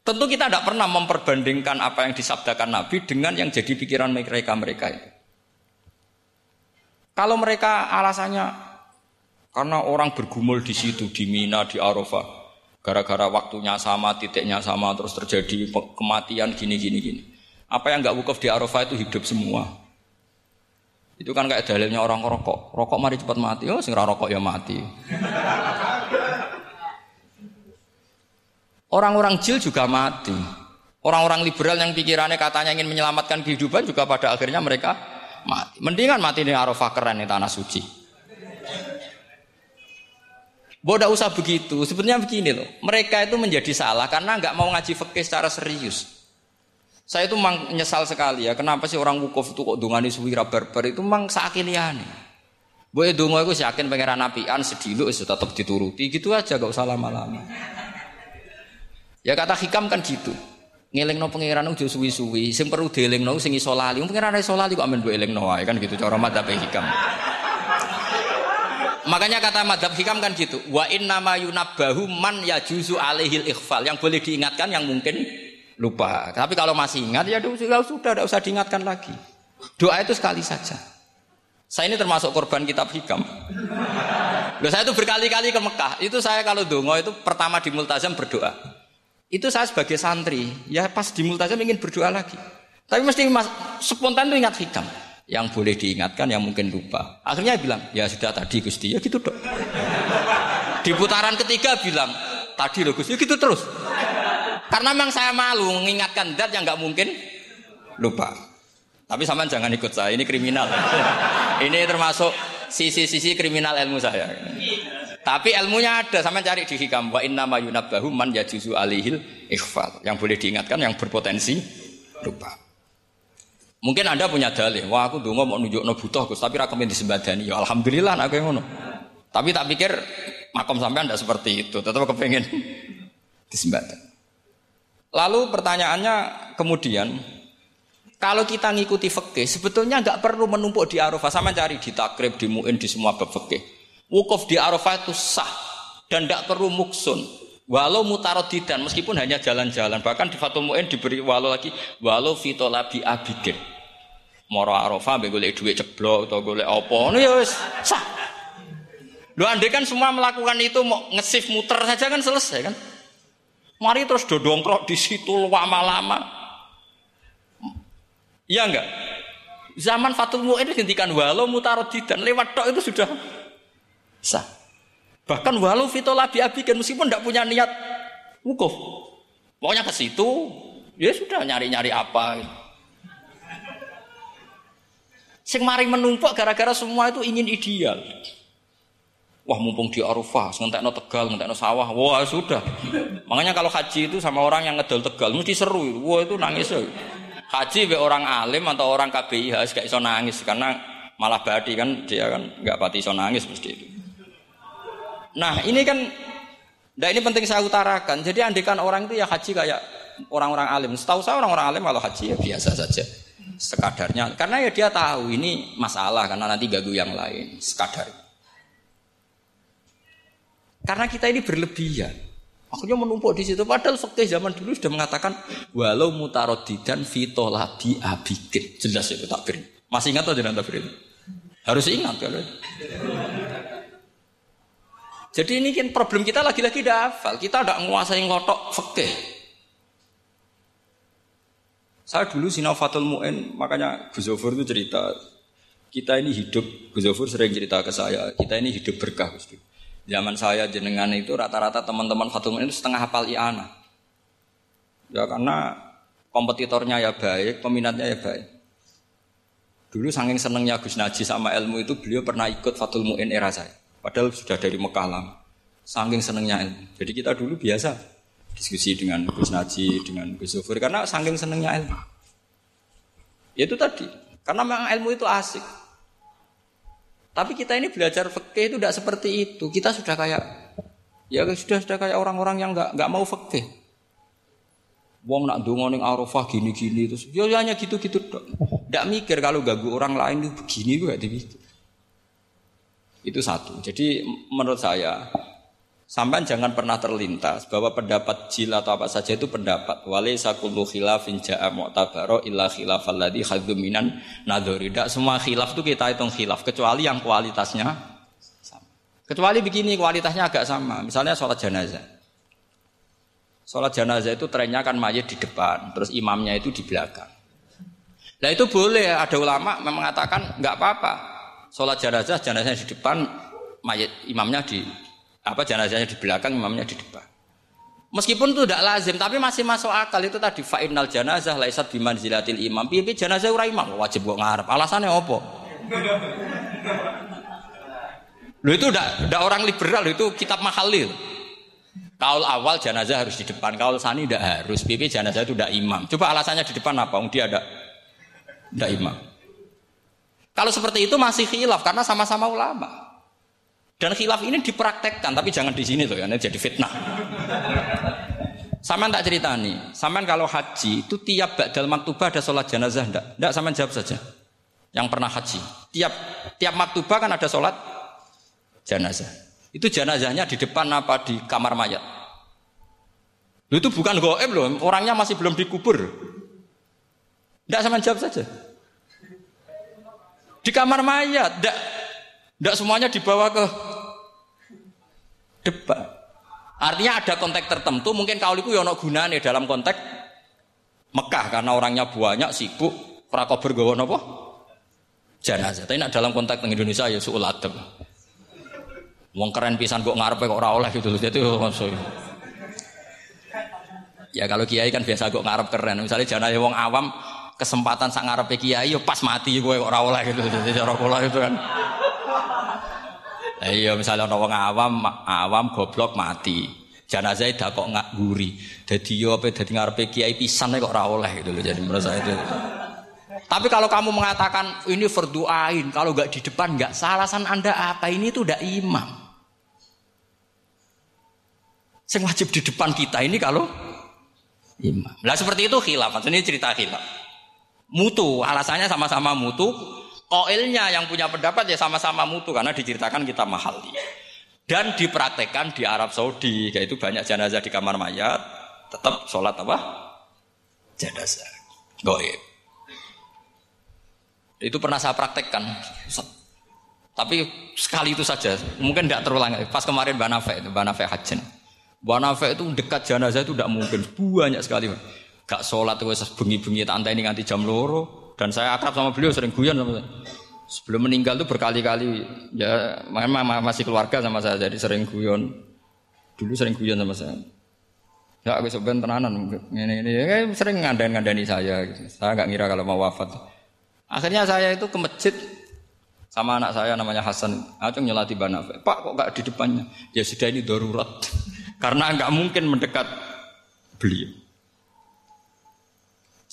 Tentu kita tidak pernah memperbandingkan apa yang disabdakan Nabi dengan yang jadi pikiran mereka-mereka itu. Kalau mereka alasannya karena orang bergumul di situ, di Mina, di Arafah, gara-gara waktunya sama, titiknya sama, terus terjadi kematian gini-gini gini. Apa yang nggak wukuf di Arafah itu hidup semua. Itu kan kayak dalilnya orang rokok. Rokok mari cepat mati. Oh, sing rokok ya mati. Orang-orang jil juga mati. Orang-orang liberal yang pikirannya katanya ingin menyelamatkan kehidupan juga pada akhirnya mereka mati. Mendingan mati di Arafah keren di tanah suci. Bodoh usah begitu. Sebenarnya begini loh. Mereka itu menjadi salah karena nggak mau ngaji fikih secara serius. Saya itu memang menyesal sekali ya. Kenapa sih orang wukuf itu kok dungani suwira barbar itu memang sakiliane. Boy dungo itu yakin pangeran apian itu tetap dituruti gitu aja gak usah lama-lama. Ya kata hikam kan gitu. no pangeran udah suwi-suwi, sing perlu no sing iso lali. Pangeran iso lali kok amen mbok elingno kan gitu cara madzhab hikam. Makanya kata madhab hikam kan gitu. Wa inna ma yunabbahu man yajuzu alaihil ikhfal. Yang boleh diingatkan yang mungkin lupa. Tapi kalau masih ingat ya sudah sudah tidak usah diingatkan lagi. Doa itu sekali saja. Saya ini termasuk korban kitab hikam. Loh, saya itu berkali-kali ke Mekah. Itu saya kalau dongo itu pertama di multazam berdoa. Itu saya sebagai santri, ya pas di multazam ingin berdoa lagi. Tapi mesti mas, spontan itu ingat hikam. Yang boleh diingatkan, yang mungkin lupa. Akhirnya bilang, ya sudah tadi Gusti, ya gitu dok. Di putaran ketiga bilang, tadi loh Gusti, ya gitu terus. Karena memang saya malu mengingatkan dat yang nggak mungkin lupa. Tapi sama jangan ikut saya, ini kriminal. (laughs) ini termasuk sisi-sisi kriminal ilmu saya. Tapi ilmunya ada, sama cari di hikam wa inna ma yunabbahu man yajuzu alihil ikhfal. Yang boleh diingatkan yang berpotensi lupa. Mungkin Anda punya dalih, wah aku dulu mau nunjuk no butuh Gus, tapi rakyat disembadani. Ya alhamdulillah aku yang ngono. Tapi tak pikir makom sampean tidak seperti itu, tetap kepengen (laughs) disembadani. Lalu pertanyaannya kemudian, kalau kita ngikuti fikih, sebetulnya nggak perlu menumpuk di Arafah, sama cari di takrib, di muin, di semua bab fikih. Wukuf di Arafah itu sah dan tidak perlu muksun. Walau mutarodidan meskipun hanya jalan-jalan. Bahkan di Fatul Mu'in diberi walau lagi walau fitolabi abidin. Moro Arafah mbek golek dhuwit ceblok atau golek. Ngono ya sah. Lu andai kan semua melakukan itu mau ngesif muter saja kan selesai kan. Mari terus dodongkrok di situ lama-lama. Iya enggak? Zaman Fatul Mu'in dihentikan walau mutarodidan lewat tok itu sudah sah. Bahkan walau fitola biabikan meskipun tidak punya niat wukuf. Pokoknya ke situ, ya sudah nyari-nyari apa. Sing mari menumpuk gara-gara semua itu ingin ideal. Wah mumpung di Arafah, ngentekno Tegal, ngentekno sawah. Wah sudah. Makanya kalau haji itu sama orang yang ngedol Tegal mesti seru. Wah itu nangis. Haji be orang alim atau orang KBIH gak iso nangis karena malah badi kan dia kan nggak pati iso nangis mesti itu. Nah ini kan, nah ini penting saya utarakan. Jadi andikan orang itu ya haji kayak orang-orang alim. Setahu saya orang-orang alim kalau haji ya biasa saja, sekadarnya. Karena ya dia tahu ini masalah karena nanti gagu yang lain, sekadar. Karena kita ini berlebihan. Akhirnya menumpuk di situ. Padahal fakih zaman dulu sudah mengatakan walau mutarodidan fitolabi abikin. Jelas itu takbir. Masih ingat atau jangan takbir itu? Harus ingat kalau. Jadi ini kan problem kita lagi-lagi tidak hafal. Kita tidak menguasai ngotok fakih. Saya dulu sinafatul mu'in, makanya Gus Zofur itu cerita, kita ini hidup, Gus Zofur sering cerita ke saya, kita ini hidup berkah. Zaman saya jenengan itu rata-rata teman-teman Fatul Mu'in itu setengah hafal iana. Ya karena kompetitornya ya baik, peminatnya ya baik. Dulu saking senengnya Gus Naji sama ilmu itu beliau pernah ikut Fatul Mu'in era saya. Padahal sudah dari Mekah lama. Saking senengnya ilmu. Jadi kita dulu biasa diskusi dengan Gus Naji, dengan Gus Zufur. Karena saking senengnya ilmu. Itu tadi. Karena memang ilmu itu asik. Tapi kita ini belajar fikih itu tidak seperti itu. Kita sudah kayak ya sudah sudah kayak orang-orang yang nggak nggak mau fikih. Wong nak dongo ning Arafah gini-gini terus ya hanya gitu-gitu dok. Tidak mikir kalau ganggu orang lain itu begini gue gak dimikir. Itu satu. Jadi menurut saya sampai jangan pernah terlintas bahwa pendapat jil atau apa saja itu pendapat. Walaysa kullu khilafin ja'a mu'tabaro illa khilafal ladzi minan nadhari. Tidak semua khilaf itu kita hitung khilaf kecuali yang kualitasnya sama. Kecuali begini kualitasnya agak sama. Misalnya sholat jenazah. Sholat jenazah itu trennya kan mayat di depan, terus imamnya itu di belakang. Nah itu boleh, ada ulama mengatakan nggak apa-apa sholat jenazah jenazahnya di depan mayat imamnya di apa jenazahnya di belakang imamnya di depan meskipun itu tidak lazim tapi masih masuk akal itu tadi fa'inal jenazah laisat zilatil imam piye jenazah ora imam wajib kok ngarep alasannya apa Lu itu udah orang liberal itu kitab mahalil Kaul awal jenazah harus di depan, kaul sani tidak harus. Pipi jenazah itu tidak imam. Coba alasannya di depan apa? Dia ada tidak imam. Kalau seperti itu masih khilaf karena sama-sama ulama. Dan khilaf ini dipraktekkan, tapi jangan di sini tuh ya, ini jadi fitnah. Saman tak cerita nih, saman kalau haji itu tiap bakdal maktubah ada sholat jenazah enggak? Enggak, saman jawab saja. Yang pernah haji, tiap tiap maktubah kan ada sholat jenazah. Itu jenazahnya di depan apa di kamar mayat? Itu bukan goib loh, orangnya masih belum dikubur. Enggak sama jawab saja. Di kamar mayat, tidak tidak semuanya dibawa ke depan. Artinya ada konteks tertentu, mungkin kauliku yono gunane dalam konteks Mekah karena orangnya banyak sibuk prakober gawa apa? Jenazah. Tapi nak dalam konteks Indonesia ya suul adab. Wong keren pisan kok ngarepe kok ora oleh gitu. Jadi maksud Ya kalau kiai kan biasa kok ngarep keren. Misalnya jenazah wong awam kesempatan sak ngarepe kiai yo pas mati kowe kok ora oleh gitu. Jadi cara kula itu kan. Iya misalnya orang awam awam goblok mati. Jenazah dah kok nggak guri. Jadi yo apa jadi ngarepe kiai pisan kok ora oleh gitu loh. Jadi menurut itu. Tapi kalau kamu mengatakan ini verduain, kalau nggak di depan nggak salah, san anda apa? Ini tuh udah imam. Yang wajib di depan kita ini kalau imam. Nah seperti itu khilaf. Ini cerita khilaf. Mutu, alasannya sama-sama mutu. Koilnya yang punya pendapat ya sama-sama mutu karena diceritakan kita mahal. Dan dipraktekkan di Arab Saudi, yaitu banyak jenazah di kamar mayat, tetap sholat apa? Jenazah. Goib. Itu pernah saya praktekkan. Tapi sekali itu saja, mungkin tidak terulang. Pas kemarin Banafe itu Banafe Hajin. Banafe itu dekat jenazah itu tidak mungkin, banyak sekali. Gak sholat itu bengi-bengi tak ini nganti jam loro. Dan saya akrab sama beliau sering guyon sama saya. Sebelum meninggal tuh berkali-kali ya memang masih keluarga sama saya jadi sering guyon. Dulu sering guyon sama saya. Ya aku sebenarnya tenanan ini ini ya, sering ngandani ngandani saya. Gitu. Saya nggak ngira kalau mau wafat. Akhirnya saya itu ke masjid sama anak saya namanya Hasan. Aku nyelati Banafe. Pak kok nggak di depannya? Ya sudah ini darurat. (laughs) Karena nggak mungkin mendekat beliau.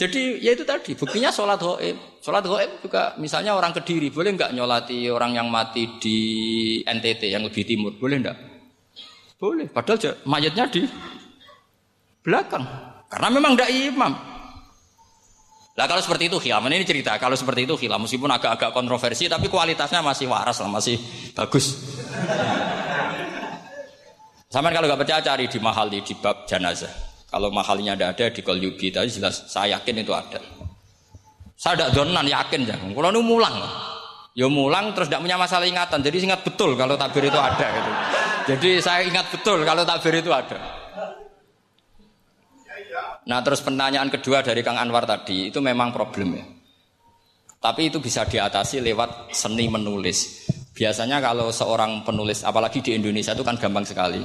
Jadi ya itu tadi buktinya sholat goib. Sholat goib juga misalnya orang kediri boleh nggak nyolati orang yang mati di NTT yang lebih timur boleh nggak? Boleh. Padahal mayatnya di belakang karena memang tidak imam. Lah kalau seperti itu khilaf, ini cerita kalau seperti itu khilaf meskipun agak-agak kontroversi tapi kualitasnya masih waras lah, masih bagus. Sama kalau nggak percaya cari di mahal di bab jenazah. Kalau mahalnya ada ada di Kolyubi tadi jelas saya yakin itu ada. Saya tidak donan yakin ya. Kalau nu mulang, ya mulang terus tidak punya masalah ingatan. Jadi ingat betul kalau takbir itu ada gitu. Jadi saya ingat betul kalau takbir itu ada. Nah terus pertanyaan kedua dari Kang Anwar tadi itu memang problem ya. Tapi itu bisa diatasi lewat seni menulis. Biasanya kalau seorang penulis, apalagi di Indonesia itu kan gampang sekali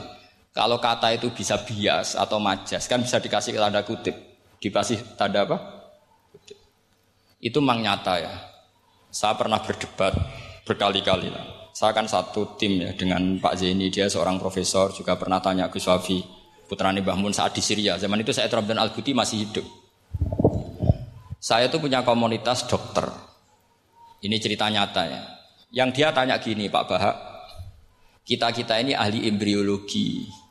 kalau kata itu bisa bias atau majas, kan bisa dikasih tanda kutip. Dikasih tanda apa? Kutip. Itu memang nyata ya. Saya pernah berdebat berkali-kali lah. Saya kan satu tim ya dengan Pak Zeni, dia seorang profesor, juga pernah tanya Gus Wafi, putrani Mbah Mun saat di Syria. Zaman itu saya Abdul Al-Buti masih hidup. Saya itu punya komunitas dokter. Ini cerita nyata ya. Yang dia tanya gini, Pak Bahak, kita-kita ini ahli embriologi.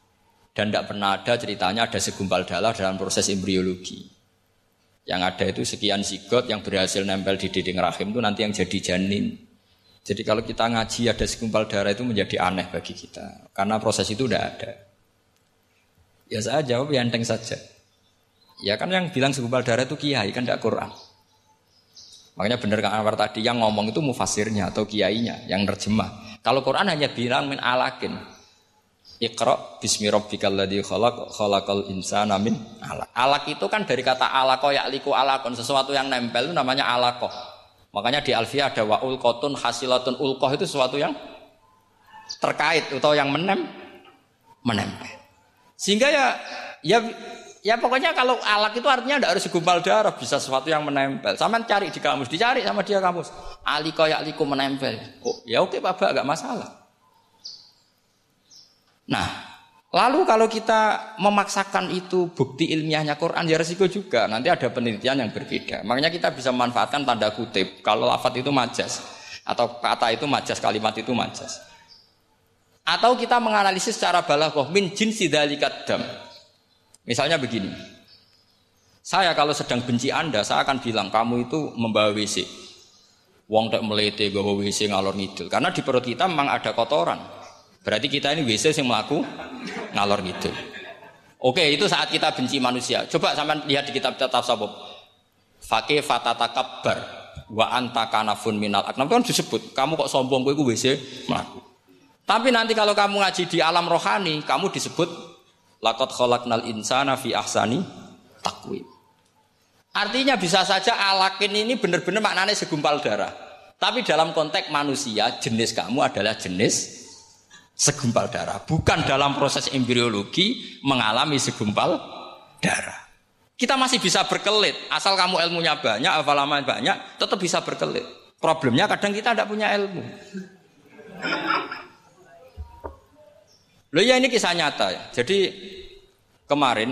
Dan tidak pernah ada ceritanya ada segumpal darah dalam proses embriologi. Yang ada itu sekian zigot yang berhasil nempel di dinding rahim itu nanti yang jadi janin. Jadi kalau kita ngaji ada segumpal darah itu menjadi aneh bagi kita. Karena proses itu tidak ada. Ya saya jawab ya enteng saja. Ya kan yang bilang segumpal darah itu kiai kan tidak Quran. Makanya benar Kang Anwar tadi yang ngomong itu mufasirnya atau kiainya yang terjemah. Kalau Quran hanya bilang min alakin. Iqra bismi rabbikal ladzi khalaq khalaqal insana min alaq. Alaq itu kan dari kata alaqo ya'liku alaqon, sesuatu yang nempel itu namanya alaqo. Makanya di Alfiyah ada wa ulqatun hasilatun ulqah itu sesuatu yang terkait atau yang menem menempel. Sehingga ya ya ya pokoknya kalau alak itu artinya tidak harus segumpal darah, bisa sesuatu yang menempel. Sama cari di kamus, dicari sama dia kamus. Aliko ya aliku menempel. Oh, ya oke Bapak, gak masalah. Nah, lalu kalau kita memaksakan itu bukti ilmiahnya Quran ya resiko juga. Nanti ada penelitian yang berbeda. Makanya kita bisa memanfaatkan tanda kutip kalau lafat itu majas atau kata itu majas, kalimat itu majas. Atau kita menganalisis secara balaghah min jinsi dzalikat dam. Misalnya begini. Saya kalau sedang benci Anda, saya akan bilang kamu itu membawa WC. Wong tak melete gawa WC ngalor ngidul. Karena di perut kita memang ada kotoran. Berarti kita ini WC yang melaku ngalor gitu. Oke, itu saat kita benci manusia. Coba sampai lihat di kitab tasawuf. Fakih fatata wa anta kanafun minal aknam kan disebut. Kamu kok sombong gue WC melaku. Tapi nanti kalau kamu ngaji di alam rohani, kamu disebut lakot khalaqnal insana fi ahsani takwim. Artinya bisa saja alakin ini benar-benar maknanya segumpal darah. Tapi dalam konteks manusia, jenis kamu adalah jenis segumpal darah. Bukan dalam proses embriologi mengalami segumpal darah. Kita masih bisa berkelit. Asal kamu ilmunya banyak, hafalaman banyak, tetap bisa berkelit. Problemnya kadang kita tidak punya ilmu. Loh ya ini kisah nyata ya. Jadi kemarin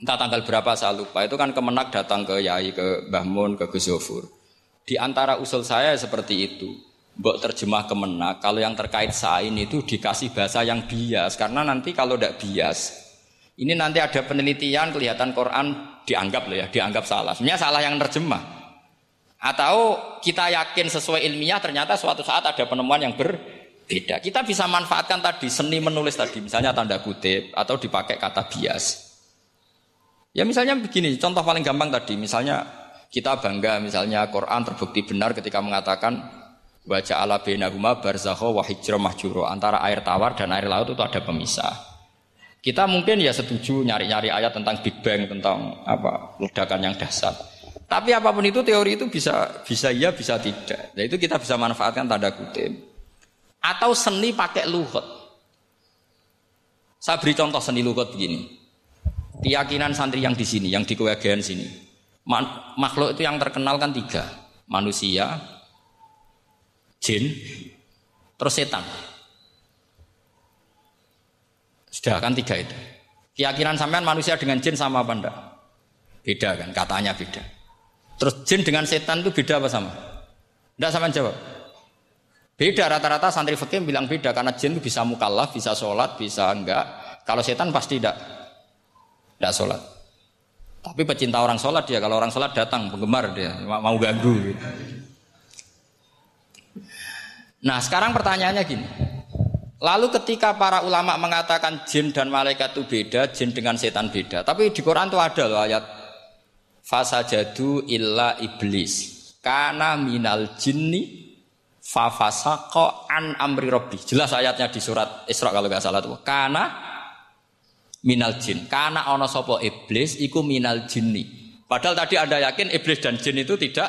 entah tanggal berapa saya lupa itu kan kemenak datang ke Yai ke Mbah Mun ke Gus di antara usul saya seperti itu Mbok terjemah kemenak kalau yang terkait sain itu dikasih bahasa yang bias. Karena nanti kalau tidak bias ini nanti ada penelitian kelihatan Quran dianggap loh ya dianggap salah. Sebenarnya salah yang terjemah. Atau kita yakin sesuai ilmiah ternyata suatu saat ada penemuan yang berbeda. Kita bisa manfaatkan tadi seni menulis tadi misalnya tanda kutip atau dipakai kata bias. Ya misalnya begini, contoh paling gampang tadi, misalnya kita bangga misalnya Quran terbukti benar ketika mengatakan baca ala bainahuma barzakho wa mahjuro antara air tawar dan air laut itu ada pemisah. Kita mungkin ya setuju nyari-nyari ayat tentang Big Bang tentang apa ledakan yang dasar. Tapi apa pun itu teori itu bisa bisa iya bisa tidak. Nah itu kita bisa manfaatkan tanda kutip. Atau seni pakai luhut. Saya beri contoh seni luhut begini keyakinan santri yang di sini, yang di kewagian sini. makhluk itu yang terkenal kan tiga, manusia, jin, terus setan. Sudah kan tiga itu. Keyakinan sampean manusia dengan jin sama apa enggak? Beda kan, katanya beda. Terus jin dengan setan itu beda apa sama? Enggak sama jawab. Beda rata-rata santri fakir bilang beda karena jin itu bisa mukallaf, bisa sholat, bisa enggak. Kalau setan pasti tidak tidak sholat. Tapi pecinta orang sholat dia, kalau orang sholat datang, penggemar dia, mau ganggu. Gitu. Nah sekarang pertanyaannya gini. Lalu ketika para ulama mengatakan jin dan malaikat itu beda, jin dengan setan beda. Tapi di Quran itu ada loh ayat fasajadu illa iblis karena minal jinni fafasako an amri robbi. Jelas ayatnya di surat Isra kalau nggak salah tuh. Karena minal jin. Karena ono sopo iblis iku minal jinni. Padahal tadi Anda yakin iblis dan jin itu tidak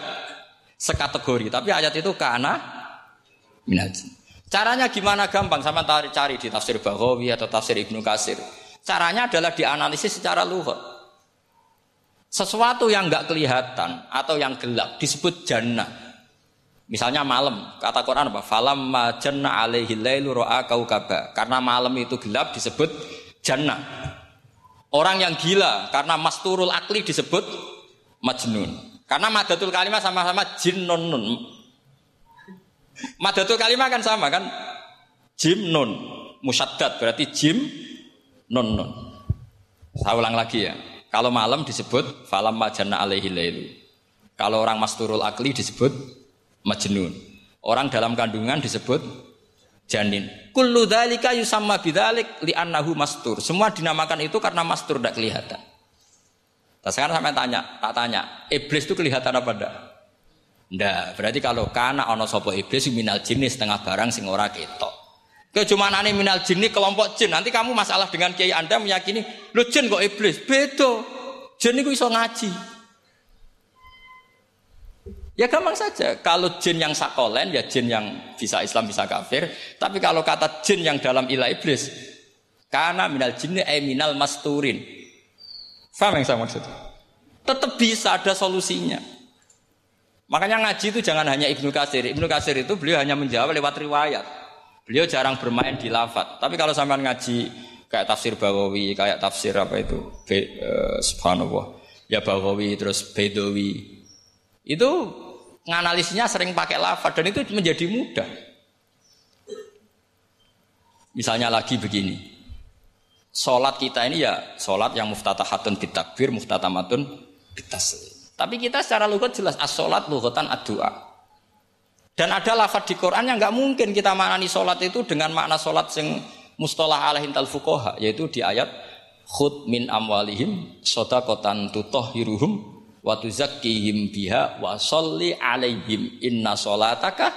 sekategori, tapi ayat itu karena minal. Caranya gimana gampang sama cari di tafsir Baghawi atau tafsir Ibnu Kasir. Caranya adalah dianalisis secara luhur. Sesuatu yang nggak kelihatan atau yang gelap disebut jannah. Misalnya malam, kata Quran apa? Falam majanna alaihi lailu kaukaba. Karena malam itu gelap disebut jannah. Orang yang gila karena masturul akli disebut majnun. Karena madatul kalimah sama-sama jinnun. Madatul kalimah kan sama kan? Jim nun. Musaddad berarti jim nun nun. Saya ulang lagi ya. Kalau malam disebut falam majana alaihi lailu. Kalau orang masturul akli disebut majnun. Orang dalam kandungan disebut janin. Kullu dzalika yusamma bidzalik li'annahu mastur. Semua dinamakan itu karena mastur tidak kelihatan. Nah, sekarang sampai tanya, tak tanya, iblis itu kelihatan apa enggak? Enggak, berarti kalau kana ono sopo iblis minal jenis setengah barang sing ora ketok. Kecuman aneh minal jinni kelompok jin. Nanti kamu masalah dengan kiai Anda meyakini, lu jin kok iblis? Beda. Jin itu iso ngaji. Ya gampang saja. Kalau jin yang sakolen ya jin yang bisa Islam bisa kafir. Tapi kalau kata jin yang dalam ilah iblis, karena minal jinni eh minal masturin. Faham yang saya maksud? Tetap bisa ada solusinya. Makanya ngaji itu jangan hanya Ibnu Kasir. Ibnu Kasir itu beliau hanya menjawab lewat riwayat. Beliau jarang bermain di lafat. Tapi kalau sampean ngaji kayak tafsir Bawawi, kayak tafsir apa itu, Be, uh, subhanallah, ya Bawawi terus Bedawi, itu nganalisnya sering pakai lafaz dan itu menjadi mudah. Misalnya lagi begini. Sholat kita ini ya sholat yang muftatahatun bitakbir, muftatamatun bitaslim. Tapi kita secara lugat jelas as-sholat lughatan ad-du'a. Dan ada lafaz di Quran yang nggak mungkin kita maknani sholat itu dengan makna sholat yang mustalah alaihin tal fukoha yaitu di ayat khud min amwalihim sodakotan tutohiruhum wa tuzakkihim biha wa sholli alaihim inna sholataka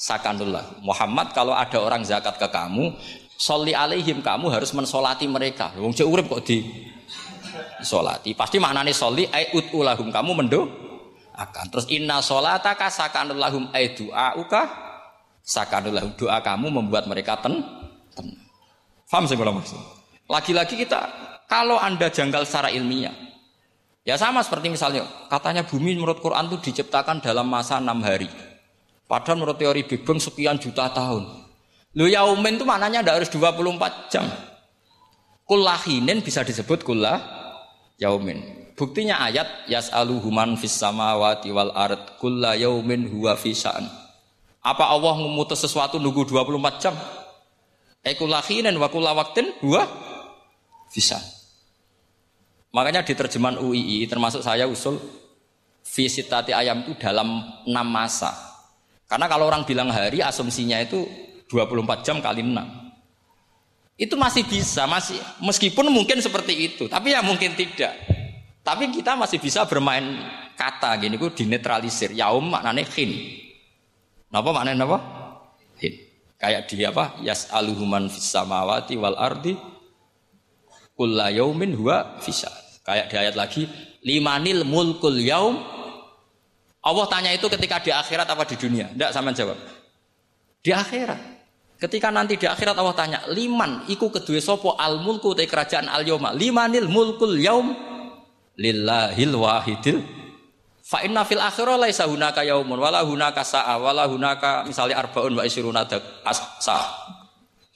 sakanullah Muhammad kalau ada orang zakat ke kamu sholli alaihim kamu harus mensolati mereka wong urip kok di solati. Pasti maknanya soli ai ulahum kamu mendo akan. Terus inna solataka sakanul lahum ai du'auka sakanul lahum doa kamu membuat mereka ten tenang. Faham sih kalau maksud? Lagi-lagi kita kalau anda janggal secara ilmiah, ya sama seperti misalnya katanya bumi menurut Quran itu diciptakan dalam masa enam hari. Padahal menurut teori Big Bang sekian juta tahun. Lu yaumin itu maknanya tidak harus 24 jam. Kullahinin bisa disebut kullah yaumin. Buktinya ayat yas'aluhu man fis samawati wal ard kulla yaumin huwa fisa'an. Apa Allah memutus sesuatu nunggu 24 jam? Ekulakhinen wa kulla waktin huwa bisa. Makanya di terjemahan UII termasuk saya usul visitati ayam itu dalam enam masa. Karena kalau orang bilang hari asumsinya itu 24 jam kali 6. Itu masih bisa, masih meskipun mungkin seperti itu, tapi ya mungkin tidak. Tapi kita masih bisa bermain kata gini, ku dinetralisir. Yaum maknanya khin. Napa maknanya napa? Khin. Kayak di apa? Yas aluhuman fisamawati wal ardi kulla yaumin huwa fisa. Kayak di ayat lagi, limanil mulkul yaum. Allah tanya itu ketika di akhirat apa di dunia? Tidak sama jawab. Di akhirat. Ketika nanti di akhirat Allah tanya, liman iku kedua sopo al mulku te kerajaan al yoma, limanil mulkul yaum lillahil wahidil fa inna fil akhirah laisa hunaka yaumun wala hunaka sa'a wala hunaka misalnya arbaun wa isruna sa.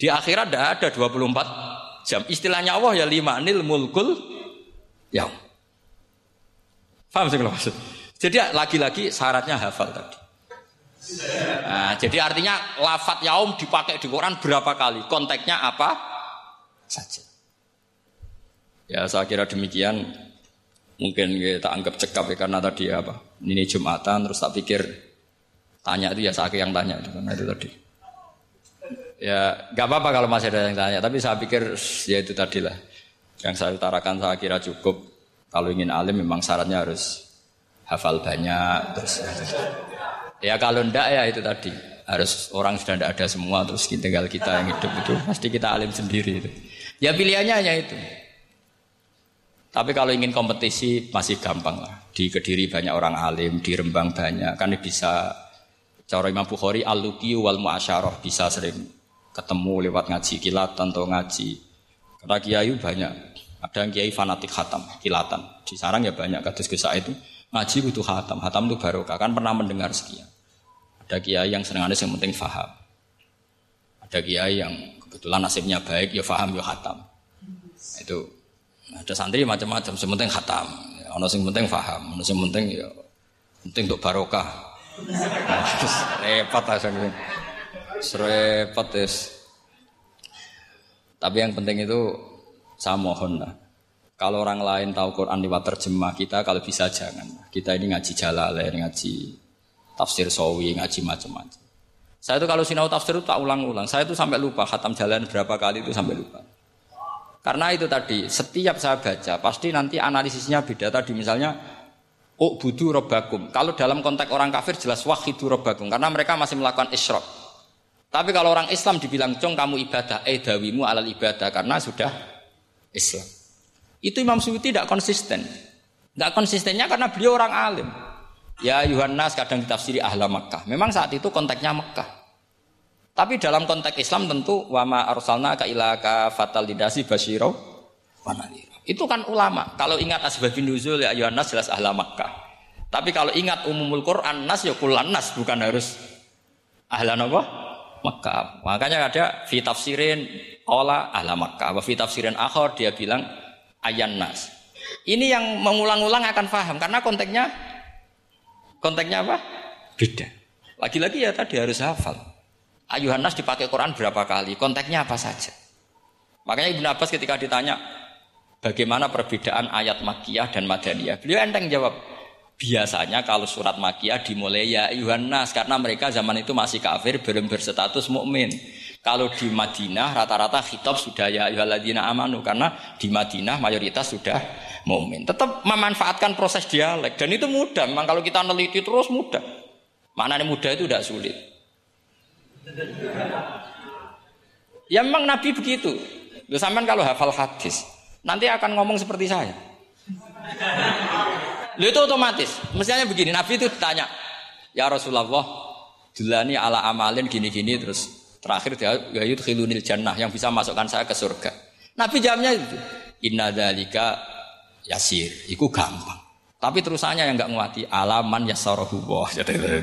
Di akhirat tidak ada 24 jam. Istilahnya Allah ya limanil mulkul yaum. Faham sih kalau maksud? Jadi lagi-lagi syaratnya hafal tadi. Nah, jadi artinya lafat yaum dipakai di Quran berapa kali? Konteksnya apa saja. Ya saya kira demikian. Mungkin kita anggap cekap ya karena tadi apa? Ini Jumatan terus tak pikir tanya itu ya saya yang tanya itu karena itu tadi. Ya nggak apa-apa kalau masih ada yang tanya, tapi saya pikir ya itu tadi lah. Yang saya utarakan saya kira cukup. Kalau ingin alim memang syaratnya harus hafal banyak terus. Ya kalau ndak ya itu tadi harus orang sudah ndak ada semua terus tinggal kita yang hidup itu pasti kita alim sendiri itu. Ya pilihannya hanya itu. Tapi kalau ingin kompetisi masih gampang lah. Di Kediri banyak orang alim, di Rembang banyak. Kan bisa cara Imam Bukhari al-luqi wal muasyarah bisa sering ketemu lewat ngaji kilatan atau ngaji. Karena kiai banyak. Ada yang kiai fanatik khatam, kilatan. Di sarang ya banyak kados Gus itu. Ngaji butuh khatam. Khatam itu barokah. Kan pernah mendengar sekian. Ada kiai yang seneng yang penting faham. Ada kiai yang kebetulan nasibnya baik, ya faham, ya khatam. Itu ada santri macam-macam, sementing khatam. Ya, ono sing penting faham, ono sing penting ya penting untuk barokah. (laughs) Repot lah Repot Tapi yang penting itu saya mohon lah. Kalau orang lain tahu Quran lewat terjemah kita, kalau bisa jangan. Kita ini ngaji jalalain, ngaji tafsir sawi, ngaji macam-macam. Saya itu kalau sinau tafsir itu tak ulang-ulang. Saya itu sampai lupa khatam jalan berapa kali itu sampai lupa. Karena itu tadi, setiap saya baca, pasti nanti analisisnya beda. Tadi misalnya, oh budu robakum. Kalau dalam konteks orang kafir jelas wahidu robakum. Karena mereka masih melakukan isyrok. Tapi kalau orang Islam dibilang, cong kamu ibadah, eh dawimu alal ibadah. Karena sudah Islam. Itu Imam Suyuti tidak konsisten. Tidak konsistennya karena beliau orang alim. Ya Yohanes kadang ditafsiri ahla Makkah. Memang saat itu konteksnya Makkah. Tapi dalam konteks Islam tentu wama arsalna ka ilaka fatal lidasi basyiro Itu kan ulama. Kalau ingat asbabun nuzul ya Yohanes jelas ahla Makkah. Tapi kalau ingat umumul Quran nas ya kulan nas bukan harus ahla apa? Makkah. Makanya ada fi tafsirin ola ahla Makkah. Wa fi tafsirin akhir dia bilang ayan nas. Ini yang mengulang-ulang akan paham karena konteksnya Konteksnya apa? Beda. Lagi-lagi ya tadi harus hafal. Ayuhan Nas dipakai Quran berapa kali? Konteksnya apa saja? Makanya Ibnu Abbas ketika ditanya bagaimana perbedaan ayat Makiyah dan Madaniyah, beliau enteng jawab, biasanya kalau surat Makiyah dimulai ya ayuhan Nas karena mereka zaman itu masih kafir belum berstatus mukmin. Kalau di Madinah rata-rata khitab sudah ya ayyuhalladzina amanu karena di Madinah mayoritas sudah mukmin. Tetap memanfaatkan proses dialek dan itu mudah. Memang kalau kita neliti terus mudah. Mana mudah itu tidak sulit. (laughs) Ya memang Nabi begitu. Lu kalau hafal hadis, nanti akan ngomong seperti saya. (laughs) Lu itu otomatis. Mestinya begini, Nabi itu ditanya, Ya Rasulullah, Dulani ala amalin gini-gini terus terakhir dia ya khilunil jannah yang bisa masukkan saya ke surga. Nabi jawabnya itu, Inna dalika yasir, itu gampang. Tapi terusannya yang nggak nguati alaman ya wah.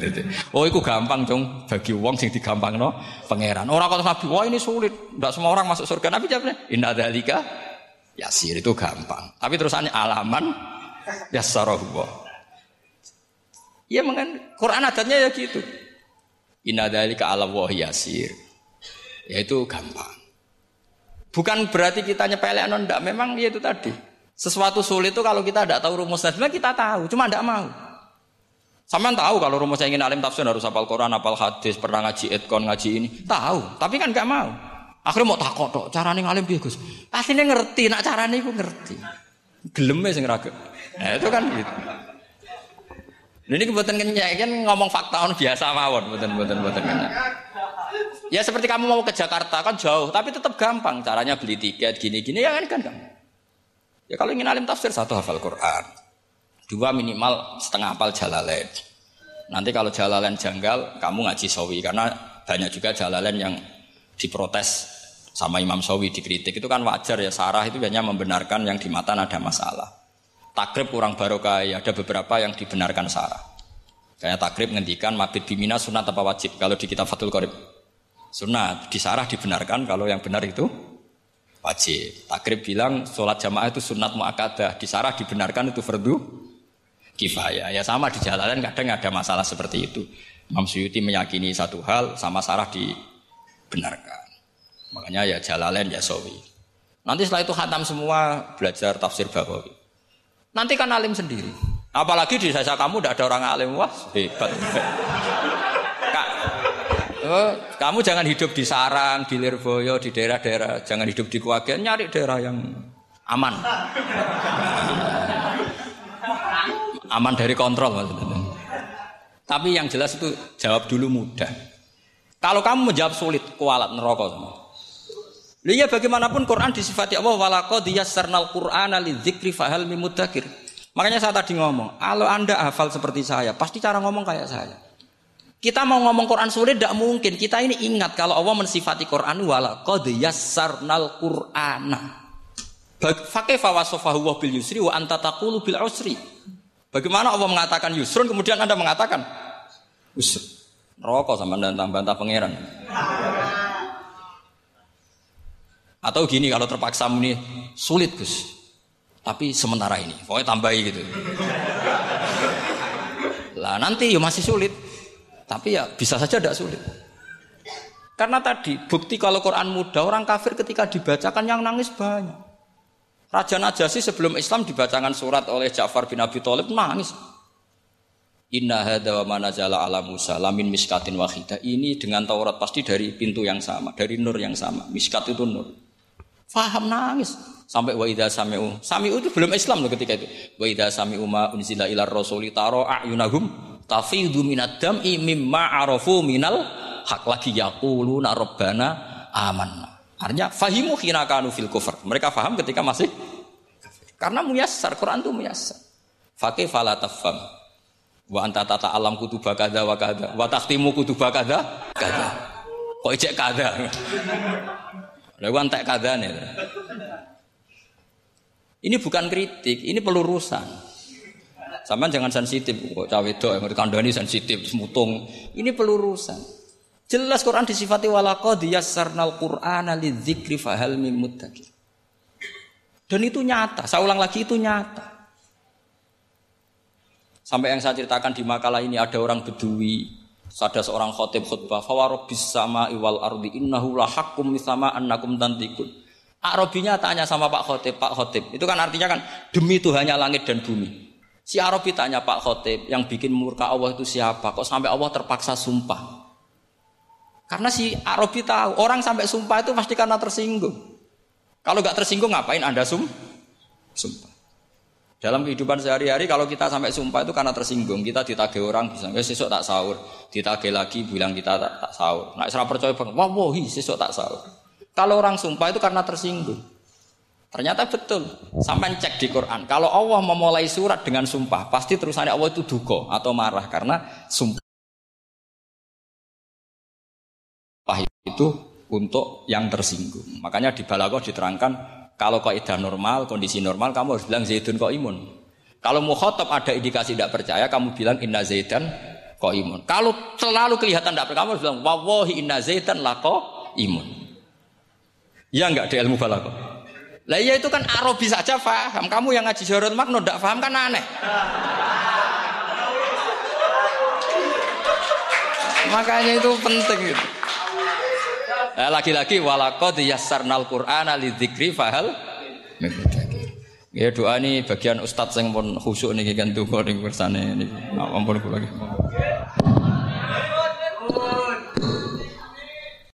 (laughs) Oh, itu gampang dong bagi uang sing digampang no pangeran. Orang kata Nabi, wah ini sulit, tidak semua orang masuk surga. Nabi jawabnya, inna dalika yasir itu gampang. Tapi terusannya alaman ya wah. Ya mengen Quran adatnya ya gitu. Inna dalika ala yasir. Ya itu gampang. Bukan berarti kita nyepelek non ndak, memang ya itu tadi. Sesuatu sulit itu kalau kita tidak tahu rumusnya, sebenarnya kita tahu, cuma tidak mau. Sama tahu kalau rumusnya ingin alim tafsir harus hafal Quran, hafal hadis, pernah ngaji etkon, ngaji ini. Tahu, tapi kan nggak mau. Akhirnya mau takut dok, caranya ngalim dia Gus. Pastinya ngerti, nak caranya itu ngerti. Gelemnya sing raga. Nah, itu kan gitu. Ini kebetulan kenyek kan ngomong fakta on biasa mawon, betul betul betul kenyek. Ya seperti kamu mau ke Jakarta kan jauh, tapi tetap gampang caranya beli tiket gini-gini ya kan kan. Ya kalau ingin alim tafsir satu hafal Quran, dua minimal setengah hafal jalalain. Nanti kalau jalalain janggal, kamu ngaji sawi karena banyak juga jalalain yang diprotes sama Imam Sawi dikritik itu kan wajar ya Sarah itu hanya membenarkan yang di mata ada masalah takrib kurang barokah ya ada beberapa yang dibenarkan Sarah. Kayak takrib ngendikan mabit bimina sunat apa wajib kalau di kitab Fathul Qorib. Sunat, di Sarah dibenarkan kalau yang benar itu wajib. Takrib bilang sholat jamaah itu sunat muakadah, di Sarah dibenarkan itu fardu kifayah. Ya sama di jalanan kadang ada masalah seperti itu. Imam Suyuti meyakini satu hal sama Sarah dibenarkan. Makanya ya jalalain ya sawi. Nanti setelah itu khatam semua belajar tafsir Bawawi. Nanti kan alim sendiri. Apalagi di desa kamu tidak ada orang alim, wah hebat. Oh, kamu jangan hidup di sarang, di Lirboyo, di daerah-daerah, jangan hidup di Kuagen, nyari daerah yang aman. aman dari kontrol. Tapi yang jelas itu jawab dulu mudah. Kalau kamu menjawab sulit, kualat neraka semua. Lihat bagaimanapun Quran disifati Allah walaqad yassarnal Qur'ana lidzikri fahal mimudakir. Makanya saya tadi ngomong, kalau Anda hafal seperti saya, pasti cara ngomong kayak saya. Kita mau ngomong Quran sulit tidak mungkin. Kita ini ingat kalau Allah mensifati Quran walaqad yassarnal Qur'ana. Fakaifa wasafahu wa bil yusri wa anta taqulu bil usri. Bagaimana Allah mengatakan yusrun kemudian Anda mengatakan usr. Rokok sama bantah-bantah pangeran. Atau gini kalau terpaksa muni sulit Gus. Tapi sementara ini, pokoknya tambahi gitu. Lah nanti ya masih sulit. Tapi ya bisa saja tidak sulit. Karena tadi bukti kalau Quran mudah orang kafir ketika dibacakan yang nangis banyak. Raja Najasyi sebelum Islam dibacakan surat oleh Ja'far bin Abi Thalib nangis. Inna hadza wa manazala ala Musa lamin miskatin wahidah. Ini dengan Taurat pasti dari pintu yang sama, dari nur yang sama. Miskat itu nur. Faham nangis sampai wa idza sami'u. Sami'u itu belum Islam loh ketika itu. Wa idza sami'u ma unzila ila rasuli taro a'yunahum tafidu minad dam'i mimma arafu minal hak lagi yaquluna rabbana amanna. Artinya fahimu khina kanu fil kufr. Mereka faham ketika masih karena muyassar Quran itu muyassar. Fakih fala tafham. Wa anta tata alam kutuba kada wa kada wa takhtimu kutuba kada kada. Kok ijek kada. Lha tak kadane. Ini bukan kritik, ini pelurusan. Sama jangan sensitif kok cawe wedok yang kandhani sensitif semutung. Ini pelurusan. Jelas Quran disifati walaqad yassarnal Qur'ana lidzikri fahal mim muttaqin. Dan itu nyata, saya ulang lagi itu nyata. Sampai yang saya ceritakan di makalah ini ada orang bedui ada seorang khotib khutbah, fawarobis sama iwal ardi innahu lahakum misama annakum tantikun. Arabinya tanya sama Pak Khotib, Pak Khotib. Itu kan artinya kan demi Tuhannya langit dan bumi. Si Arabi tanya Pak Khotib, yang bikin murka Allah itu siapa? Kok sampai Allah terpaksa sumpah? Karena si Arabi tahu, orang sampai sumpah itu pasti karena tersinggung. Kalau nggak tersinggung ngapain Anda sum? Sumpah. Dalam kehidupan sehari-hari kalau kita sampai sumpah itu karena tersinggung. Kita ditagih orang bisa, eh sesuk tak sahur. Ditagih lagi bilang kita tak, tak sahur. Nah, serah percaya bang, wah wohi sesuk tak sahur. Kalau orang sumpah itu karena tersinggung. Ternyata betul. Sampai cek di Quran. Kalau Allah memulai surat dengan sumpah, pasti terusannya Allah itu duko atau marah karena sumpah itu untuk yang tersinggung. Makanya di balagoh diterangkan kalau kaidah normal, kondisi normal kamu harus bilang Zaidun kok imun. Kalau mukhotob ada indikasi tidak percaya, kamu bilang inna Zaidan kok imun. Kalau selalu kelihatan tidak percaya, kamu harus bilang wawahi inna Zaidan lah kok imun. Ya enggak di ilmu balagoh. Lah iya itu kan Arabi saja paham. Kamu yang ngaji Jorot Makno tidak paham kan aneh. Makanya itu penting itu. Nah, lagi-lagi walakot yassarnal Qur'ana lidzikri fahal Ya doa ini bagian ustadz yang pun khusyuk nih kan tuh ning bersane ini. Ampun kula lagi.